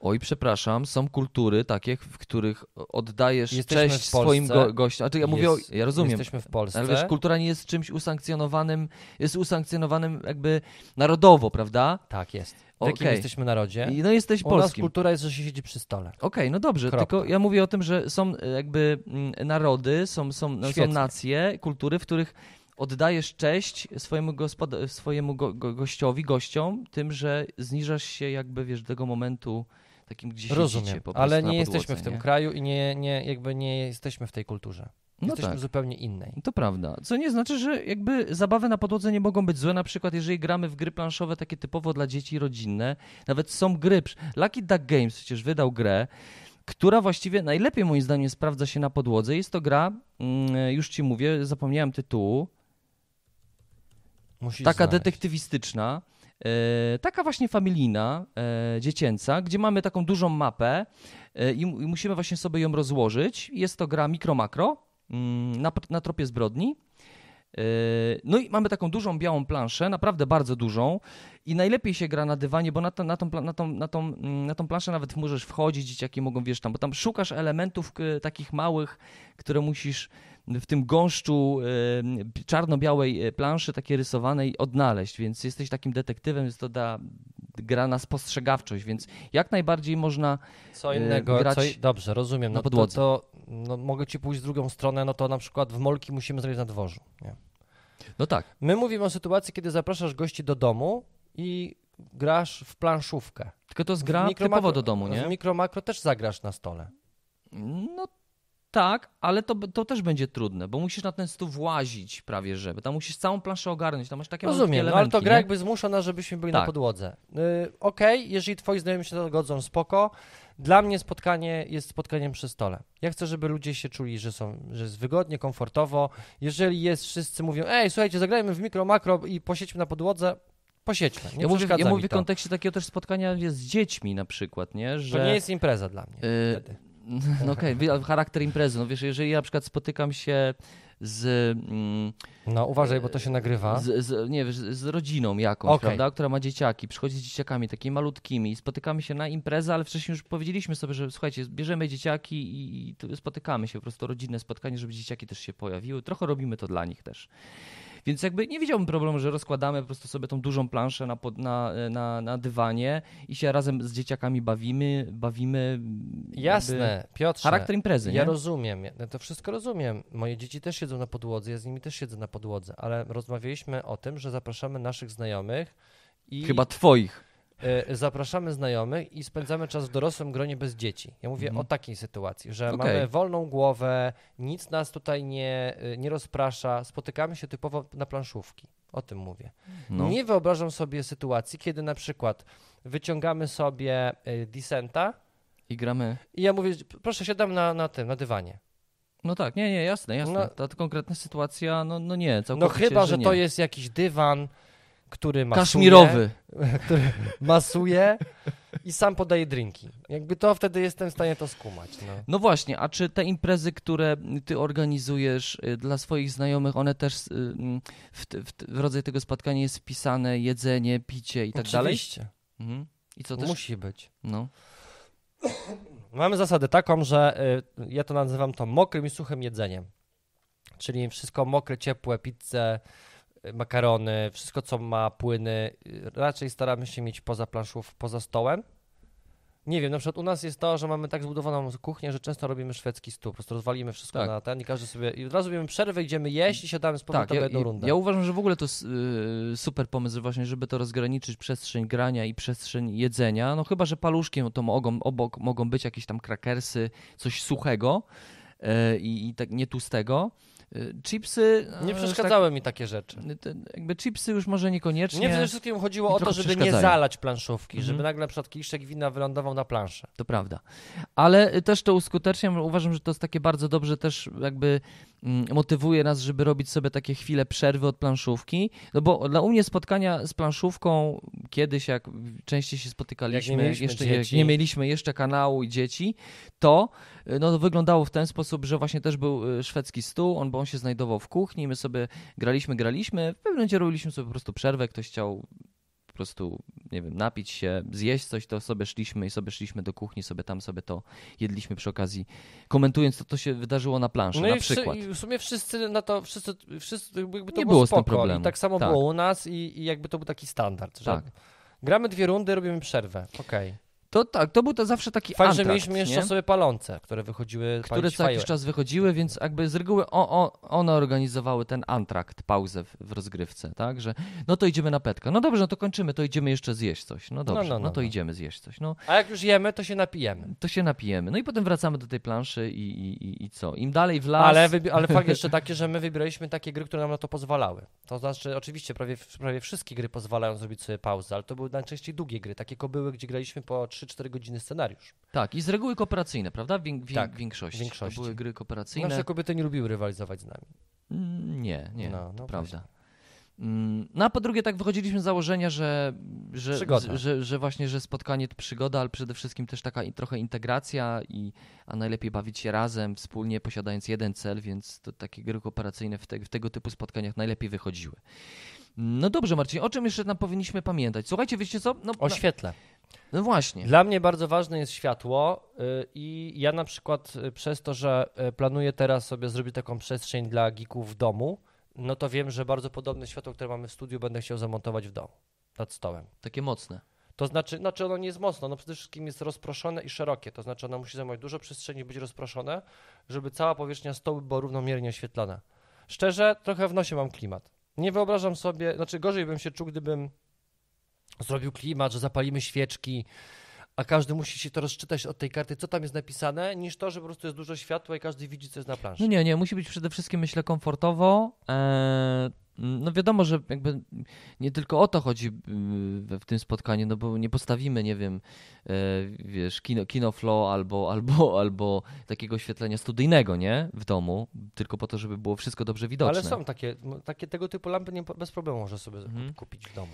Oj, przepraszam, są kultury takie, w których oddajesz
Jesteśmy
cześć swoim go, gościom. A to ja mówię, o,
Jest-
ja rozumiem,
Jesteśmy w Polsce.
ale wiesz, kultura nie jest czymś usankcjonowanym, jest usankcjonowanym jakby narodowo, prawda?
Tak, jest. W jakim jesteśmy narodzie?
I no jesteś
U nas
polskim.
kultura jest, że się siedzi przy stole.
Okej, no dobrze,
Kropka.
tylko ja mówię o tym, że są e, jakby mm, narody, są, są, no, są nacje, kultury, w których oddajesz cześć swojemu, swojemu go, go, gościowi, gościom, tym, że zniżasz się jakby, wiesz, do tego momentu takim, gdzie siedzicie
Rozumiem,
po prostu
ale nie
podłodze,
jesteśmy w tym
nie?
kraju i nie, nie, jakby nie jesteśmy w tej kulturze.
No
jesteśmy
tak.
zupełnie innej.
To prawda. Co nie znaczy, że jakby zabawy na podłodze nie mogą być złe. Na przykład, jeżeli gramy w gry planszowe takie typowo dla dzieci rodzinne, nawet są gry. Lucky Duck Games przecież wydał grę, która właściwie najlepiej moim zdaniem sprawdza się na podłodze. Jest to gra, mm, już ci mówię, zapomniałem tytułu,
Musisz
taka
znaleźć.
detektywistyczna, taka właśnie familijna, e, dziecięca, gdzie mamy taką dużą mapę e, i, mu- i musimy właśnie sobie ją rozłożyć. Jest to gra mikro-makro mm, na, na tropie zbrodni. E, No i mamy taką dużą białą planszę, naprawdę bardzo dużą i najlepiej się gra na dywanie, bo na, to, na, tą, na, tą, na, tą, mm, na tą planszę nawet możesz wchodzić, dzieciaki mogą, wiesz tam, bo tam szukasz elementów takich małych, które musisz w tym gąszczu e, czarno-białej e, planszy, takiej rysowanej, odnaleźć, więc jesteś takim detektywem, jest to da, gra na spostrzegawczość, więc jak najbardziej można
Co
y,
innego,
grać
co, dobrze, rozumiem.
na
No to,
podłodze.
to no, mogę ci pójść w drugą stronę, no to na przykład w molki musimy zrobić na dworzu. Nie?
No tak,
My mówimy o sytuacji, kiedy zapraszasz gości do domu i grasz w planszówkę.
tylko to jest
W
gra
mikro-
typowo do domu,
W
nie?
mikro makro też zagrasz na stole.
No tak, ale to, to też będzie trudne, bo musisz na ten stół włazić prawie, że, bo tam musisz całą planszę ogarnąć, tam masz takie
Rozumiem, no ale to gra
nie?
jakby zmusza nas, żebyśmy byli na
Tak.
podłodze. Y, Okej, jeżeli twoi znajomi się na to godzą, spoko. Dla mnie spotkanie jest spotkaniem przy stole. Ja chcę, żeby ludzie się czuli, że, są, że jest wygodnie, komfortowo. Jeżeli jest, wszyscy mówią, ej, słuchajcie, zagrajmy w mikro, makro i posiedźmy na podłodze, posiedźmy. Nie
ja mówię, ja mówię w kontekście takiego też spotkania z dziećmi na przykład, nie? Że...
To nie jest impreza dla mnie.
Y,
wtedy.
No okej, okay, charakter imprezy. No wiesz, jeżeli ja na przykład spotykam się z, mm,
No uważaj, bo to się nagrywa.
z, z, nie, wiesz, z rodziną jakąś,
Okej.
prawda, która ma dzieciaki, przychodzi z dzieciakami takimi malutkimi i spotykamy się na imprezę, ale wcześniej już powiedzieliśmy sobie, że słuchajcie, bierzemy dzieciaki i, i spotykamy się, po prostu rodzinne spotkanie, żeby dzieciaki też się pojawiły. Trochę robimy to dla nich też. Więc jakby nie widziałbym problemu, że rozkładamy po prostu sobie tą dużą planszę na, na, na, na dywanie i się razem z dzieciakami bawimy, bawimy. jakby
Jasne, Piotrze.
Charakter imprezy,
Ja
nie?
rozumiem, ja to wszystko rozumiem. Moje dzieci też siedzą na podłodze, ja z nimi też siedzę na podłodze, ale rozmawialiśmy o tym, że zapraszamy naszych znajomych i
Chyba twoich.
Y, zapraszamy znajomych i spędzamy czas w dorosłym gronie bez dzieci. Ja mówię
Mhm.
o takiej sytuacji, że
Okej.
mamy wolną głowę, nic nas tutaj nie, y, nie rozprasza, spotykamy się typowo na planszówki. O tym mówię.
No.
Nie wyobrażam sobie sytuacji, kiedy na przykład wyciągamy sobie y, Descenta
I gramy.
i ja mówię, proszę siadam na, na tym, na dywanie.
No tak, nie, nie, jasne, jasne.
No-
Ta, konkretna sytuacja, no, no nie,
No
całkowicie,
chyba, że
nie.
to jest jakiś dywan, który masuje.
Kaszmirowy.
który masuje i sam podaje drinki. Jakby to wtedy jestem w stanie to skumać. No.
No właśnie, a czy te imprezy, które ty organizujesz y, dla swoich znajomych, one też y, mm, w, w, w rodzaj tego spotkania jest wpisane jedzenie, picie i tak dalej?
Oczywiście.
Mhm. I co też?
Musi być.
No.
Mamy zasadę taką, że y, ja to nazywam to mokrym i suchym jedzeniem. Czyli wszystko mokre, ciepłe, pizzę, makarony, wszystko co ma płyny, raczej staramy się mieć poza planszów, poza stołem. Nie wiem, na przykład u nas jest to, że mamy tak zbudowaną kuchnię, że często robimy szwedzki stół. Po prostu rozwalimy wszystko
Tak.
na ten i każdy sobie. I od razu robimy przerwę, idziemy jeść i siadamy z powrotem
Tak, ja,
jedną rundę.
ja uważam, że w ogóle to s- y, super pomysł właśnie, żeby to rozgraniczyć przestrzeń grania i przestrzeń jedzenia. No chyba, że paluszkiem to mogą, obok mogą być jakieś tam krakersy, coś suchego y, i, i tak nie tłustego. Y, chipsy...
Nie
no,
przeszkadzały mi takie rzeczy.
Tak, te, jakby chipsy już może niekoniecznie.
Nie przede wszystkim chodziło o to, żeby nie zalać planszówki,
Mhm.
żeby nagle na przykład kiszek wina wylądował na planszę.
To prawda. Ale y, też to uskuteczniam. Uważam, że to jest takie bardzo dobrze też jakby motywuje nas, żeby robić sobie takie chwile przerwy od planszówki. No bo dla mnie spotkania z planszówką kiedyś, jak częściej się spotykaliśmy,
Jak nie mieliśmy
jeszcze jak nie mieliśmy jeszcze kanału i dzieci, to y, no, wyglądało w ten sposób, że właśnie też był y, szwedzki stół, on, bo on się znajdował w kuchni, my sobie graliśmy, graliśmy, w pewnym momencie robiliśmy sobie po prostu przerwę, ktoś chciał prostu, nie wiem, napić się, zjeść coś, to sobie szliśmy i sobie szliśmy do kuchni, sobie tam sobie to jedliśmy przy okazji, komentując to, co się wydarzyło na planszy,
No
na
i,
przykład.
i w sumie wszyscy na to, wszyscy, wszyscy jakby to
Nie
było,
było z tym
spoko.
problemu.
I tak samo
Tak.
było u nas i, i jakby to był taki standard, że
Tak.
gramy dwie rundy, robimy przerwę. Okej.
To tak, to był to zawsze taki
Fakt, że
antrakt,
mieliśmy jeszcze
nie?
sobie palące, które wychodziły
które co jakiś czas wychodziły, więc jakby z reguły o, o, one organizowały ten antrakt, pauzę w, w rozgrywce, tak, że no to idziemy na petkę, no dobrze, no to kończymy, to idziemy jeszcze zjeść coś, no dobrze, no,
no, no,
to
no.
idziemy zjeść coś, no
A jak już jemy, to się napijemy.
to się napijemy, no i potem wracamy do tej planszy i, i, i, i co, im dalej w las...
Ale, ale fakt jeszcze taki, że my wybieraliśmy takie gry, które nam na to pozwalały. To znaczy, oczywiście prawie, prawie wszystkie gry pozwalają zrobić sobie pauzę, ale to były najczęściej długie gry, takie kobyły, gdzie graliśmy po 3-4 godziny scenariusz.
Tak, i z reguły kooperacyjne, prawda? W wię-
Tak,
w większości.
w większości.
To były gry kooperacyjne.
Nasze kobiety nie lubiły rywalizować z nami.
Mm, Nie, nie,
No, no
to prawda. Mm, No a po drugie tak wychodziliśmy z założenia, że, że, z- że, że właśnie, że spotkanie to przygoda, ale przede wszystkim też taka trochę integracja i a najlepiej bawić się razem, wspólnie posiadając jeden cel, więc to takie gry kooperacyjne w, te, w tego typu spotkaniach najlepiej wychodziły. No dobrze Marcin, o czym jeszcze nam powinniśmy pamiętać? Słuchajcie, wiecie co? No,
O świetle.
no właśnie.
Dla mnie bardzo ważne jest światło y, i ja na przykład y, przez to, że y, planuję teraz sobie zrobić taką przestrzeń dla geeków w domu, no to wiem, że bardzo podobne światło, które mamy w studiu, będę chciał zamontować w domu, nad stołem.
Takie mocne.
To znaczy, znaczy ono nie jest mocno, ono przede wszystkim jest rozproszone i szerokie, to znaczy ono musi zajmować dużo przestrzeni, być rozproszone, żeby cała powierzchnia stołu była równomiernie oświetlana. Szczerze, trochę w nosie mam klimat. Nie wyobrażam sobie, znaczy gorzej bym się czuł, gdybym zrobił klimat, że zapalimy świeczki, a każdy musi się to rozczytać od tej karty, co tam jest napisane, niż to, że po prostu jest dużo światła i każdy widzi, co jest na planszy.
No nie, nie, musi być przede wszystkim, myślę, komfortowo. Eee, no wiadomo, że jakby nie tylko o to chodzi yy, w, tym spotkaniu, no bo nie postawimy, nie wiem, e, wiesz, kino, kino flow albo, albo, albo takiego oświetlenia studyjnego, nie? W domu, tylko po to, żeby było wszystko dobrze widoczne.
Ale są takie, takie tego typu lampy nie, bez problemu można sobie
Mhm.
kupić w domu.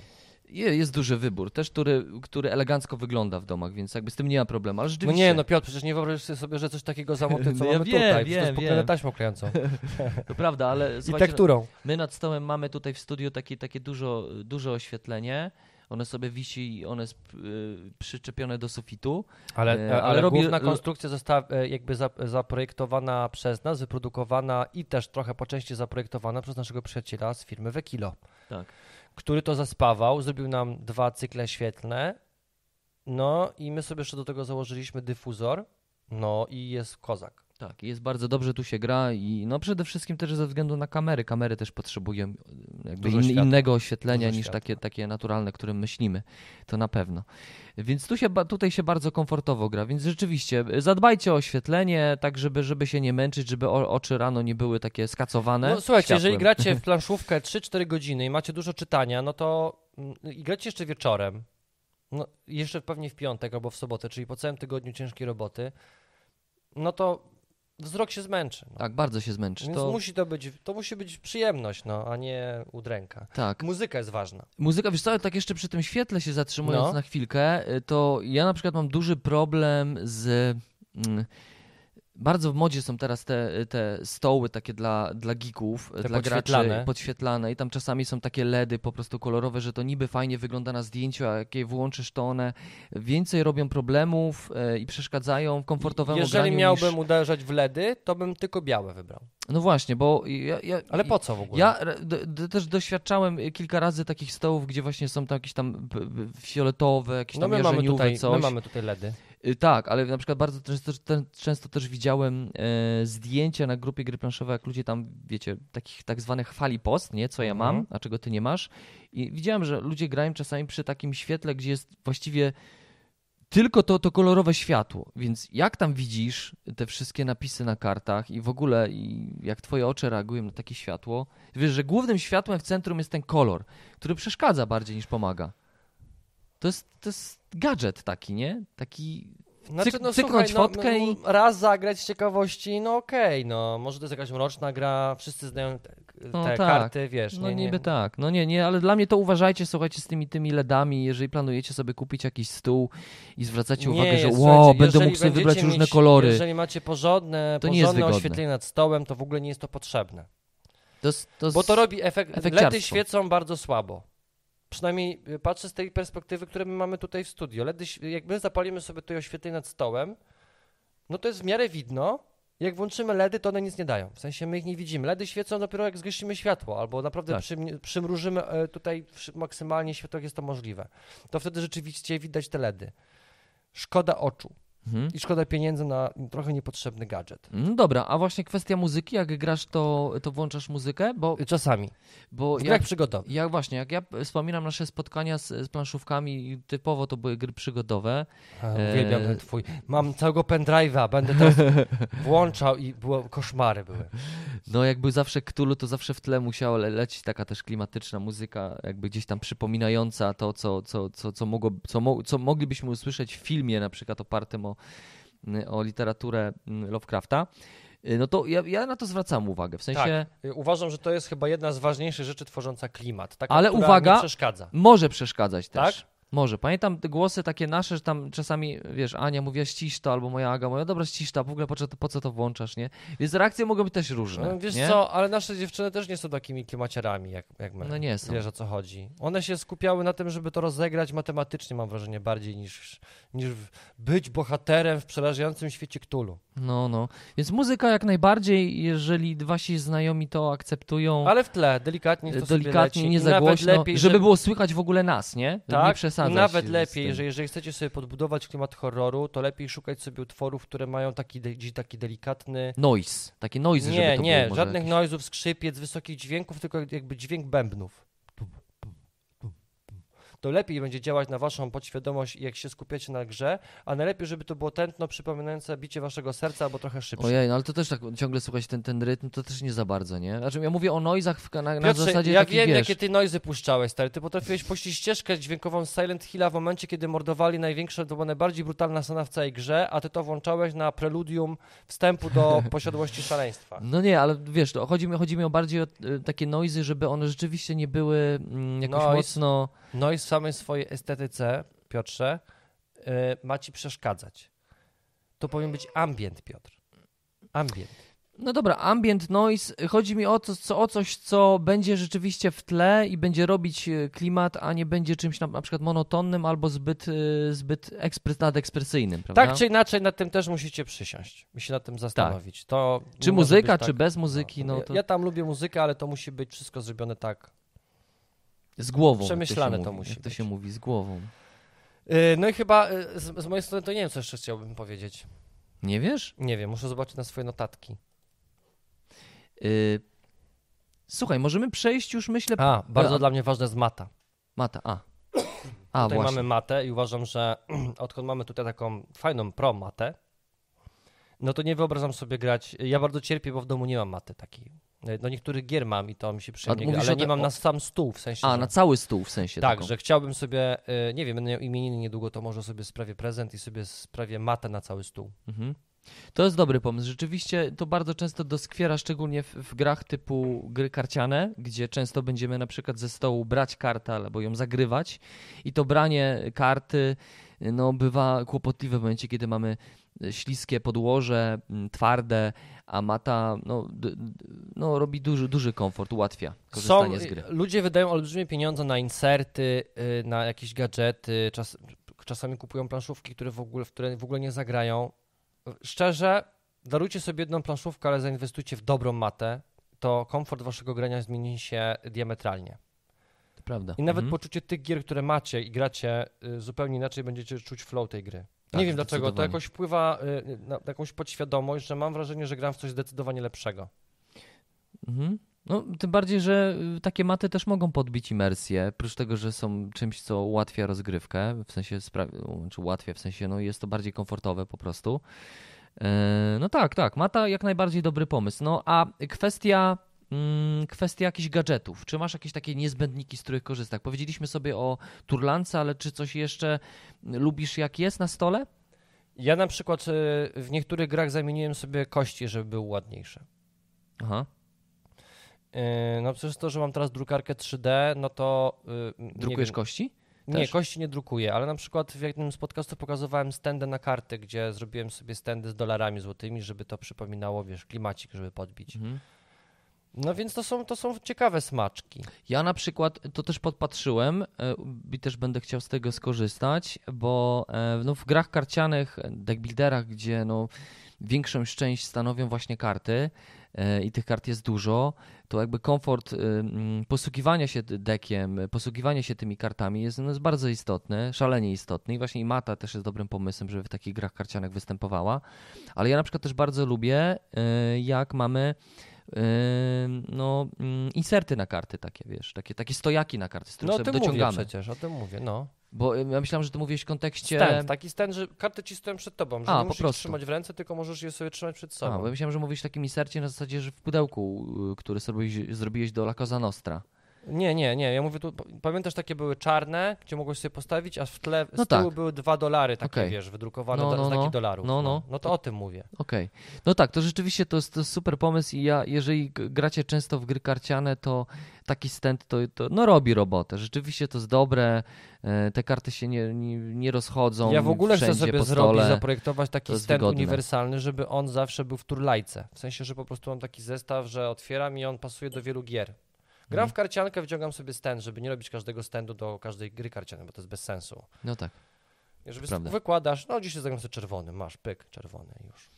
Je, jest duży wybór, też który, który elegancko wygląda w domach, więc jakby z tym nie ma problemu, ale
No
rzeczywiście...
nie, no Piotr, przecież nie wyobrażasz sobie, że coś takiego zamontuje, co
Ja
mamy
wiem,
tutaj.
wiem,
to jest taśmą klejącą.
To prawda, ale
I tekturą.
My nad stołem mamy tutaj w studiu takie, takie dużo, duże oświetlenie. One sobie wisi, one jest y, przyczepione do sufitu.
Ale,
E,
ale,
ale robi-
główna konstrukcja została e, jakby za, zaprojektowana przez nas, wyprodukowana i też trochę po części zaprojektowana przez naszego przyjaciela z firmy Wekilo,
Tak.
Który to zaspawał, zrobił nam dwa cykle świetlne, no i my sobie jeszcze do tego założyliśmy dyfuzor, no i jest kozak.
Tak, jest bardzo dobrze tu się gra i no przede wszystkim też ze względu na kamery. Kamery też potrzebują in, innego oświetlenia
Dużo
niż
światła.
takie, takie naturalne, którym myślimy. To na pewno. Więc tu się, tutaj się bardzo komfortowo gra, więc rzeczywiście zadbajcie o oświetlenie, tak żeby, żeby się nie męczyć, żeby oczy rano nie były takie skacowane.
No słuchajcie, jeżeli
światłem.
gracie w planszówkę 3-4 godziny i macie dużo czytania, no to mm, i gracie jeszcze wieczorem, no jeszcze pewnie w piątek albo w sobotę, czyli po całym tygodniu ciężkiej roboty, no to wzrok się zmęczy. No.
Tak, bardzo się zmęczysz.
Więc
To,
musi to być, to musi być przyjemność, no, a nie udręka.
tak.
Muzyka jest ważna.
Muzyka, wiesz co, tak jeszcze przy tym świetle się zatrzymując
No.
na chwilkę, y, to ja na przykład mam duży problem z... Mm, bardzo w modzie są teraz te, te stoły takie dla, dla geeków,
Te
dla graczy
podświetlane.
podświetlane i tam czasami są takie LEDy po prostu kolorowe, że to niby fajnie wygląda na zdjęciu, a jak je włączysz, to one więcej robią problemów e, i przeszkadzają komfortowemu
Jeżeli
graniu
miałbym
niż...
uderzać w LEDy, to bym tylko białe wybrał.
No właśnie, bo ja, ja,
Ale po co w ogóle?
Ja też doświadczałem kilka razy takich stołów, gdzie właśnie są tam jakieś tam fioletowe, jakieś
no
tam
my mamy, tutaj,
coś.
my mamy tutaj LEDy.
Y, Tak, ale na przykład bardzo często, często też widziałem e, zdjęcia na grupie gry planszowe, jak ludzie tam, wiecie, takich tak zwanych chwali post, nie, co ja mam,
Mhm.
a czego ty nie masz. I widziałem, że ludzie grają czasami przy takim świetle, gdzie jest właściwie tylko to, to kolorowe światło. Więc jak tam widzisz te wszystkie napisy na kartach i w ogóle i jak twoje oczy reagują na takie światło, wiesz, że głównym światłem w centrum jest ten kolor, który przeszkadza bardziej niż pomaga. To jest, to jest gadżet taki, nie? Taki
Znaczy,
Cyk-
no,
cyknąć
słuchaj,
fotkę
no,
i-
raz zagrać z ciekawości, no okej, no może to jest jakaś mroczna gra, wszyscy znają te,
No
te
tak.
karty, wiesz,
No
nie, nie.
niby tak, no nie, nie, ale dla mnie to uważajcie, słuchajcie, z tymi tymi LEDami, jeżeli planujecie sobie kupić jakiś stół i zwracacie
Nie
uwagę, że wow, będę mógł sobie wybrać różne
mieć,
kolory.
Jeżeli macie porządne,
To nie
porządne oświetlenie nad stołem, to w ogóle nie jest to potrzebne.
To, to,
Bo to robi efekt. LEDy świecą bardzo słabo. Przynajmniej y, patrzę z tej perspektywy, które my mamy tutaj w studio. LEDy, ś- jak my zapalimy sobie to oświetlenie nad stołem, no to jest w miarę widno. Jak włączymy LEDy, to one nic nie dają. W sensie my ich nie widzimy. LEDy świecą dopiero jak zgasimy światło, albo naprawdę
Tak.
przym, przymrużymy e, tutaj przy- maksymalnie światło, jak jest to możliwe. To wtedy rzeczywiście widać te LEDy. Szkoda oczu
Mhm.
i szkoda pieniędzy na trochę niepotrzebny gadżet.
No dobra, a właśnie kwestia muzyki, jak grasz, to, to włączasz muzykę, bo,
Czasami.
bo
W
jak,
grach przygodowych.
jak właśnie, jak ja wspominam nasze spotkania z, z planszówkami, typowo to były gry przygodowe,
A, Uwielbiam
Eee.
ten twój. Mam całego pendrive'a, będę teraz włączał i było, koszmary były.
No jakby zawsze Cthulhu, to zawsze w tle musiała le lecieć taka też klimatyczna muzyka, jakby gdzieś tam przypominająca to, co, co, co, co, mogło, co, mo co moglibyśmy usłyszeć w filmie na przykład opartym o, o literaturę Lovecrafta. Y, No to ja, ja na to zwracam uwagę, w sensie
Y, Uważam, że to jest chyba jedna z ważniejszych rzeczy tworząca klimat. Taka,
Ale uwaga,
przeszkadza.
może przeszkadzać też.
Tak?
Może. Pamiętam głosy takie nasze, że tam czasami, wiesz, Ania mówiła ścisz to, albo moja Aga mówiła, dobra, ścisz to, w ogóle po co, to- po co to włączasz, nie? Więc reakcje mogą być też różne,
No, wiesz
nie?
co, ale nasze dziewczyny też nie są takimi klimaciarami jak, jak my.
No nie są.
Wiesz o co chodzi. One się skupiały na tym, żeby to rozegrać matematycznie, mam wrażenie, bardziej niż, niż być bohaterem w przerażającym świecie Cthulhu.
No, no. Więc muzyka jak najbardziej, jeżeli wasi znajomi to akceptują,
Ale w tle, delikatnie to
delikatnie, nie za głośno,
lepiej,
żeby było słychać w ogóle nas, nie? nie
Tak,
przesadzać.
nawet lepiej, że jeżeli chcecie sobie podbudować klimat horroru, to lepiej szukać sobie utworów, które mają taki, de- taki delikatny...
Noise, takie noise,
nie,
żeby to
nie, żadnych
jakieś...
noizów, skrzypiec, wysokich dźwięków, tylko jakby dźwięk bębnów. To lepiej będzie działać na waszą podświadomość, jak się skupiacie na grze, a najlepiej, żeby to było tętno przypominające bicie waszego serca albo trochę szybsze.
Ojej, no ale to też tak ciągle słuchać ten, ten rytm, to też nie za bardzo, nie? Znaczy ja mówię o noizach w, na, na
Piotrze,
zasadzie
ja wiem,
wiesz...
jakie ty noizy puszczałeś, stary. Ty potrafiłeś puścić ścieżkę dźwiękową z Silent Hilla w momencie, kiedy mordowali największe, to była najbardziej brutalna scena w całej grze, a ty to włączałeś na preludium wstępu do posiadłości szaleństwa.
No nie, ale wiesz, to chodzi mi, chodzi mi o bardziej o y, takie noizy, żeby one rzeczywiście nie były mm, jakoś
Noise.
mocno...
Noise samej swojej estetyce, Piotrze, yy, ma ci przeszkadzać. To powinien być ambient, Piotr. Ambient.
No dobra, ambient noise, chodzi mi o, to, co, o coś, co będzie rzeczywiście w tle i będzie robić y, klimat, a nie będzie czymś na, na przykład monotonnym albo zbyt, y, zbyt ekspres, nadekspresyjnym, prawda?
Tak czy inaczej, nad tym też musicie przysiąść i się nad tym zastanowić. To nie
Czy muzyka,
być
czy
tak,
bez muzyki, no
ja,
to
ja tam lubię muzykę, ale to musi być wszystko zrobione tak.
Z głową.
przemyślane
to,
to
mówi,
musi
jak to się mówi, z głową.
Yy, no i chyba yy, z, z mojej strony to nie wiem, co jeszcze chciałbym powiedzieć.
Nie wiesz?
Nie wiem, muszę zobaczyć na swoje notatki.
Y, Słuchaj, możemy przejść już, myślę...
A, bardzo
A,
dla mnie ważna jest mata.
Mata, a. A,
tutaj
właśnie.
mamy matę i uważam, że odkąd mamy tutaj taką fajną pro matę, no to nie wyobrażam sobie grać. Ja bardzo cierpię, bo w domu nie mam maty takiej. Do niektórych gier mam i to mi się przyjemnie gra, ale nie
te-
mam na sam stół, w sensie,
A,
że...
na cały stół w sensie
Tak,
taką.
że chciałbym sobie, y, nie wiem, będę miał imieniny niedługo, to może sobie sprawię prezent i sobie sprawię matę na cały stół.
Mhm. To jest dobry pomysł. Rzeczywiście to bardzo często doskwiera, szczególnie w, w grach typu gry karciane, gdzie często będziemy na przykład ze stołu brać kartę albo ją zagrywać i to branie karty no, bywa kłopotliwe w momencie, kiedy mamy śliskie podłoże, m, twarde, a mata no, no, robi duży, duży komfort, ułatwia
Są,
korzystanie z gry.
ludzie wydają olbrzymie pieniądze na inserty, y, na jakieś gadżety, czas, czasami kupują planszówki, które w, ogóle, w które w ogóle nie zagrają. Szczerze, darujcie sobie jedną planszówkę, ale zainwestujcie w dobrą matę, to komfort waszego grania zmieni się diametralnie.
To prawda.
I nawet
Mhm.
poczucie tych gier, które macie i gracie, y, zupełnie inaczej będziecie czuć flow tej gry.
Tak,
nie wiem dlaczego, to jakoś wpływa y, na jakąś podświadomość, że mam wrażenie, że gram w coś zdecydowanie lepszego.
Mhm. No, tym bardziej, że y, takie maty też mogą podbić imersję, oprócz tego, że są czymś, co ułatwia rozgrywkę, w sensie, spra- czy ułatwia, w sensie, no jest to bardziej komfortowe po prostu. E, No tak, tak, mata jak najbardziej dobry pomysł. No a kwestia, kwestia jakichś gadżetów. Czy masz jakieś takie niezbędniki, z których korzystasz? Powiedzieliśmy sobie o turlance, ale czy coś jeszcze lubisz jak jest na stole?
Ja na przykład y, w niektórych grach zamieniłem sobie kości, żeby były ładniejsze.
Aha.
Y, No przez to, że mam teraz drukarkę 3D, no to... y, nie
Drukujesz
wiem,
kości?
Nie,
też?
kości nie drukuję, ale na przykład w jednym z podcastów pokazywałem stędy na karty, gdzie zrobiłem sobie stędy z dolarami złotymi, żeby to przypominało, wiesz, klimacik, żeby podbić.
Mhm.
No więc to są, to są ciekawe smaczki.
Ja na przykład to też podpatrzyłem e, i też będę chciał z tego skorzystać, bo e, no, w grach karcianych, deckbuilderach, gdzie no, większą część stanowią właśnie karty e, i tych kart jest dużo, to jakby komfort posługiwania się deckiem, posługiwania się tymi kartami jest, no, jest bardzo istotny, szalenie istotny i właśnie i mata też jest dobrym pomysłem, żeby w takich grach karcianych występowała. Ale ja na przykład też bardzo lubię, jak mamy no, mm, inserty na karty takie, wiesz, takie, takie stojaki na karty, z których
No
sobie
tym mówię
dociągamy.
przecież, o tym mówię, no.
Bo y, ja myślałem, że ty mówiłeś w kontekście...
Stand, taki stand, że karty ci stoją przed tobą, że
A,
nie musisz
prostu.
trzymać w ręce, tylko możesz je sobie trzymać przed
A,
sobą.
bo ja myślałem, że mówisz w takim insercie na zasadzie, że w pudełku, y, który zrobiłeś, zrobiłeś do La Cosa Nostra.
Nie, nie, nie, ja mówię tu, pamiętasz takie były czarne, gdzie mogłeś sobie postawić, a w tle, z
No
tyłu
tak.
były dwa dolary takie,
Okej.
wiesz, wydrukowane
No, no,
znaki
no.
dolarów.
No, no.
no to o tym mówię.
Okej. No tak, to rzeczywiście to jest, to jest super pomysł i ja, jeżeli gracie często w gry karciane, to taki stand to, to no robi robotę. Rzeczywiście to jest dobre, e, te karty się nie, nie, nie rozchodzą
Ja w ogóle chcę sobie zrobić, zaprojektować taki stand
wygodne.
uniwersalny, żeby on zawsze był w turlajce. W sensie, że po prostu mam taki zestaw, że otwieram i on pasuje do wielu gier. Gram
Mhm.
w karciankę, wyciągam sobie stand, żeby nie robić każdego standu do każdej gry karcianej, bo to jest bez sensu.
No tak.
Żeby
Prawda.
wykładasz, no dzisiaj zagram sobie czerwony, masz, pyk, czerwony już.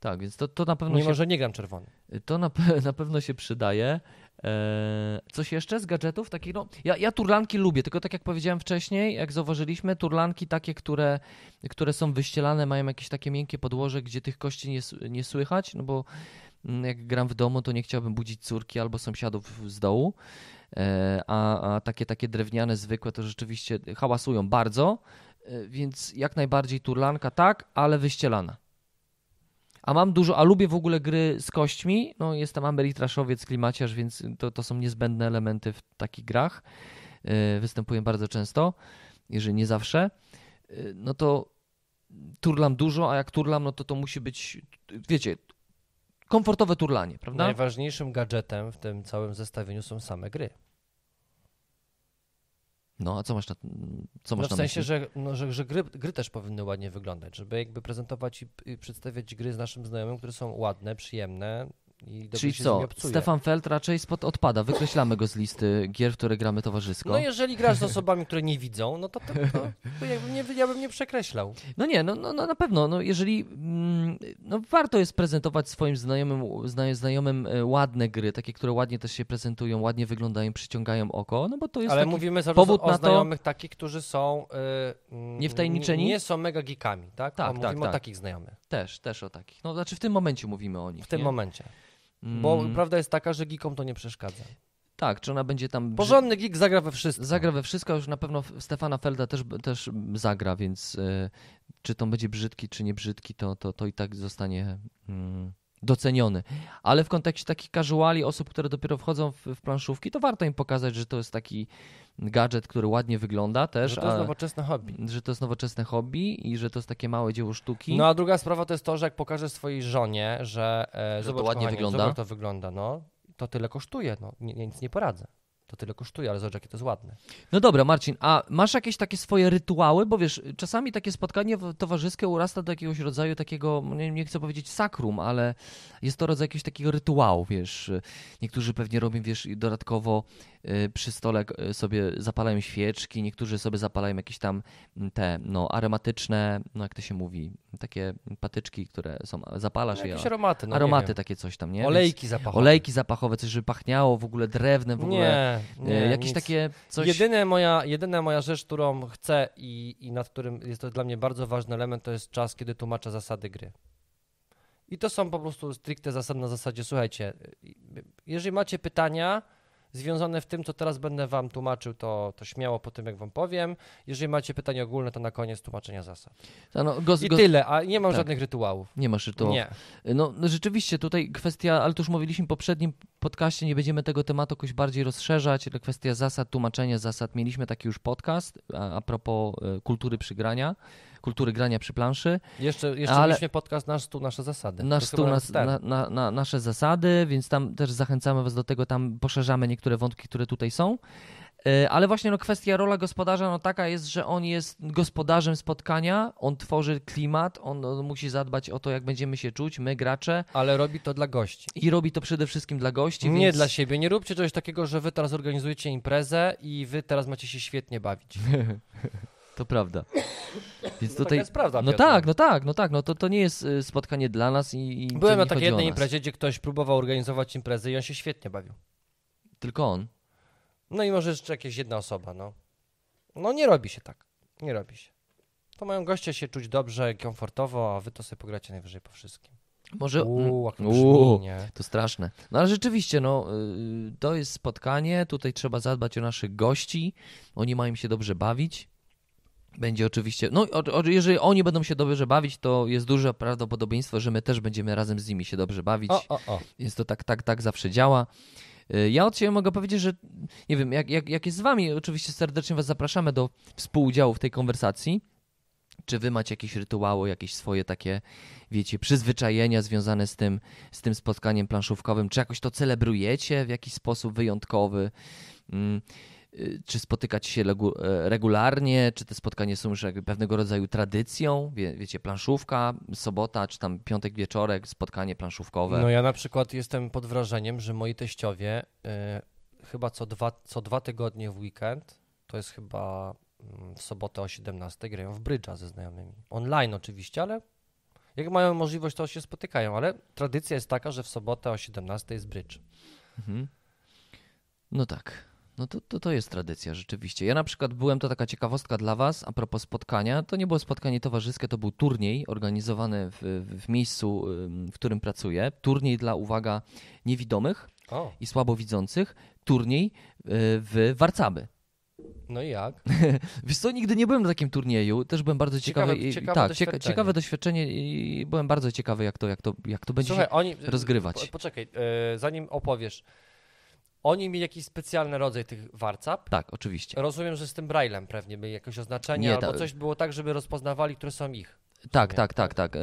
Tak, więc to, to na pewno
Mimo,
się
że nie gram czerwony.
To na, pe- na pewno się przydaje. Eee, coś jeszcze z gadżetów? Takich, no, ja, ja turlanki lubię, tylko tak jak powiedziałem wcześniej, jak zauważyliśmy, turlanki takie, które, które są wyścielane, mają jakieś takie miękkie podłoże, gdzie tych kości nie, nie słychać, no bo jak gram w domu, to nie chciałbym budzić córki albo sąsiadów z dołu, Eee, a, a takie, takie drewniane, zwykłe to rzeczywiście hałasują bardzo, e, więc jak najbardziej turlanka tak, ale wyścielana. A mam dużo, a lubię w ogóle gry z kośćmi. No, jestem ameritraszowiec, klimaciarz, więc to, to są niezbędne elementy w takich grach. Yy, Występuję bardzo często, jeżeli nie zawsze. No to turlam dużo, a jak turlam, no to to musi być, wiecie, komfortowe turlanie, prawda?
Najważniejszym gadżetem w tym całym zestawieniu są same gry.
No, a co masz na, co
No
masz
w sensie,
myśli?
że, no, że, że gry, gry też powinny ładnie wyglądać, żeby jakby prezentować i, i przedstawiać gry z naszym znajomym, które są ładne, przyjemne
Czyli co? Stefan Feld raczej spod odpada. Wykreślamy go z listy gier, w które gramy towarzysko.
No jeżeli grasz z osobami, które nie widzą, no to, to, to, to ja, bym nie, ja bym nie przekreślał.
No nie, no, no, no na pewno, no jeżeli, mm, no warto jest prezentować swoim znajomym, zna, znajomym e, ładne gry, takie, które ładnie też się prezentują, ładnie wyglądają, przyciągają oko, no bo to jest
Ale mówimy cały
powód
o
na to-
znajomych takich, którzy są... y, mm,
Niewtajemniczeni?
Nie, nie są mega geekami, tak?
Tak,
o,
tak,
mówimy
tak.
o takich znajomych.
Też, też o takich. No, znaczy w tym momencie mówimy o nich.
W tym
nie?
momencie. Bo
Mm,
prawda jest taka, że geekom to nie przeszkadza.
Tak, czy ona będzie tam.
Porządny geek zagra we wszystko.
Zagra we wszystko, już na pewno Stefana Felda też, też zagra, więc y, czy to będzie brzydki, czy nie brzydki, to, to, to i tak zostanie mm, doceniony. Ale w kontekście takich casuali, osób, które dopiero wchodzą w, w planszówki, to warto im pokazać, że to jest taki gadżet, który ładnie wygląda też,
Że to jest nowoczesne hobby.
że to jest nowoczesne hobby i że to jest takie małe dzieło sztuki.
No a druga sprawa to jest to, że jak pokażesz swojej żonie, że, e,
Że to
zobacz,
ładnie
kochanie,
wygląda.
To wygląda, no, to tyle kosztuje, no, nic nie poradzę. To tyle kosztuje, ale zobacz, jakie to jest ładne.
No dobra, Marcin, a masz jakieś takie swoje rytuały? Bo wiesz, czasami takie spotkanie towarzyskie urasta do jakiegoś rodzaju takiego, nie, nie chcę powiedzieć sakrum, ale jest to rodzaj jakiegoś takiego rytuału, wiesz. Niektórzy pewnie robią, wiesz, dodatkowo przy stole y, sobie zapalają świeczki, niektórzy sobie zapalają jakieś tam mm, te, no, aromatyczne, no jak to się mówi, takie patyczki, które są, zapalasz je,
Jakieś aromaty, no,
aromaty takie coś tam, nie? Więc
Olejki zapachowe.
Olejki zapachowe, coś, żeby pachniało w ogóle drewnem, w ogóle.
Nie,
y,
nie,
jakieś
nic.
takie coś...
Jedyne moja, jedyna moja rzecz, którą chcę i, i nad którym jest to dla mnie bardzo ważny element, to jest czas, kiedy tłumaczę zasady gry. I to są po prostu stricte zasady na zasadzie, słuchajcie, jeżeli macie pytania związane w tym, co teraz będę wam tłumaczył, to, to śmiało po tym, jak wam powiem. Jeżeli macie pytania ogólne, to na koniec tłumaczenia zasad.
A No, go,
I
go,
tyle, a nie mam
tak.
żadnych rytuałów.
Nie masz rytuałów.
Nie.
No, no rzeczywiście tutaj kwestia, ale to już mówiliśmy w poprzednim podcaście, nie będziemy tego tematu jakoś bardziej rozszerzać, kwestia zasad, tłumaczenia zasad. Mieliśmy taki już podcast a, a propos e, kultury przygrania, kultury grania przy planszy.
Jeszcze, jeszcze
Ale-
mieliśmy podcast Nasz Stół, Nasze Zasady.
Nasz stół, nas, na, na, na, nasze zasady, więc tam też zachęcamy Was do tego, tam poszerzamy niektóre wątki, które tutaj są. E, Ale właśnie no, kwestia rola gospodarza no, taka jest, że on jest gospodarzem spotkania, on tworzy klimat, on, on musi zadbać o to, jak będziemy się czuć, my gracze
Ale robi to dla gości.
i robi to przede wszystkim dla gości.
Nie
więc...
dla siebie. Nie róbcie czegoś takiego, że wy teraz organizujecie imprezę i wy teraz macie się świetnie bawić.
To prawda. Więc
Tutaj...
tutaj.
jest prawda.
No tak, no tak, no tak, no to, to nie jest y, spotkanie dla nas i. i
Byłem na takiej jednej imprezie, gdzie ktoś próbował organizować imprezę i on się świetnie bawił.
Tylko on.
No i może jeszcze jakaś jedna osoba, no. No nie robi się tak. Nie robi się. To mają goście się czuć dobrze, komfortowo, a wy to sobie pogracie najwyżej po wszystkim.
Może.
Uuu, jak to
Uuu.
brzmi, nie?
To straszne. No ale rzeczywiście, no, y, to jest spotkanie, tutaj trzeba zadbać o naszych gości, oni mają się dobrze bawić. Będzie oczywiście, no o, o, jeżeli oni będą się dobrze bawić, to jest duże prawdopodobieństwo, że my też będziemy razem z nimi się dobrze bawić.
O, o, o.
Więc to tak, tak, tak zawsze działa. Y, Ja od siebie mogę powiedzieć, że nie wiem, jak, jak, jak jest z wami, oczywiście serdecznie was zapraszamy do współudziału w tej konwersacji. Czy wy macie jakieś rytuały, jakieś swoje takie, wiecie, przyzwyczajenia związane z tym, z tym spotkaniem planszówkowym? Czy jakoś to celebrujecie w jakiś sposób wyjątkowy? Mm, Czy spotykać się e, regularnie? Czy te spotkania są już jakby pewnego rodzaju tradycją? Wie, wiecie, planszówka, sobota, czy tam piątek wieczorek, spotkanie planszówkowe?
No ja na przykład jestem pod wrażeniem, że moi teściowie y, chyba co dwa, co dwa tygodnie w weekend, to jest chyba mm, w sobotę o 17 grają w brydża ze znajomymi. Online oczywiście, ale jak mają możliwość, to się spotykają, ale tradycja jest taka, że w sobotę o 17 jest brydż.
Mhm. No tak. No to, to, to jest tradycja, rzeczywiście. Ja na przykład byłem, to taka ciekawostka dla Was, a propos spotkania. To nie było spotkanie towarzyskie, to był turniej organizowany w, w miejscu, w którym pracuję. Turniej dla, uwaga, niewidomych
O,
i słabowidzących. Turniej y, w Warcaby.
no i jak?
Wiesz co, nigdy nie byłem na takim turnieju, też byłem bardzo ciekawy.
Ciekawe-
i-
ciekawe
tak,
doświadczenie.
ciekawe doświadczenie i byłem bardzo ciekawy, jak to, jak to, jak to będzie
Słuchaj,
się
oni...
rozgrywać.
Po, poczekaj, y, zanim opowiesz. Oni mieli jakiś specjalny rodzaj tych warcap.
Tak, oczywiście.
Rozumiem, że z tym braillem pewnie byli jakieś oznaczenie,
Nie,
albo
ta-
coś było tak, żeby rozpoznawali, które są ich.
Tak, tak, tak, tak.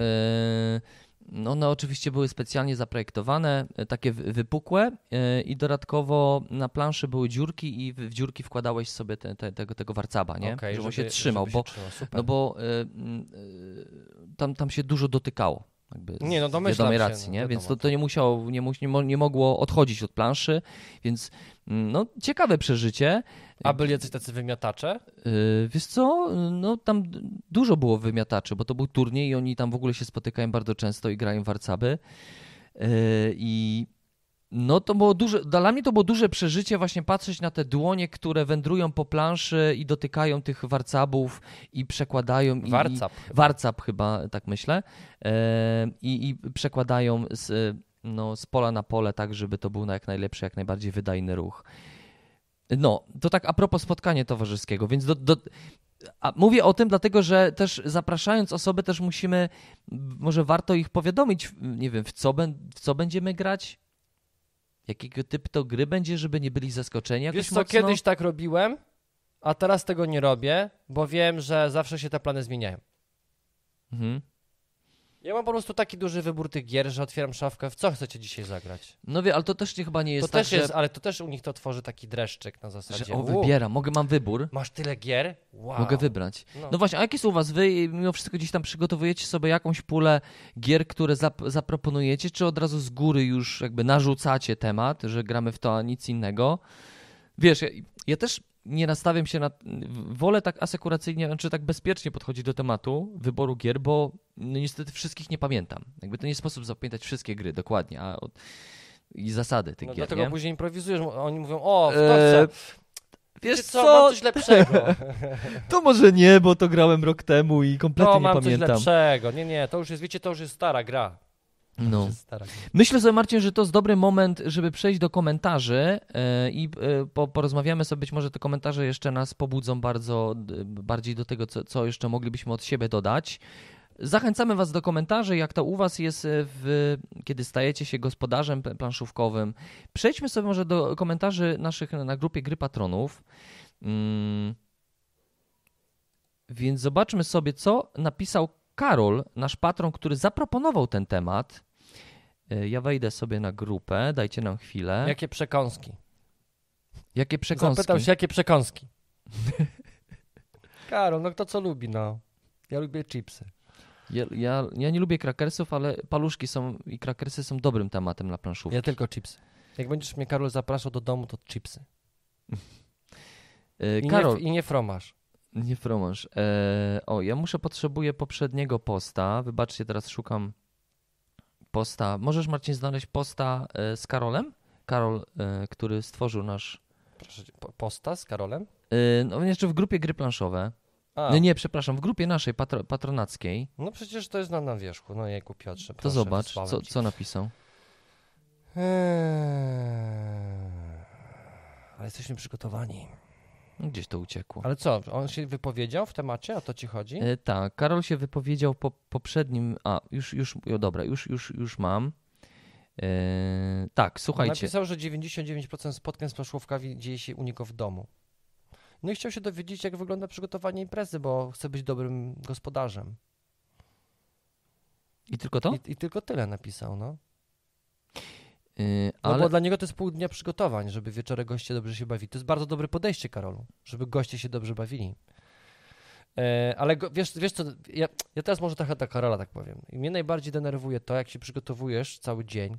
No, One oczywiście były specjalnie zaprojektowane, e, takie wy- wypukłe e, i dodatkowo na planszy były dziurki i w w dziurki wkładałeś sobie te, te, tego, tego warcaba, nie?
Okej,
żeby on się trzymał,
żeby
bo,
się trzymał. Super.
no bo e, tam, tam się dużo dotykało. Jakby
Nie, no domyślam
wiadomej
się,
racji,
no
nie?
wiadomo.
Więc to, to nie musiało, nie, mu- nie, nie mogło odchodzić od planszy, więc mm, no, ciekawe przeżycie.
A byli jacyś tacy wymiatacze?
Yy, Wiesz co, no tam dużo było wymiataczy, bo to był turniej i oni tam w ogóle się spotykają bardzo często i grają warcaby. Yy, I No to było duże, dla mnie to było duże przeżycie właśnie patrzeć na te dłonie, które wędrują po planszy i dotykają tych warcabów i przekładają.
Warcap.
I, warcap chyba, tak myślę. E, i, I przekładają z, no, z pola na pole tak, żeby to był na jak najlepszy, jak najbardziej wydajny ruch. No, to tak a propos spotkania towarzyskiego, więc do, do, a mówię o tym dlatego, że też zapraszając osoby też musimy, może warto ich powiadomić, nie wiem, w co, w co będziemy grać, jakiego typu to gry będzie, żeby nie byli zaskoczeni jakoś
Wiesz co,
mocno.
kiedyś tak robiłem, a teraz tego nie robię, bo wiem, że zawsze się te plany zmieniają.
Mhm.
Ja mam po prostu taki duży wybór tych gier, że otwieram szafkę, w co chcecie dzisiaj zagrać.
No wie, ale to też nie, chyba nie jest
to
tak,
też
że,
jest, ale to też u nich to tworzy taki dreszczyk na zasadzie.
że o,
"Ło,
wybieram, mogę, mam wybór,
Masz tyle gier? Wow.
mogę wybrać.
No.
No właśnie, a jakie są u was? Wy mimo wszystko gdzieś tam przygotowujecie sobie jakąś pulę gier, które zap- zaproponujecie, czy od razu z góry już jakby narzucacie temat, że gramy w to, a nic innego? Wiesz, ja, ja też nie nastawiam się na... Wolę tak asekuracyjnie, czy tak bezpiecznie podchodzić do tematu wyboru gier, bo no niestety wszystkich nie pamiętam. Jakby to nie sposób zapamiętać wszystkie gry dokładnie, a od, i zasady tych
No
gier,
dlatego
nie?
później improwizujesz, oni mówią, o, w to
Eee,
chcę.
Wiesz co,
mam coś lepszego.
to może nie, bo to grałem rok temu i kompletnie
To
nie
mam coś
pamiętam.
lepszego. Nie, nie, to już jest, wiecie, to już jest stara gra. Już
No. Myślę sobie, Marcin, że to jest dobry moment, żeby przejść do komentarzy e, i e, po, porozmawiamy sobie. Być może te komentarze jeszcze nas pobudzą bardzo bardziej do tego, co, co jeszcze moglibyśmy od siebie dodać. Zachęcamy Was do komentarzy, jak to u Was jest, e, w, kiedy stajecie się gospodarzem pl- planszówkowym. Przejdźmy sobie może do komentarzy naszych na grupie Gry Patronów. Mm. Więc zobaczmy sobie, co napisał Karol, nasz patron, który zaproponował ten temat. E, Ja wejdę sobie na grupę, dajcie nam chwilę.
Jakie przekąski?
Jakie przekąski?
Zapytał się, jakie przekąski? Karol, no kto co lubi, no. Ja lubię chipsy.
Ja, ja, ja nie lubię krakersów, ale paluszki są i krakersy są dobrym tematem na planszówkę.
Ja tylko chipsy. Jak będziesz mnie, Karol, zapraszał do domu, to chipsy.
E,
I
Karol,
Nie, I nie fromaż.
Nie fromaż. E, o, ja muszę, potrzebuję poprzedniego posta. Wybaczcie, teraz szukam posta. Możesz, Marcin, znaleźć posta e, z Karolem? Karol, e, który stworzył nasz...
Proszę, po- posta z Karolem?
E, no jeszcze w grupie gry planszowe.
A,
No nie, przepraszam, w grupie naszej patro, patronackiej.
no przecież to jest na, na wierzchu. No jejku, Piotrze,
To
proszę,
zobacz,
wysłałem
co,
ci.
co napisał.
Eee, Ale jesteśmy przygotowani.
Gdzieś to uciekło.
Ale co, on się wypowiedział w temacie? O to ci chodzi?
E, tak, Karol się wypowiedział po poprzednim. A, już, już, o, dobra, już, już, już mam. E, tak, słuchajcie.
Napisał, że 99% spotkań z planszówkami dzieje się u niego w domu. No i chciał się dowiedzieć, jak wygląda przygotowanie imprezy, bo chce być dobrym gospodarzem.
I tylko to?
I, I tylko tyle napisał, no.
E,
No
ale
bo dla niego to jest pół dnia przygotowań, żeby wieczorem goście dobrze się bawili. To jest bardzo dobre podejście, Karolu, żeby goście się dobrze bawili. E, ale go, wiesz, wiesz co, ja, ja teraz może trochę do Karola tak powiem. I mnie najbardziej denerwuje to, jak się przygotowujesz cały dzień,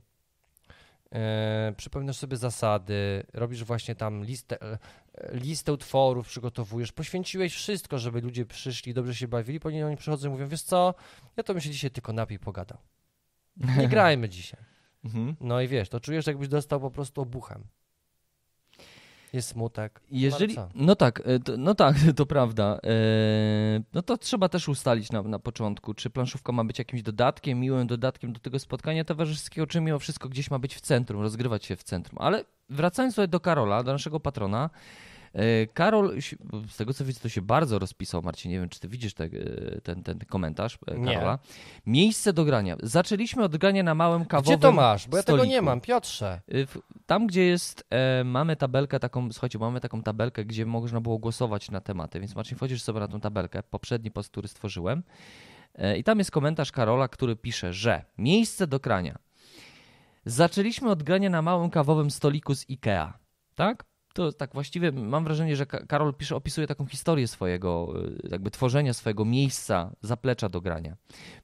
e, przypominasz sobie zasady, robisz właśnie tam listę, e, listę utworów, przygotowujesz, poświęciłeś wszystko, żeby ludzie przyszli, dobrze się bawili, później oni przychodzą i mówią, wiesz co, ja to bym się dzisiaj tylko napił, pogadał. Nie grajmy dzisiaj.
Mhm.
No i wiesz, to czujesz, jakbyś dostał po prostu obuchem. Jest smutek.
Jeżeli,
No,
tak, e, to, no tak, to prawda. E, no to trzeba też ustalić na, na początku, czy planszówka ma być jakimś dodatkiem, miłym dodatkiem do tego spotkania towarzyskiego, czy mimo wszystko gdzieś ma być w centrum, rozgrywać się w centrum. Ale wracając tutaj do Karola, do naszego patrona, Karol, si- z tego co widzę, to się bardzo rozpisał, Marcin, nie wiem, czy ty widzisz te, e, ten, ten komentarz e,
Nie.
Karola. Miejsce do grania. Zaczęliśmy od grania na małym kawowym
Gdzie to masz? Bo ja tego nie
stoliku.
mam, Piotrze.
Tam, gdzie jest, e, mamy tabelkę taką, słuchajcie, mamy taką tabelkę, gdzie można było głosować na tematy, więc Marcin, wchodzisz sobie na tą tabelkę, poprzedni post, który stworzyłem e, i tam jest komentarz Karola, który pisze, że miejsce do grania. Zaczęliśmy od grania na małym kawowym stoliku z Ikea, tak? To tak właściwie mam wrażenie, że Ka- Karol pisze, opisuje taką historię swojego, y, jakby tworzenia swojego miejsca, zaplecza do grania.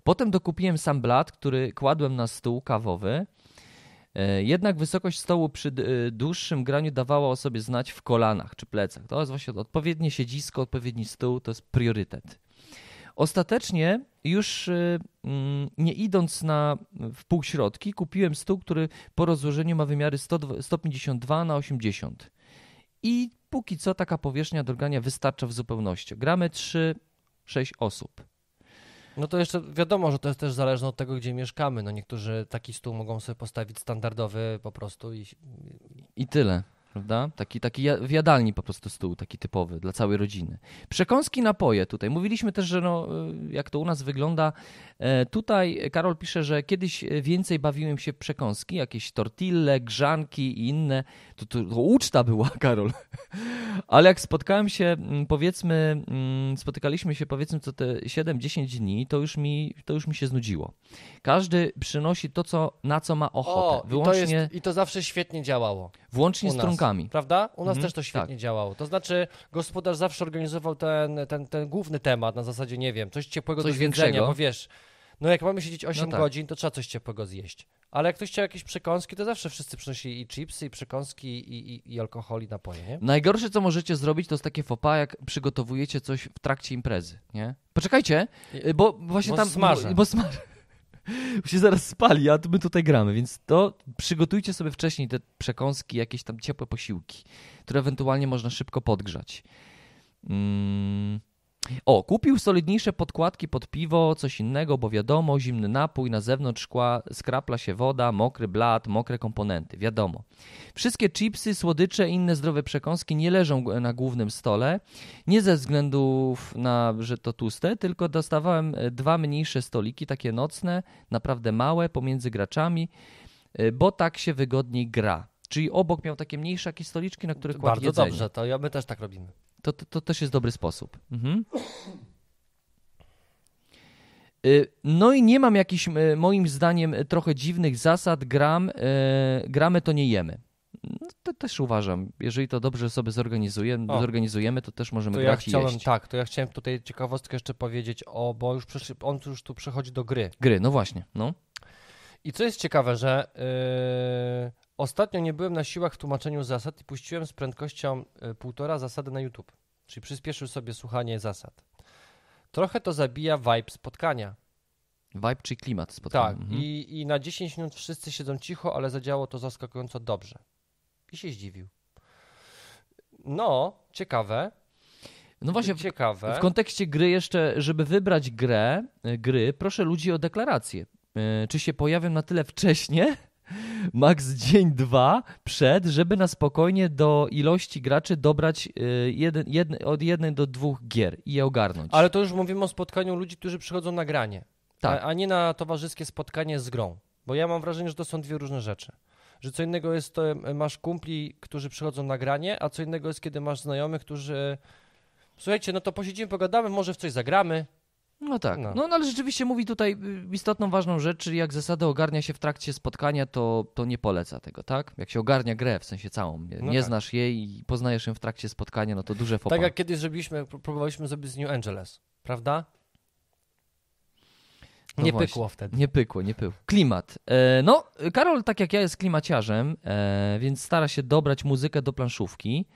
Potem dokupiłem sam blat, który kładłem na stół kawowy, E, Jednak wysokość stołu przy e, dłuższym graniu dawała o sobie znać w kolanach czy plecach. To jest właśnie odpowiednie siedzisko, odpowiedni stół, to jest priorytet. Ostatecznie już y, mm, nie idąc na w półśrodki, kupiłem stół, który po rozłożeniu ma wymiary 100, 152 na 80. I póki co taka powierzchnia do grania wystarcza w zupełności. Gramy 3-6 osób.
No to jeszcze wiadomo, że to jest też zależne od tego, gdzie mieszkamy. No niektórzy taki stół mogą sobie postawić standardowy po prostu i
I tyle, prawda? Taki, taki w jadalni po prostu stół, taki typowy dla całej rodziny. Przekąski, napoje tutaj. Mówiliśmy też, że no, y, jak to u nas wygląda. E, Tutaj Karol pisze, że kiedyś e, więcej bawiłem się przekąski, jakieś tortille, grzanki i inne. To, to, to uczta była, Karol. Ale jak spotkałem się, mm, powiedzmy, mm, spotykaliśmy się powiedzmy co te 7-10 dni, to już, mi, to już mi się znudziło. Każdy przynosi to, co, na co ma ochotę.
O, i to,
wyłącznie
jest, i to zawsze świetnie działało.
Włącznie
u
z trunkami.
Prawda? U nas
Mhm,
też to świetnie działało. To znaczy, gospodarz zawsze organizował ten, ten, ten główny temat na zasadzie, nie wiem, coś ciepłego
Coś
do
większego.
bo wiesz, no jak mamy siedzieć 8
tak.
godzin, to trzeba coś ciepłego zjeść. Ale jak ktoś chciał jakieś przekąski, to zawsze wszyscy przynosili i chipsy, i przekąski, i, i, i alkohol, i napoje, nie?
Najgorsze, co możecie zrobić, to jest takie fopa, jak przygotowujecie coś w trakcie imprezy, nie? Poczekajcie, bo właśnie
Bo
tam...
smażę.
Bo, bo smażę. Się zaraz spali, a my tutaj gramy, więc to przygotujcie sobie wcześniej te przekąski, jakieś tam ciepłe posiłki, które ewentualnie można szybko podgrzać. Mm. O, kupił solidniejsze podkładki pod piwo, coś innego, bo wiadomo, zimny napój, na zewnątrz szkła skrapla się woda, mokry blat, mokre komponenty, wiadomo. Wszystkie chipsy, słodycze i inne zdrowe przekąski nie leżą na głównym stole, nie ze względów na, że to tłuste, tylko dostawałem e, dwa mniejsze stoliki, takie nocne, naprawdę małe, pomiędzy graczami, e, bo tak się wygodniej gra. Czyli obok miał takie mniejsze jakieś stoliczki, na których kładł
Bardzo
jedzenie.
dobrze, to ja, my też tak robimy.
To, to, to też jest dobry sposób. Mhm. Y, No i nie mam jakichś, y, moim zdaniem, trochę dziwnych zasad. Gram, y, gramy to nie jemy. No, to też uważam. Jeżeli to dobrze sobie zorganizujemy,
O.
zorganizujemy to też możemy
To ja
grać i
chciałem,
jeść.
tak, to ja chciałem tutaj ciekawostkę jeszcze powiedzieć o, bo już przysz, on już tu przechodzi do gry.
Gry, no właśnie. No.
I co jest ciekawe, że yy, ostatnio nie byłem na siłach w tłumaczeniu zasad i puściłem z prędkością y, półtora zasady na YouTube. Czyli przyspieszył sobie słuchanie zasad. Trochę to zabija vibe spotkania.
Vibe czy klimat spotkania.
Tak,
Mhm.
i, i na 10 minut wszyscy siedzą cicho, ale zadziałało to zaskakująco dobrze. I się zdziwił. No, ciekawe.
No właśnie, w,
ciekawe.
w kontekście gry jeszcze, żeby wybrać grę, y, gry, proszę ludzi o deklarację. Y, Czy się pojawią na tyle wcześnie, max dzień, dwa przed, żeby na spokojnie do ilości graczy dobrać y, jeden, jedne, od jednej do dwóch gier i je ogarnąć.
Ale to już mówimy o spotkaniu ludzi, którzy przychodzą na granie,
Tak.
a, a nie na towarzyskie spotkanie z grą. Bo ja mam wrażenie, że to są dwie różne rzeczy. Że co innego jest to, masz kumpli, którzy przychodzą na granie, a co innego jest, kiedy masz znajomych, którzy... Słuchajcie, no to posiedzimy, pogadamy, może w coś zagramy.
No tak.
No.
No. no ale rzeczywiście mówi tutaj y, istotną, ważną rzecz, czyli jak zasady ogarnia się w trakcie spotkania, to, to nie poleca tego, tak? Jak się ogarnia grę, w sensie całą, nie,
No
nie
tak.
znasz jej i poznajesz ją w trakcie spotkania, no to duże fopa.
Tak jak kiedyś zrobiliśmy, pró- próbowaliśmy zrobić z New Angeles, prawda?
No
nie
właśnie.
pykło wtedy.
Nie pykło, nie pykło. Klimat. E, no, Karol, tak jak ja, jest klimaciarzem, e, więc stara się dobrać muzykę do planszówki.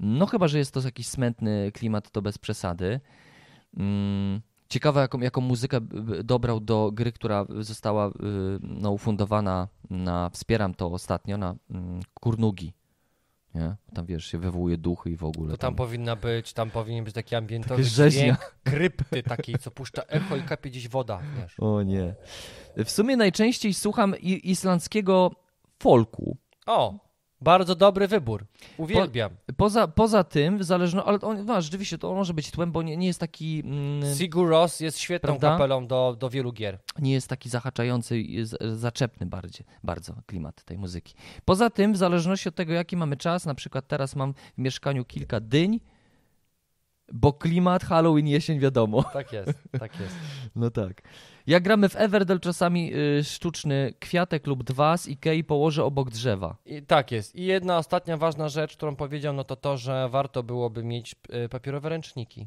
No, chyba, że jest to jakiś smętny klimat, to bez przesady. Mm, ciekawe, jaką, jaką muzykę dobrał do gry, która została y, no, ufundowana na, wspieram to ostatnio, na mm, Kurnugi. Nie? Tam wiesz, się wywołuje duchy i w ogóle.
To tam powinna być, tam powinien być taki ambientowy dźwięk krypty takiej, co puszcza echo i kapie gdzieś woda, wiesz.
O nie. W sumie najczęściej słucham islandzkiego folku.
O, bardzo dobry wybór. Uwielbiam.
Poza, poza tym, zależno, ale on, no, rzeczywiście to może być tłem, bo nie, nie jest taki mm,
Sigur Ros jest świetną
Prawda?
kapelą do, do wielu gier.
nie jest taki zahaczający i z- zaczepny bardziej, bardzo klimat tej muzyki. Poza tym, w zależności od tego, jaki mamy czas, na przykład teraz mam w mieszkaniu kilka dyń, bo klimat, Halloween, jesień, wiadomo.
Tak jest, tak jest.
No tak. Jak gramy w Everdell, czasami y, sztuczny kwiatek lub dwa z Ikei położę obok drzewa.
I, tak jest. I jedna ostatnia ważna rzecz, którą powiedział, no to to, że warto byłoby mieć y, papierowe ręczniki.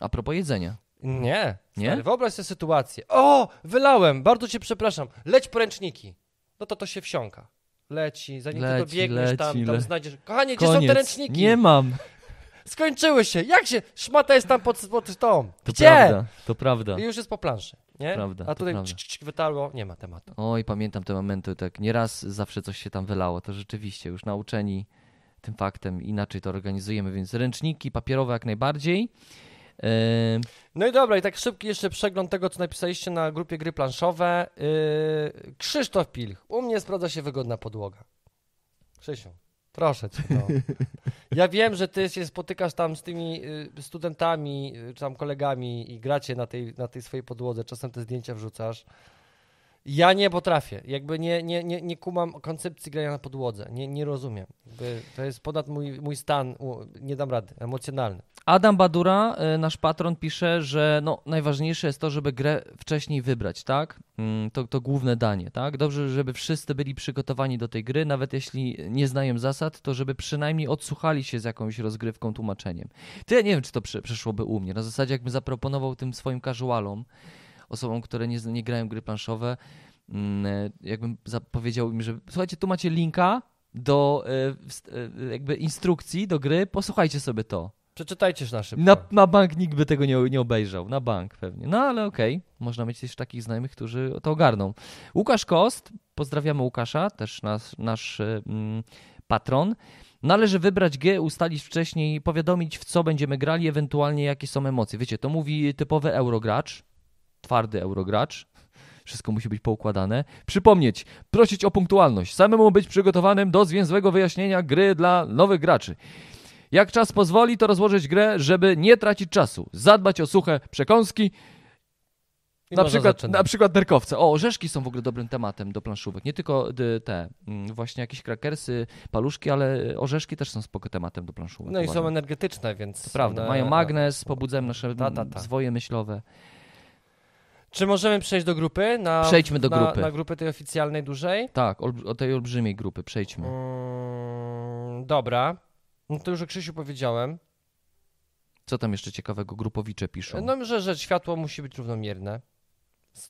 A propos jedzenia.
Nie,
Nie?
Stary, wyobraź sobie sytuację. O, wylałem, bardzo cię przepraszam. Leć po ręczniki. No to to się wsiąka. Leci, zanim ty
Leci,
dobiegniesz tam,
leci,
tam
le-
znajdziesz. Kochanie, gdzie są
Koniec.
te ręczniki?
Nie mam.
Skończyły się! Jak się? Szmata jest tam pod, pod tą.
To
Gdzie?
prawda, to prawda.
I już jest po planszy, nie?
Prawda,
A
to
tutaj wytarło, nie ma tematu.
Oj, pamiętam te momenty, tak nieraz zawsze coś się tam wylało, to rzeczywiście już nauczeni tym faktem inaczej to organizujemy, więc ręczniki papierowe jak najbardziej. Yy,
No i dobra, i tak szybki jeszcze przegląd tego, co napisaliście na grupie gry planszowe. Yy, Krzysztof Pilch. U mnie sprawdza się wygodna podłoga. Krzysiu, proszę cię. No. Ja wiem, że ty się spotykasz tam z tymi y, studentami, y, czy tam kolegami i gracie na tej, na tej swojej podłodze. Czasem te zdjęcia wrzucasz. Ja nie potrafię. Jakby nie, nie, nie, nie kumam koncepcji grania na podłodze. Nie, nie rozumiem. Jakby to jest ponad mój, mój stan. Nie dam rady. Emocjonalny.
Adam Badura, y, nasz patron, pisze, że no, najważniejsze jest to, żeby grę wcześniej wybrać, tak? Mm, To, to główne danie, tak? Dobrze, żeby wszyscy byli przygotowani do tej gry, nawet jeśli nie znają zasad, to żeby przynajmniej odsłuchali się z jakąś rozgrywką, tłumaczeniem. To ja nie wiem, czy to prze- przeszłoby u mnie. Na zasadzie, jakbym zaproponował tym swoim casualom, osobom, które nie, nie grają gry planszowe, mm, e, jakbym zapowiedział im, że słuchajcie, tu macie linka do e, e, jakby instrukcji do gry, posłuchajcie sobie to.
Przeczytajcie na szybko.
Na, na bank nikt by tego nie, nie obejrzał. Na bank pewnie. No ale okej. Można mieć też takich znajomych, którzy to ogarną. Łukasz Kost, pozdrawiamy Łukasza, też nasz, nasz mm, patron. Należy wybrać G, ustalić wcześniej, powiadomić w co będziemy grali, ewentualnie jakie są emocje. Wiecie, to mówi typowy eurogracz, twardy eurogracz. Wszystko musi być poukładane. Przypomnieć, prosić o punktualność, samemu być przygotowanym do zwięzłego wyjaśnienia gry dla nowych graczy. Jak czas pozwoli, to rozłożyć grę, żeby nie tracić czasu. Zadbać o suche przekąski,
I
na przykład, na przykład nerkowce. O, orzeszki są w ogóle dobrym tematem do planszówek. Nie tylko d- te, mm, właśnie jakieś krakersy, paluszki, ale orzeszki też są spoko tematem do planszówek.
No i są
uważam.
energetyczne, więc.
To prawda, mają magnes, pobudzają nasze
Ta, ta, ta.
zwoje myślowe.
Czy możemy przejść do grupy? Na,
Przejdźmy do
na,
grupy.
Na grupy tej oficjalnej dużej?
Tak, o tej olbrzymiej grupy przejdźmy.
Mm, dobra. No to już o Krzysiu powiedziałem.
Co tam jeszcze ciekawego grupowicze piszą?
No, że, że światło musi być równomierne.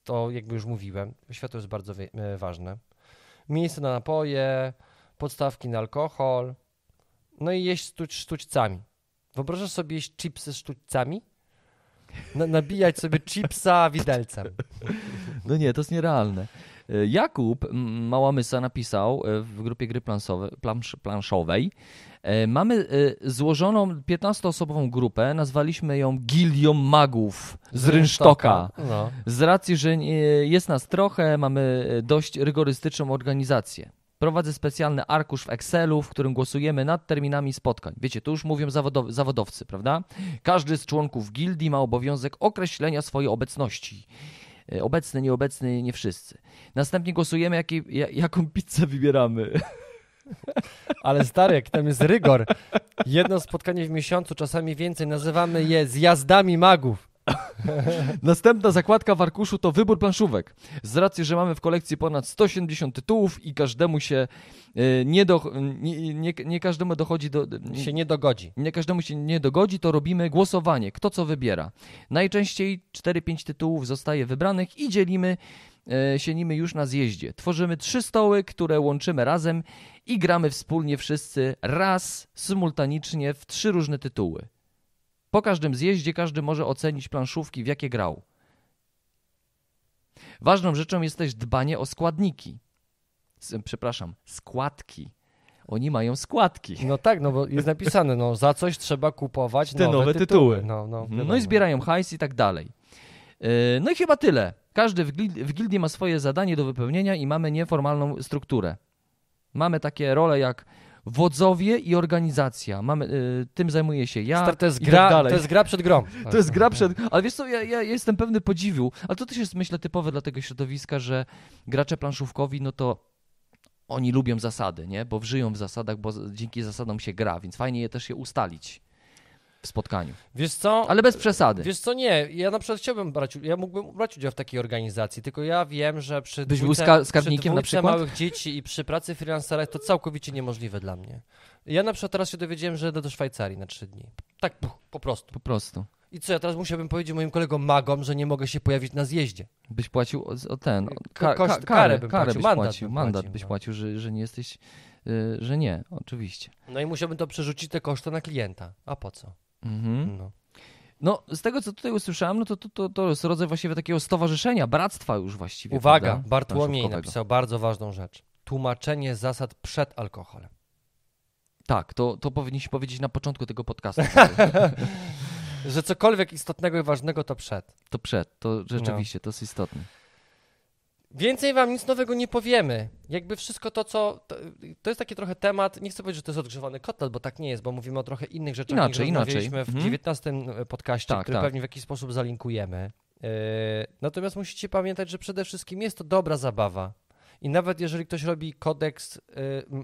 To jakby już mówiłem. Światło jest bardzo e, ważne. Miejsce na napoje, podstawki na alkohol. No i jeść sztuć, sztućcami. Wyobrażasz sobie jeść chipsy z sztućcami? Na, nabijać sobie chipsa widelcem.
No nie, to jest nierealne. E, Jakub Małamysa napisał e, w grupie gry plansowe, plansz, planszowej e, Mamy złożoną 15-osobową grupę, nazwaliśmy ją Gildią Magów z Rynsztoka.
No.
Z racji, że jest nas trochę, mamy dość rygorystyczną organizację. Prowadzę specjalny arkusz w Excelu, w którym głosujemy nad terminami spotkań. Wiecie, tu już mówią zawodow- zawodowcy, prawda? Każdy z członków gildii ma obowiązek określenia swojej obecności. E, Obecny, nieobecny, nie wszyscy. Następnie głosujemy, jaką pizzę wybieramy.
Ale stary, jak tam jest rygor. Jedno spotkanie w miesiącu, czasami więcej, nazywamy je zjazdami magów.
Następna zakładka w arkuszu to wybór planszówek. Z racji, że mamy w kolekcji ponad 170 tytułów i każdemu się e, nie, do, nie, nie, nie każdemu dochodzi do...
Się nie dogodzi.
nie każdemu się nie dogodzi, to robimy głosowanie. Kto co wybiera. Najczęściej 4-5 tytułów zostaje wybranych i dzielimy e, się nimi już na zjeździe. Tworzymy trzy stoły, które łączymy razem i gramy wspólnie wszyscy raz, symultanicznie w trzy różne tytuły. Po każdym zjeździe każdy może ocenić planszówki, w jakie grał. Ważną rzeczą jest też dbanie o składniki. Przepraszam, składki. Oni mają składki.
No tak, no bo jest napisane, no za coś trzeba kupować
Te
nowe,
nowe
tytuły.
tytuły.
No, no,
No
wiadomo.
i zbierają hajs i tak dalej. Yy, No i chyba tyle. Każdy w, gil- w gildii ma swoje zadanie do wypełnienia i mamy nieformalną strukturę. Mamy takie role jak wodzowie i organizacja. Mamy, yy, tym zajmuję się ja.
Stary, to jest
i
gra,
tak dalej.
to jest gra przed grą.
To jest gra przed. Ale wiesz co, ja, ja jestem pewny podziwu, ale to też jest myślę typowe dla tego środowiska, że gracze planszówkowi, no to oni lubią zasady, nie? Bo żyją w zasadach, bo dzięki zasadom się gra, więc fajnie je też je ustalić w spotkaniu.
Wiesz co?
Ale bez przesady.
Wiesz co, nie, ja na przykład chciałbym brać, ja mógłbym brać udział w takiej organizacji, tylko ja wiem, że przy
Byś był
dwójce,
ska- skarbnikiem
przy
na przykład?
małych dzieci i przy pracy freelancera to całkowicie niemożliwe dla mnie. Ja na przykład teraz się dowiedziałem, że jadę do Szwajcarii na trzy dni. Tak, puch, po prostu.
Po prostu.
I co, ja teraz musiałbym powiedzieć moim kolegom magom, że nie mogę się pojawić na zjeździe.
Byś płacił o, o ten.
Ko- koszt- karę bym
karę
płacił,
byś
mandat
płacił,
bym
mandat
płacił,
byś
no.
płacił, że, że nie jesteś y, że nie, oczywiście.
No i musiałbym to przerzucić te koszty na klienta. A po co?
Mhm.
No.
No, z tego co tutaj usłyszałem, no to, to, to, to jest rodzaj właściwie takiego stowarzyszenia, bractwa już właściwie.
Uwaga,
prawda?
Bartłomiej napisał bardzo ważną rzecz. Tłumaczenie zasad przed alkoholem.
Tak, to, to powinniśmy powiedzieć na początku tego podcastu.
Że cokolwiek istotnego i ważnego to przed.
to przed, to rzeczywiście, to jest istotne.
Więcej wam nic nowego nie powiemy. Jakby wszystko to, co. To, to jest taki trochę temat. Nie chcę powiedzieć, że to jest odgrzewany kotlet, bo tak nie jest, bo mówimy o trochę innych rzeczach.
Inaczej,
niż
inaczej.
w
Mhm.
19 podcaście,
Tak,
który
tak.
pewnie w jakiś sposób zalinkujemy. Yy, natomiast musicie pamiętać, że przede wszystkim jest to dobra zabawa. I nawet jeżeli ktoś robi kodeks yy,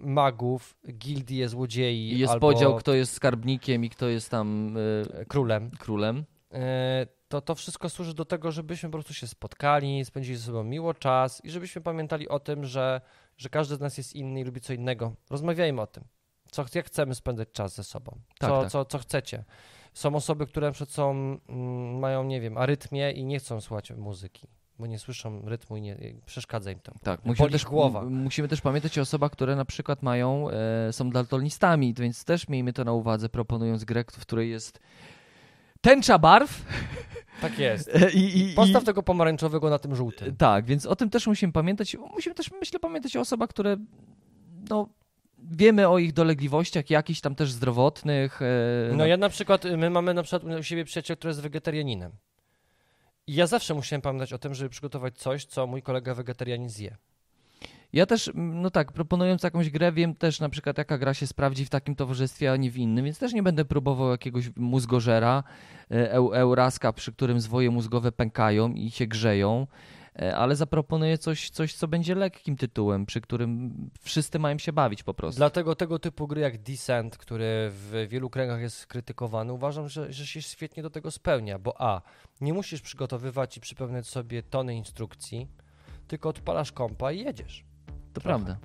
magów, gildie złodziei
I jest
albo
podział, kto jest skarbnikiem i kto jest tam y,
królem,
królem.
E, to to wszystko służy do tego, żebyśmy po prostu się spotkali, spędzili ze sobą miło czas i żebyśmy pamiętali o tym, że, że każdy z nas jest inny i lubi co innego. Rozmawiajmy o tym, co, jak chcemy spędzać czas ze sobą,
Tak,
co,
tak.
Co, co chcecie. Są osoby, które przykład są, mm, mają, nie wiem, arytmię i nie chcą słuchać muzyki, bo nie słyszą rytmu i nie, przeszkadza im to.
Tak, musimy też,
głowa.
musimy też pamiętać o osobach, które na przykład mają, e, są daltonistami, więc też miejmy to na uwadze, proponując grę, w której jest tęcza barw
Tak jest.
e, i, i,
Postaw tego pomarańczowego na tym żółtym.
Tak, więc o tym też musimy pamiętać. Musimy też, myślę, pamiętać o osobach, które no, wiemy o ich dolegliwościach jakichś tam też zdrowotnych. e,
No ja na przykład, my mamy na przykład u siebie przyjaciel, który jest wegetarianinem. I ja zawsze musiałem pamiętać o tym, żeby przygotować coś, co mój kolega wegetarianin zje.
Ja też, no tak, proponując jakąś grę, wiem też na przykład jaka gra się sprawdzi w takim towarzystwie, a nie w innym, więc też nie będę próbował jakiegoś mózgożera, e, eu, euraska, przy którym zwoje mózgowe pękają i się grzeją, e, ale zaproponuję coś, coś, co będzie lekkim tytułem, przy którym wszyscy mają się bawić po prostu.
Dlatego tego typu gry jak Descent, który w wielu kręgach jest krytykowany, uważam, że, że się świetnie do tego spełnia, bo a, nie musisz przygotowywać i przypełniać sobie tony instrukcji, tylko odpalasz kompa i jedziesz.
To
trochę.
prawda.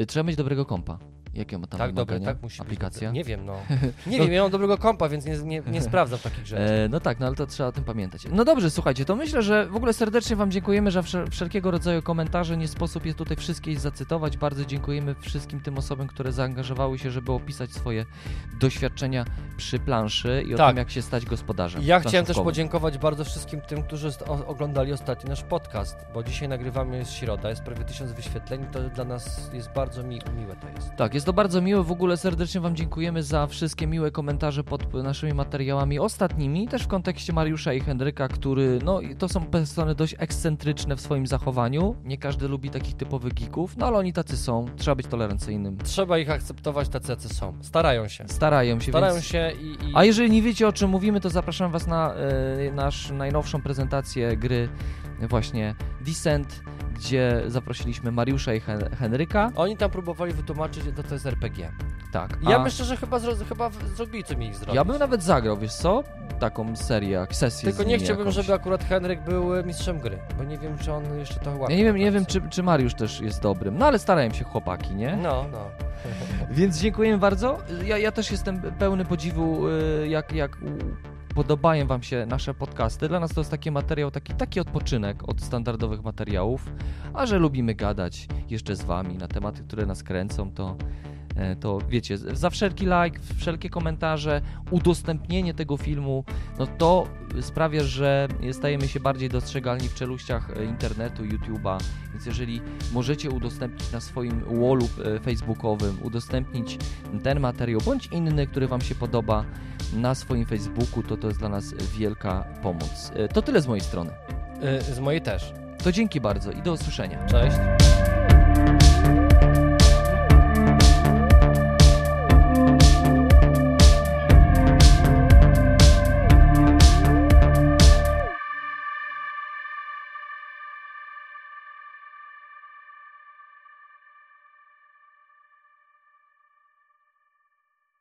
Y, Trzeba mieć dobrego kompa. Jakie ma tam
tak, dobre, tak musi
Aplikacja?
być. Nie wiem, no. Nie wiem, ja mam dobrego kompa, więc nie, nie, nie sprawdzam takich rzeczy.
E, no tak, no ale to trzeba o tym pamiętać. No dobrze, słuchajcie, to myślę, że w ogóle serdecznie Wam dziękujemy za wszel- wszelkiego rodzaju komentarze. Nie sposób jest tutaj wszystkie zacytować. Bardzo dziękujemy wszystkim tym osobom, które zaangażowały się, żeby opisać swoje doświadczenia przy planszy i o
Tak.
tym, jak się stać gospodarzem.
Ja chciałem też podziękować bardzo wszystkim tym, którzy o- oglądali ostatni nasz podcast, bo dzisiaj nagrywamy jest środa, jest prawie tysiąc wyświetleń i to dla nas jest bardzo mi- miłe to jest.
Tak, jest to bardzo miłe. W ogóle serdecznie Wam dziękujemy za wszystkie miłe komentarze pod naszymi materiałami ostatnimi, też w kontekście Mariusza i Henryka, który, no to są persony dość ekscentryczne w swoim zachowaniu. Nie każdy lubi takich typowych geeków, no ale oni tacy są. Trzeba być tolerancyjnym.
Trzeba ich akceptować tacy, jacy są. Starają się.
Starają się,
Starają
więc...
się i, i...
A jeżeli nie wiecie o czym mówimy, to zapraszam Was na e, nasz najnowszą prezentację gry właśnie Descent, gdzie zaprosiliśmy Mariusza i Hen- Henryka.
Oni tam próbowali wytłumaczyć, że to jest RPG.
Tak.
Ja
a-
myślę, że chyba, zro- chyba zrobili, co mieli zrobić.
Ja bym nawet zagrał, wiesz co? Taką serię, jak sesję
Tylko nie chciałbym,
jakąś.
żeby akurat Henryk był e, mistrzem gry, bo nie wiem, czy on jeszcze to łapie.
Ja nie wiem, nie wiem czy, czy Mariusz też jest dobrym, no ale starają się chłopaki, nie?
No, no.
Więc dziękujemy bardzo. Ja, ja też jestem pełny podziwu, y, jak, jak podobają Wam się nasze podcasty. Dla nas to jest taki materiał, taki, taki odpoczynek od standardowych materiałów, a że lubimy gadać jeszcze z Wami na tematy, które nas kręcą, to, to wiecie, za wszelki like, wszelkie komentarze, udostępnienie tego filmu, no to sprawia, że stajemy się bardziej dostrzegalni w czeluściach e, internetu, YouTube'a, więc jeżeli możecie udostępnić na swoim wallu e, facebookowym, udostępnić ten materiał bądź inny, który Wam się podoba na swoim Facebooku, to to jest dla nas wielka pomoc. E, To tyle z mojej strony.
Z mojej też.
To dzięki bardzo i do usłyszenia.
Cześć.